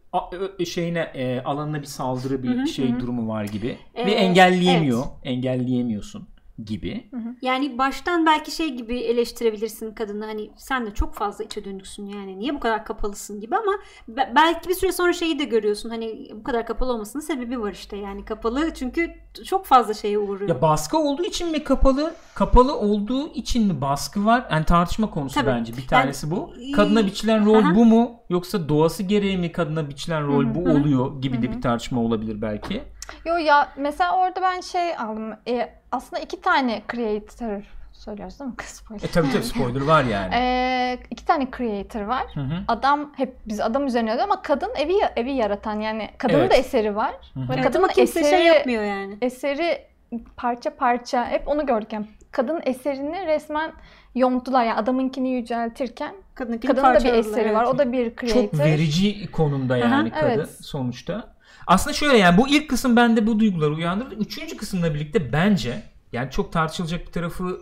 şeyine e, alanına bir saldırı bir Hı hı, şey hı durumu var gibi. Ee, ve engelleyemiyor engelleyemiyorsun gibi. Yani baştan belki şey gibi eleştirebilirsin kadını hani sen de çok fazla içe dönüksün yani niye bu kadar kapalısın gibi ama be- belki bir süre sonra şeyi de görüyorsun hani bu kadar kapalı olmasının sebebi var işte yani kapalı çünkü çok fazla şeye uğruyor. Ya baskı olduğu için mi kapalı? Kapalı olduğu için mi baskı var? Yani tartışma konusu Tabii. bence. Bir tanesi bu. Yani- Kadına biçilen rol Aha. bu mu? Yoksa doğası gereği mi kadına biçilen rol Hı hı. bu Hı hı. oluyor gibi de bir tartışma olabilir belki. Yo ya mesela orada ben şey aldım. E, aslında iki tane creator söylüyoruz değil mi? Spoiler. E tabii tabii spoiler var yani. E, iki tane creator var. Hı hı. Adam hep biz adam üzerine ama kadın evi evi yaratan yani kadının Evet. da eseri var. Hı hı. Ve Evet kadının ama kimse eseri, şey yapmıyor yani. eseri parça parça hep onu gördük. Yani kadın eserini resmen yonttular. Yani adamınkini yüceltirken Kadının kadının da bir eseri var. O da bir creator. Çok verici konumda yani Aha, kadın evet. sonuçta. Aslında şöyle yani bu ilk kısım bende bu duyguları uyandırdı. Üçüncü kısımla birlikte bence yani çok tartışılacak bir tarafı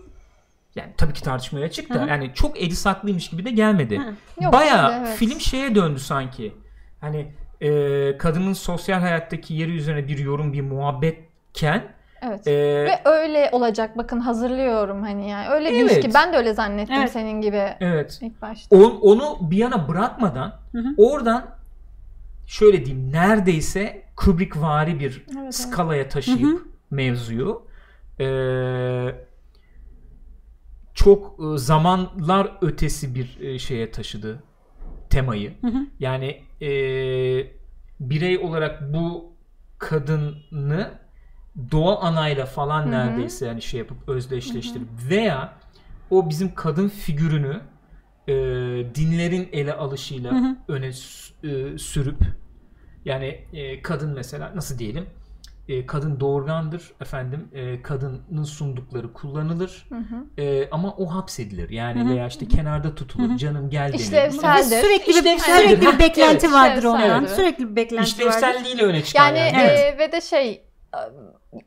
yani tabii ki tartışmaya açık da yani çok edi saklıymış gibi de gelmedi. Yok, Baya evet. film şeye döndü sanki. Hani e, kadının sosyal hayattaki yeri üzerine bir yorum, bir muhabbetken Evet. e, Ve öyle olacak. Bakın hazırlıyorum hani yani. Öyle değil Evet. ki. Ben de öyle zannettim Evet. senin gibi evet ilk başta. on, onu bir yana bırakmadan Hı hı. oradan şöyle diyeyim neredeyse Kubrick vari bir evet. skalaya taşıyıp Hı hı. mevzuyu e, çok e, zamanlar ötesi bir e, şeye taşıdı temayı. Hı hı. Yani e, birey olarak bu kadını doğa anayla falan Hı hı. neredeyse yani şey yapıp özdeşleştirip veya o bizim kadın figürünü e, dinlerin ele alışıyla Hı hı. öne e, sürüp yani e, kadın mesela nasıl diyelim e, kadın doğurgandır efendim e, kadının sundukları kullanılır Hı hı. e, ama o hapsedilir yani Hı hı. veya işte kenarda tutulur Hı hı. canım gel denir. İşlevsel. Ve Seldir. sürekli bir, İşlevseldir. sürekli bir beklenti Evet. vardır İşlevseldir. ondan. Evet. Sürekli bir beklenti vardır. İşlevselliğiyle öne çıkar Yani yani. e, Evet. ve de şey e,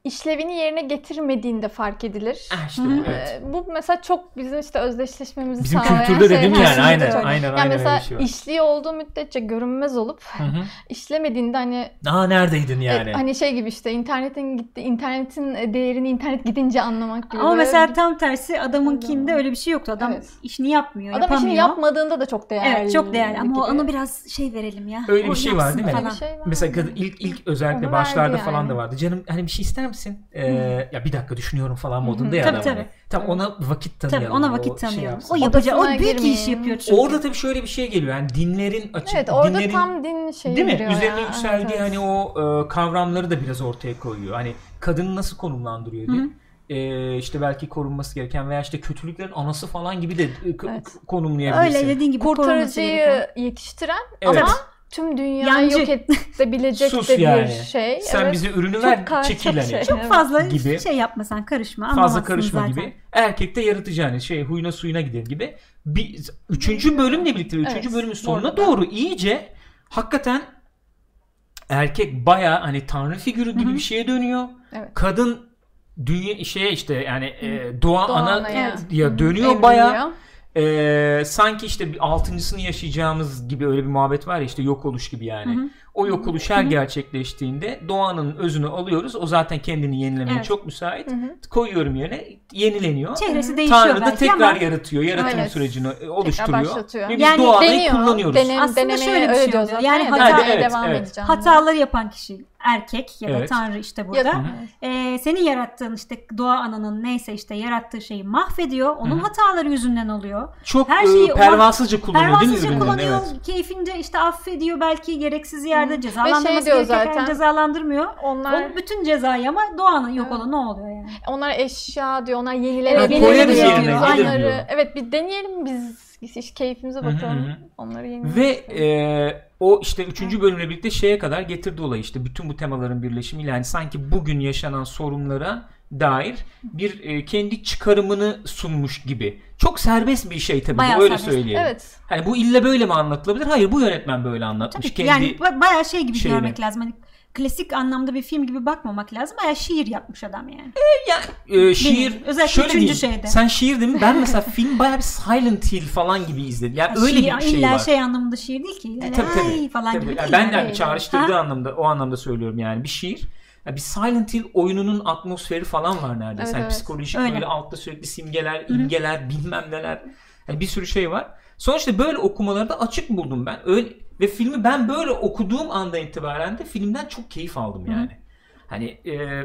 işlevini yerine getirmediğinde fark edilir. Ah, işte bu, evet. E, Bu mesela çok bizim işte özdeşleşmemizi Bizim sağlayan kültürde şey. dedim yani aynen öyle. aynen Yani aynen mesela öyle şey var. işliği olduğu müddetçe görünmez olup Hı hı. işlemediğinde hani Aa neredeydin yani? e, hani şey gibi işte internetin gitti internetin değerini internet gidince anlamak gibi. Ama mesela bir- tam tersi adamınkinde öyle bir şey yoktu. Adam Evet. işini yapmıyor, adam yapamıyor. işini yapmadığında da çok değerli. Evet çok değerli ama gibi. ona biraz şey verelim ya. Öyle bir şey var değil mi? Şey var. Mesela ilk ilk özellikle Onu başlarda verdi falan yani. da vardı. Canım hani bir şey ister misin? Ee, ya bir dakika düşünüyorum falan modunda ya Tabii, adam. tabii. hani. Tam ona vakit tanıyalım. Tabii ona o vakit şey tanıyalım. yapsın. o yapacağı, o büyük girmeyin. iş yapıyor çünkü. Orada tabii şöyle bir şey geliyor. Yani dinlerin açık Evet orada dinlerin tam din şeyi değil mi? Üzerine ya. yükseldiği Evet, evet. hani o e, kavramları da biraz ortaya koyuyor. Hani kadını nasıl konumlandırıyor diye. Hı hı. E, işte belki korunması gereken veya işte kötülüklerin anası falan gibi de e, Evet. konumlayabilirsin. Öyle dediğin gibi kurtarıcıyı yetiştiren Evet. ama tüm dünyayı Yancı. yok edebilecek Sus de bir yani. şey. Sen Evet. bize ürünü Çok ver kar- çekil çok hani. şey. Çok fazla Gibi. şey yapmasan karışma. fazla karışma zaten. gibi. Erkekte yaratıcı hani şey huyuna suyuna gider gibi. Bir, üçüncü bölümle birlikte üçüncü Evet, bölümün sonuna doğru. doğru iyice hakikaten erkek baya hani tanrı figürü gibi Hı hı. bir şeye dönüyor. Evet. Kadın dünya şeye işte yani e, doğa, Doğa ana anaya. ya dönüyor Evriliyor. baya e, sanki işte bir altıncısını yaşayacağımız gibi öyle bir muhabbet var ya işte yok oluş gibi yani. Hı hı. O yok oluş her gerçekleştiğinde doğanın özünü alıyoruz. O zaten kendini yenilemeye Evet. çok müsait. Hı hı. Koyuyorum yerine yenileniyor. Çehresi değişiyor Tanrı da tekrar ama yaratıyor. Yaratım Evet. sürecini oluşturuyor. başlatıyor. Ve biz Yani doğayı Deniyor. kullanıyoruz. Dene, Aslında şöyle bir öyle şey oluyor. Yani Ya, hata- Evet, devam evet. edeceğim. Hataları yapan kişi erkek ya da Evet. tanrı işte burada. da- Ee, senin yarattığın işte doğa ananın neyse işte yarattığı şeyi mahvediyor. Onun Hı hı. hataları yüzünden oluyor. Çok Her e, şeyi pervasızca kullanıyor değil mi Pervasızca kullanıyor. Evet. Keyfince işte affediyor belki gereksiz yerde Hı. cezalandırması Ve şey diyor gerekirken zaten, cezalandırmıyor. Onlar O bütün cezayı ama doğanın yok Evet. olan ne oluyor yani? onlar eşya diyor, onlar Evet, yenilenebilir koyarız diyor. Onları evet bir deneyelim biz işte keyfimize Hı hı bakalım. hı. Onları yenileyelim. Ve e, o işte 3. bölümle birlikte şeye kadar getirdi olayı işte bütün bu temaların birleşimiyle yani sanki bugün yaşanan sorunlara dair bir e, kendi çıkarımını sunmuş gibi. Çok serbest bir şey tabii Bayağı bu, öyle serbest. söyleyelim. Evet. Hani bu ille böyle mi anlatılabilir? Hayır bu yönetmen böyle anlatmış. Tabii ki. kendi Yani ba- bayağı şey gibi şeyine. görmek lazım. Hani klasik anlamda bir film gibi bakmamak lazım. Bayağı şiir yapmış adam yani. e, şiir Benim, özellikle şöyle üçüncü diyeyim, şeyde. Sen şiir değil mi? Ben mesela film bayağı bir Silent Hill falan gibi izledim. Yani Yani öyle şiir, bir şey illa var. şey anlamında şiir değil ki. E, tabii tabii. Ay falan Tabii. gibi Yani ben yani. çağrıştırdığı Ha? anlamda o anlamda söylüyorum yani bir şiir. Ya bir Silent Hill oyununun atmosferi falan var neredeyse. Evet, Yani evet. psikolojik Öyle. böyle altta sürekli simgeler, imgeler, bilmem neler. Yani bir sürü şey var. Sonuçta böyle okumalarda açık buldum ben. Öyle ve filmi ben böyle okuduğum anda itibaren de filmden çok keyif aldım yani. Hani e,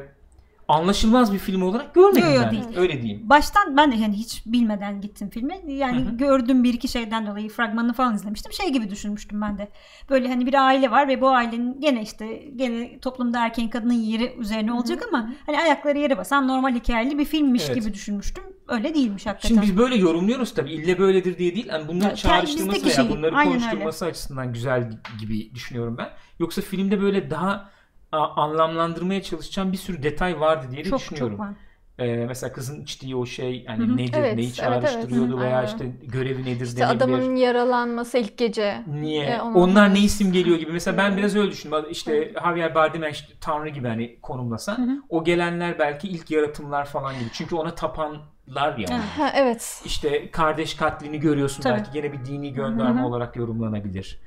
anlaşılmaz bir film olarak görmedim Yo, yo, ben. değil. Öyle diyeyim. Baştan ben de yani hiç bilmeden gittim filme. Yani Hı hı. gördüğüm bir iki şeyden dolayı fragmanını falan izlemiştim. Şey gibi düşünmüştüm ben de. Böyle hani bir aile var ve bu ailenin gene işte gene toplumda erkeğin kadının yeri üzerine olacak ama hani ayakları yere basan normal hikayeli bir filmmiş Evet. gibi düşünmüştüm. Öyle değilmiş hakikaten. Şimdi biz böyle yorumluyoruz tabii. İlle böyledir diye değil. Yani bunları Ya, çağrıştırması veya şey, bunları konuşturması açısından güzel gibi düşünüyorum ben. Yoksa filmde böyle daha anlamlandırmaya çalışacağım bir sürü detay vardı diye çok düşünüyorum. çok var. Ee, mesela kızın içtiği o şey yani Hı hı. nedir, Evet, neyi çağrıştırıyordu evet. veya Aynen. işte görevi nedir İşte denebilir. adamın yaralanması ilk gece. Niye? E, onun- Onlar ne isim geliyor gibi. Mesela ben biraz öyle düşündüm. İşte Javier Bardem işte Tanrı gibi hani konumlasa. Hı hı. O gelenler belki ilk yaratımlar falan gibi. Çünkü ona tapanlar ya. Evet. Ha, evet. İşte kardeş katlini görüyorsun Tabii. belki gene bir dini gönderme Hı hı. olarak yorumlanabilir.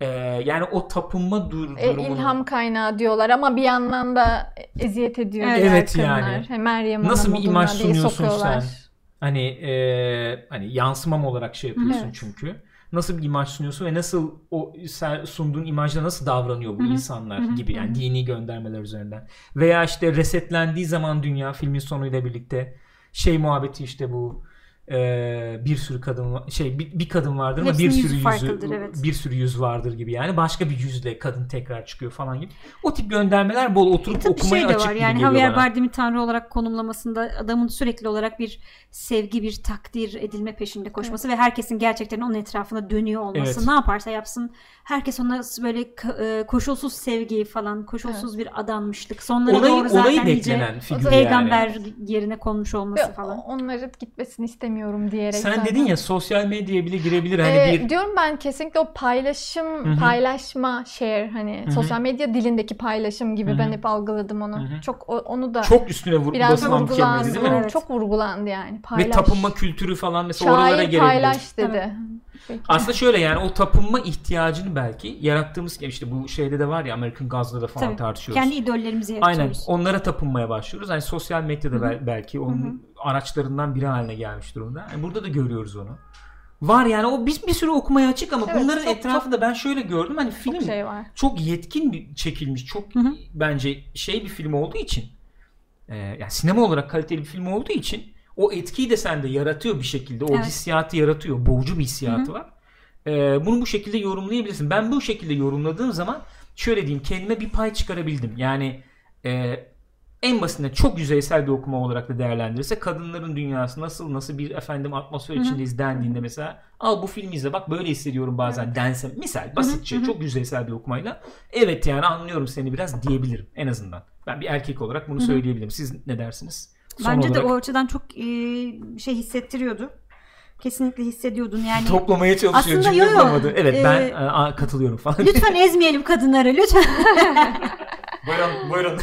Ee, yani o tapınma dur E, durumunu ilham kaynağı diyorlar ama bir yandan da eziyet ediyor Evet. Evet yani. He, Meryem Nasıl bir imaj sunuyorsun sokuyorlar. sen? hani e, hani yansımam olarak şey yapıyorsun Evet. çünkü. Nasıl bir imaj sunuyorsun ve nasıl o sunduğun imajda nasıl davranıyor bu Hı hı. insanlar Hı hı. gibi yani dini göndermeler üzerinden. Veya işte resetlendiği zaman dünya filmin sonuyla birlikte şey muhabbeti işte bu e, bir sürü kadın şey bir, bir kadın vardır ama Hepsinin bir sürü yüzü evet. bir sürü yüz vardır gibi yani başka bir yüzle kadın tekrar çıkıyor falan gibi. O tip göndermeler bol oturup Tabii okumaya şey de açık var yani Javier. Bardem'i tanrı olarak konumlamasında adamın sürekli olarak bir sevgi bir takdir edilme peşinde koşması ve herkesin gerçekten onun etrafında dönüyor olması Evet. ne yaparsa yapsın herkes ona böyle e, koşulsuz sevgi falan koşulsuz bir adanmışlık sonlara Olayı, doğru zaten olayı beklenen figür yani. peygamber yerine konmuş olması Ve falan. onları gitmesini istemiyorum diyerek Sen zaten. dedin ya sosyal medyaya bile girebilir hani Ee, bir Diyorum ben kesinlikle o paylaşım, hı. paylaşma, share hani Hı hı. sosyal medya dilindeki paylaşım gibi Hı hı. ben hep algıladım onu. Hı hı. Çok o- onu da çok üstüne vur, biraz basılan bir kelime vurgulandı. değil mi? Evet. Çok vurgulandı yani. Paylaş. Ve tapınma kültürü falan mesela oralara Şair gelebilir. paylaş dedi. Peki. Aslında şöyle yani o tapınma ihtiyacını belki yarattığımız işte bu şeyde de var ya American Gods'da da falan Tabii. tartışıyoruz. Kendi idollerimizi Aynen yaratıyoruz. onlara tapınmaya başlıyoruz. Hani sosyal medyada bel- belki onun araçlarından biri haline gelmiş durumda. Yani burada da görüyoruz onu. Var yani o biz bir sürü okumaya açık ama Evet, bunların çok- etrafında ben şöyle gördüm hani film Çok şey var. çok yetkin bir çekilmiş, çok Hı hı. bence şey bir film olduğu için e, yani sinema olarak kaliteli bir film olduğu için o etkiyi de sende yaratıyor bir şekilde. O Evet. hissiyatı yaratıyor. Boğucu bir hissiyatı var. E, bunu bu şekilde yorumlayabilirsin. Ben bu şekilde yorumladığım zaman şöyle diyeyim kendime bir pay çıkarabildim. Yani e, en basitinden çok yüzeysel bir okuma olarak da değerlendirirse kadınların dünyası nasıl nasıl bir efendim atmosfer içindeyiz dendiğinde mesela al bu filmi izle bak böyle hissediyorum bazen dense misal basitçe çok yüzeysel bir okumayla evet yani anlıyorum seni biraz diyebilirim en azından. Ben bir erkek olarak bunu söyleyebilirim. Siz ne dersiniz? Son Bence olarak de o açıdan çok e, şey hissettiriyordu. Kesinlikle hissediyordun yani. toplamaya çalışıyor Aslında cümle yo yo. Evet ben Ee, aa, katılıyorum falan. Lütfen ezmeyelim kadınları lütfen. buyurun buyurun.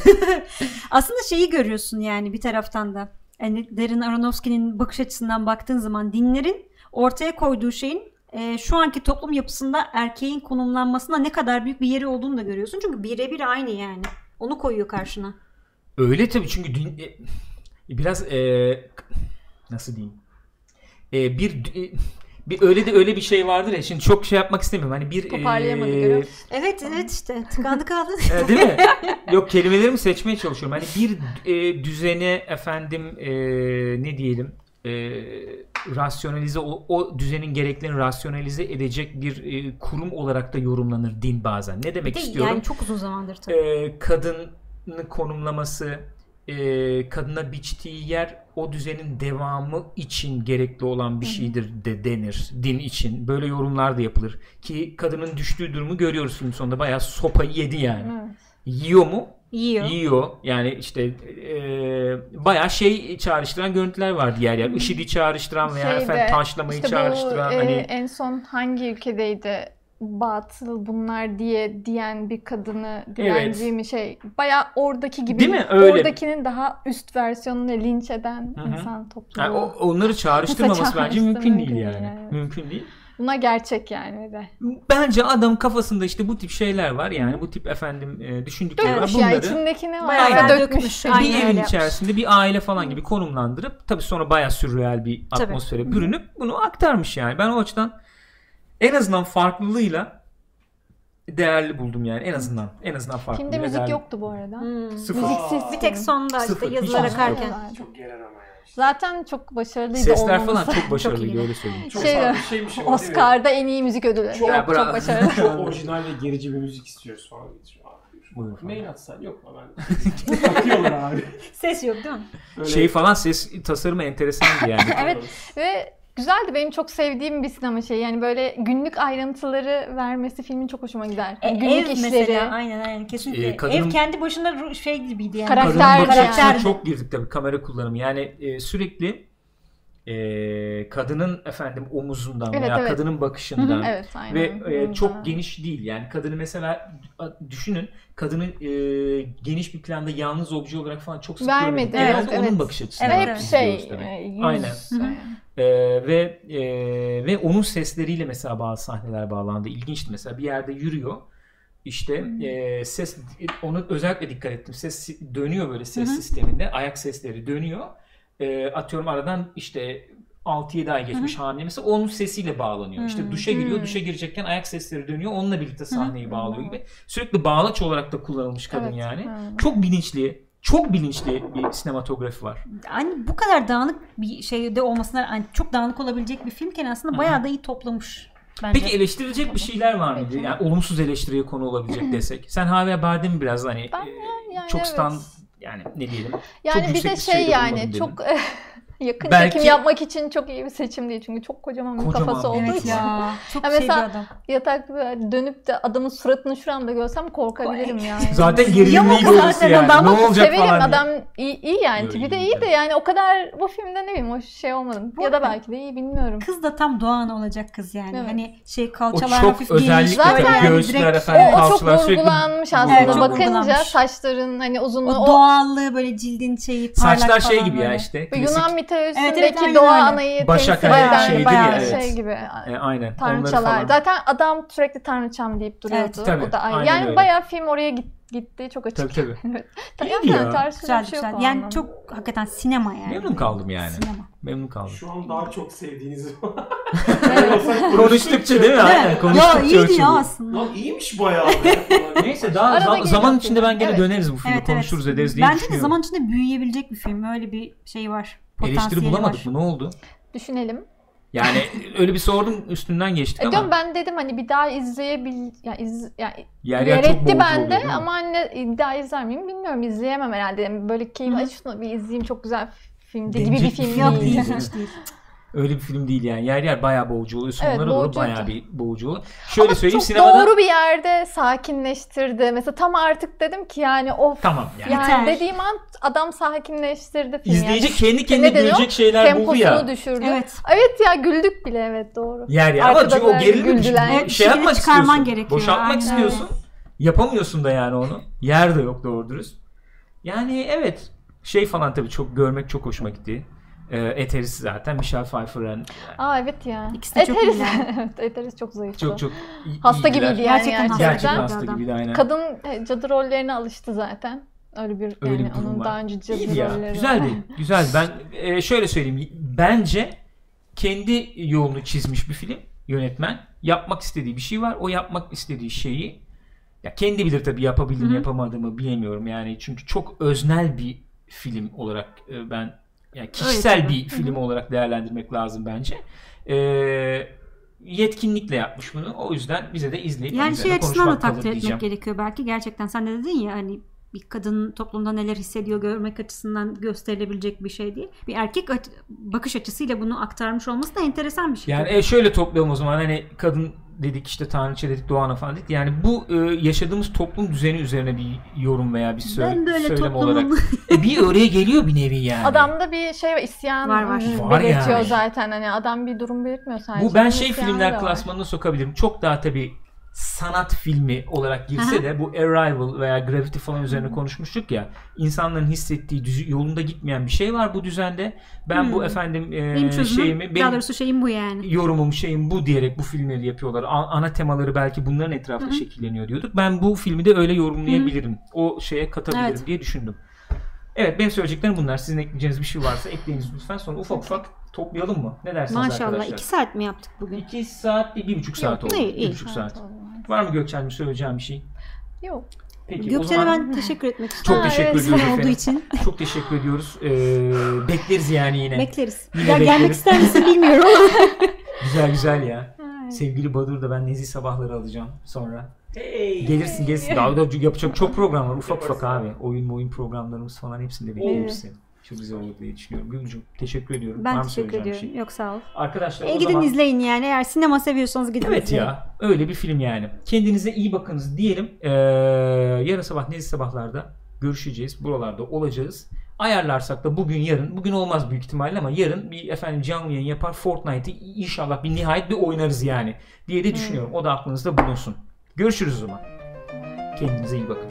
Aslında şeyi görüyorsun yani bir taraftan da. Yani Darren Aronofsky'nin bakış açısından baktığın zaman dinlerin ortaya koyduğu şeyin e, şu anki toplum yapısında erkeğin konumlanmasına ne kadar büyük bir yeri olduğunu da görüyorsun. Çünkü birebir aynı yani. Onu koyuyor karşına. Öyle tabii çünkü dün, e, biraz e, nasıl diyeyim E, bir e, bir öyle de öyle bir şey vardır ya şimdi çok şey yapmak istemiyorum hani bir Toparlayamadı, e, görüyor musun? Evet evet işte tıkandı kaldı. e, değil mi? Yok kelimelerimi seçmeye çalışıyorum. Hani bir e, düzene efendim e, ne diyelim e, rasyonalize o, o düzenin gereklerini rasyonalize edecek bir e, kurum olarak da yorumlanır din bazen. Ne demek Bir de istiyorum? yani çok uzun zamandır tabii. e, kadını konumlaması e, kadına biçtiği yer o düzenin devamı için gerekli olan bir şeydir de denir din için. Böyle yorumlar da yapılır. Ki kadının düştüğü durumu görüyoruz film sonunda. Bayağı sopayı yedi yani. Evet. Yiyor mu? Yiyor. Yiyor. Yani işte e, bayağı şey çağrıştıran görüntüler var diğer yer. IŞİD'i çağrıştıran veya Şeyde, efendim taşlamayı işte bu, çağrıştıran e, hani en son hangi ülkedeydi batıl bunlar diye diyen bir kadını dilenci mi şey baya oradaki gibi Değil mi? Öyle. oradakinin daha üst versiyonunu linç eden Hı hı. insan topluluğu. yani onları çağrıştırmaması bence mümkün değil yani. evet. Mümkün değil. Buna gerçek yani de. Bence adam kafasında işte bu tip şeyler var yani bu tip efendim e, düşündükleri var. Dökmüş ya Bunları içindekini Bayağı bayağı dökmüş. Aynen bir öyle evin yapmış. içerisinde bir aile falan gibi konumlandırıp tabii sonra bayağı sürreal bir Tabii. atmosfere bürünüp bunu aktarmış yani. Ben o açıdan en azından farklılığıyla değerli buldum yani en azından en azından farklılığıyla Filmde müzik değerli. yoktu bu arada. Hmm. Sıfır. Müziksiz Bir tek sonda Sıfır. işte yazılar müzik akarken. Çok genel ama yani. Zaten çok başarılıydı Sesler falan olmaması. çok başarılıydı iyi. öyle söyleyeyim. Çok Şey- farklı şeymiş ama? Oscar'da en iyi müzik ödülü. Çok- Yok, Ya çok başarılı. Çok orijinal ve gerici bir müzik istiyoruz falan. Falan. Mail atsan yok mu ben? Bakıyorlar abi. Ses yok değil mi? Böyle Şey falan ses tasarımı enteresandı yani. Evet ve güzeldi benim çok sevdiğim bir sinema şeyi. Yani böyle günlük ayrıntıları vermesi filmin çok hoşuma gider. E, günlük ev işleri. mesela aynen aynen kesinlikle. Ee, kadının- Ev kendi başına şey gibiydi yani. Karakter Kadının bakış yani. açısına çok girdik tabii kamera kullanımı. Yani e, sürekli e, kadının efendim omuzundan Evet, veya evet. kadının bakışından Evet aynen. ve e, çok geniş değil. Yani kadını mesela düşünün kadını e, geniş bir planda yalnız obje olarak falan çok sık Vermedi. Genelde evet, onun evet. bakış açısından Evet, Ve hep evet. şey e, yüz. Aynen. e, ve e, ve onun sesleriyle mesela bazı sahneler bağlandı. İlginçti mesela bir yerde yürüyor. İşte e, ses onu özellikle dikkat ettim. Ses dönüyor böyle ses Hı hı. sisteminde. Ayak sesleri dönüyor. E, atıyorum aradan işte 6-7 ay geçmiş hamile mesela onun sesiyle bağlanıyor. İşte Hı. duşa giriyor. Hı. Duşa girecekken ayak sesleri dönüyor. Onunla birlikte sahneyi bağlıyor gibi. Sürekli bağlaç olarak da kullanılmış kadın Evet, yani. aynen. Çok bilinçli, çok bilinçli bir sinematografi var. Hani bu kadar dağınık bir şeyde olmasına hani çok dağınık olabilecek bir filmken aslında bayağı da iyi toplamış bence. Peki eleştirilecek bir şeyler var mıydı? Yani olumsuz eleştiriye konu olabilecek desek. Sen Javier Bardem biraz hani Ben e, yani çok evet. stand yani ne diyelim. Yani bir de şey yani çok yakın Belki- çekim yapmak için çok iyi bir seçim değil. Çünkü çok kocaman bir Kocaman kafası olduğu Evet için. ya. Çok Ya şey mesela- adam. Yatakta böyle dönüp de adamın suratını şuramda görsem korkabilirim yani. Zaten zaten doğrusu yani. adam. Ne olacak Severim falan. diye. adam iyi, iyi yani Yo, tipi de iyi de yani o kadar bu filmde ne bileyim o şey olmadım. Bu Ya da belki de iyi bilmiyorum. Kız da tam Doğan olacak kız yani. Evet. Hani şey O kalçalar çok hafif özellikle geniş. Zaten yani göğüsler direkt- efendim O, o çok vurgulanmış aslında. Evet, Bakınca vurgulanmış. saçların hani uzunluğu O o, doğallığı böyle cildin şeyi parlak Saçlar şey gibi ya işte. Ve Yunan Evet, evet, doğa anayı Başak temsil eden şeydir bayağı ya, evet. şey gibi. e, aynen. Tanrıçalar. Zaten adam sürekli tanrıçam deyip duruyordu. Evet, tabii. o da. Aynen Yani öyle. bayağı film oraya git, gitti. Çok açık. Tabii tabii. evet. İyiydi Yani ya. Güzel şey güzel. Yani anlamda. çok hakikaten sinema yani. Memnun kaldım yani. Sinema. Memnun kaldım. Şu an daha çok sevdiğiniz Konuştukça değil mi? Aynen. Ya Konuştukça iyiydi ya aslında. Lan iyiymiş bayağı. Neyse daha zam- zaman içinde ben gene Evet. döneriz bu filmi Evet, konuşuruz evet. ederiz diye Bence de zaman içinde büyüyebilecek bir film. Öyle bir şey var. Eleştiri bulamadık var. mı? Ne oldu? Düşünelim. Yani öyle bir sordum üstünden geçtik E ama diyorum ben dedim hani bir daha izleyebil ya iz yani yer yer, etti bende ama hani bir daha izler miyim bilmiyorum izleyemem herhalde. Yani böyle keyif Hı hı. aç şunu bir izleyeyim çok güzel filmdi gibi bir film Yok değil. Öyle bir film değil yani. Yer yer bayağı boğucu oluyor. Sonlara Evet, doğru bayağı bir boğucu oluyor. Şöyle Ama söyleyeyim çok sinemada doğru bir yerde sakinleştirdi. Mesela tam artık dedim ki yani of tamam yani. yani Yeter. dediğim an adam sakinleştirdi filmi. İzleyici yani. kendi kendine Ne deniyor? gülecek şeyler buldu ya. Temposunu düşürdü. Evet. Evet. ya güldük bile evet doğru. Yer yer ama Arkada çünkü o gerilim şey, Evet, şey yapmak istiyorsun. gerekiyor. Boşaltmak Aynen istiyorsun. Yapamıyorsun da yani onu. Yer de yok doğru dürüst. Yani evet şey falan tabii çok görmek çok hoşuma gitti. Ee, Eteris zaten Michelle Pfeiffer'ın Aa evet ya. İkisi de çok Eteris- iyiler. evet Eteris çok zayıftı. çok çok iyi- Hasta iyiydiler. gibiydi yani Gerçekten gerçekten. hasta. Gerçekten hasta gibiydi aynen. Kadın e, cadı rollerine alıştı zaten. Öyle bir Öyle yani bir durum onun var. daha önce cadı İyiydi ya. rolleri Güzeldi. Güzel. Ben e, şöyle söyleyeyim. Bence kendi yolunu çizmiş bir film yönetmen. Yapmak istediği bir şey var. O yapmak istediği şeyi ya kendi bilir tabii yapabildim Hı hı. yapamadığımı bilemiyorum yani. Çünkü çok öznel bir film olarak e, ben yani kişisel Öyle bir film olarak değerlendirmek lazım bence. E, yetkinlikle yapmış bunu. O yüzden bize de izleyip Yani şey açısından da takdir etmek diyeceğim. gerekiyor belki. Gerçekten sen de dedin ya hani bir kadın toplumda neler hissediyor görmek açısından gösterilebilecek bir şey değil. Bir erkek bakış açısıyla bunu aktarmış olması da enteresan bir şey. Yani e, şöyle toplayalım o zaman hani kadın dedik işte tanrıça dedik doğana falan dedik. Yani bu e, yaşadığımız toplum düzeni üzerine bir yorum veya bir söyle, ben böyle söylem toplumun olarak. E, bir oraya geliyor bir nevi yani. Adamda bir şey isyan Var, var. Var belirtiyor yani. zaten. Hani adam bir durum belirtmiyor sadece. Bu ben şey filmler klasmanına sokabilirim. Çok daha tabii sanat filmi olarak girse de bu Arrival veya Gravity falan üzerine konuşmuştuk ya. insanların hissettiği düzü, yolunda gitmeyen bir şey var bu düzende. Ben bu Hmm. efendim e, benim çözümüm, şeyimi benim doğrusu şeyim bu yani. yorumum şeyim bu diyerek bu filmleri yapıyorlar. A- ana temaları belki bunların etrafında Hı hı. şekilleniyor diyorduk. Ben bu filmi de öyle yorumlayabilirim. O şeye katabilirim Evet. diye düşündüm. Evet benim söyleyeceklerim bunlar. Sizin ekleyeceğiniz bir şey varsa ekleyiniz lütfen. Sonra ufak ufak toplayalım mı? Ne dersiniz Maşallah arkadaşlar? iki saat mi yaptık bugün? 2 saat, bir, bir buçuk saat oldu. Bir buçuk saat. oldu. Var mı Gökçen'in söyleyeceğim bir şey? Yok. Peki Gökçen'e zaman ben teşekkür etmek istiyorum. çok teşekkür evet, ediyoruz olduğu efendim. için Çok teşekkür ediyoruz. Ee, bekleriz yani yine. bekleriz. Yine ya bekleriz. gelmek ister misin bilmiyorum güzel güzel ya. Sevgili Badur da ben nezih sabahları alacağım sonra. Gelirsin gelirsin. Daha da yapacak çok program var. Ufak ufak abi. Oyun oyun programlarımız falan hepsinde bekliyoruz Çok güzel olur diye düşünüyorum. Gülcüm teşekkür ediyorum. Var Ben mı teşekkür ediyorum. bir Yok sağ ol. Şey? Arkadaşlar E, o gidin zaman... izleyin yani. Eğer sinema seviyorsanız gidin Evet izleyin. ya öyle bir film yani. Kendinize iyi bakınız diyelim. Ee, yarın sabah nezih sabahlarda görüşeceğiz. Buralarda olacağız. Ayarlarsak da bugün yarın bugün olmaz büyük ihtimalle ama yarın bir efendim canlı yayın yapar Fortnite'ı inşallah bir nihayet bir oynarız yani diye de düşünüyorum. O da aklınızda bulunsun. Görüşürüz o zaman. Kendinize iyi bakın.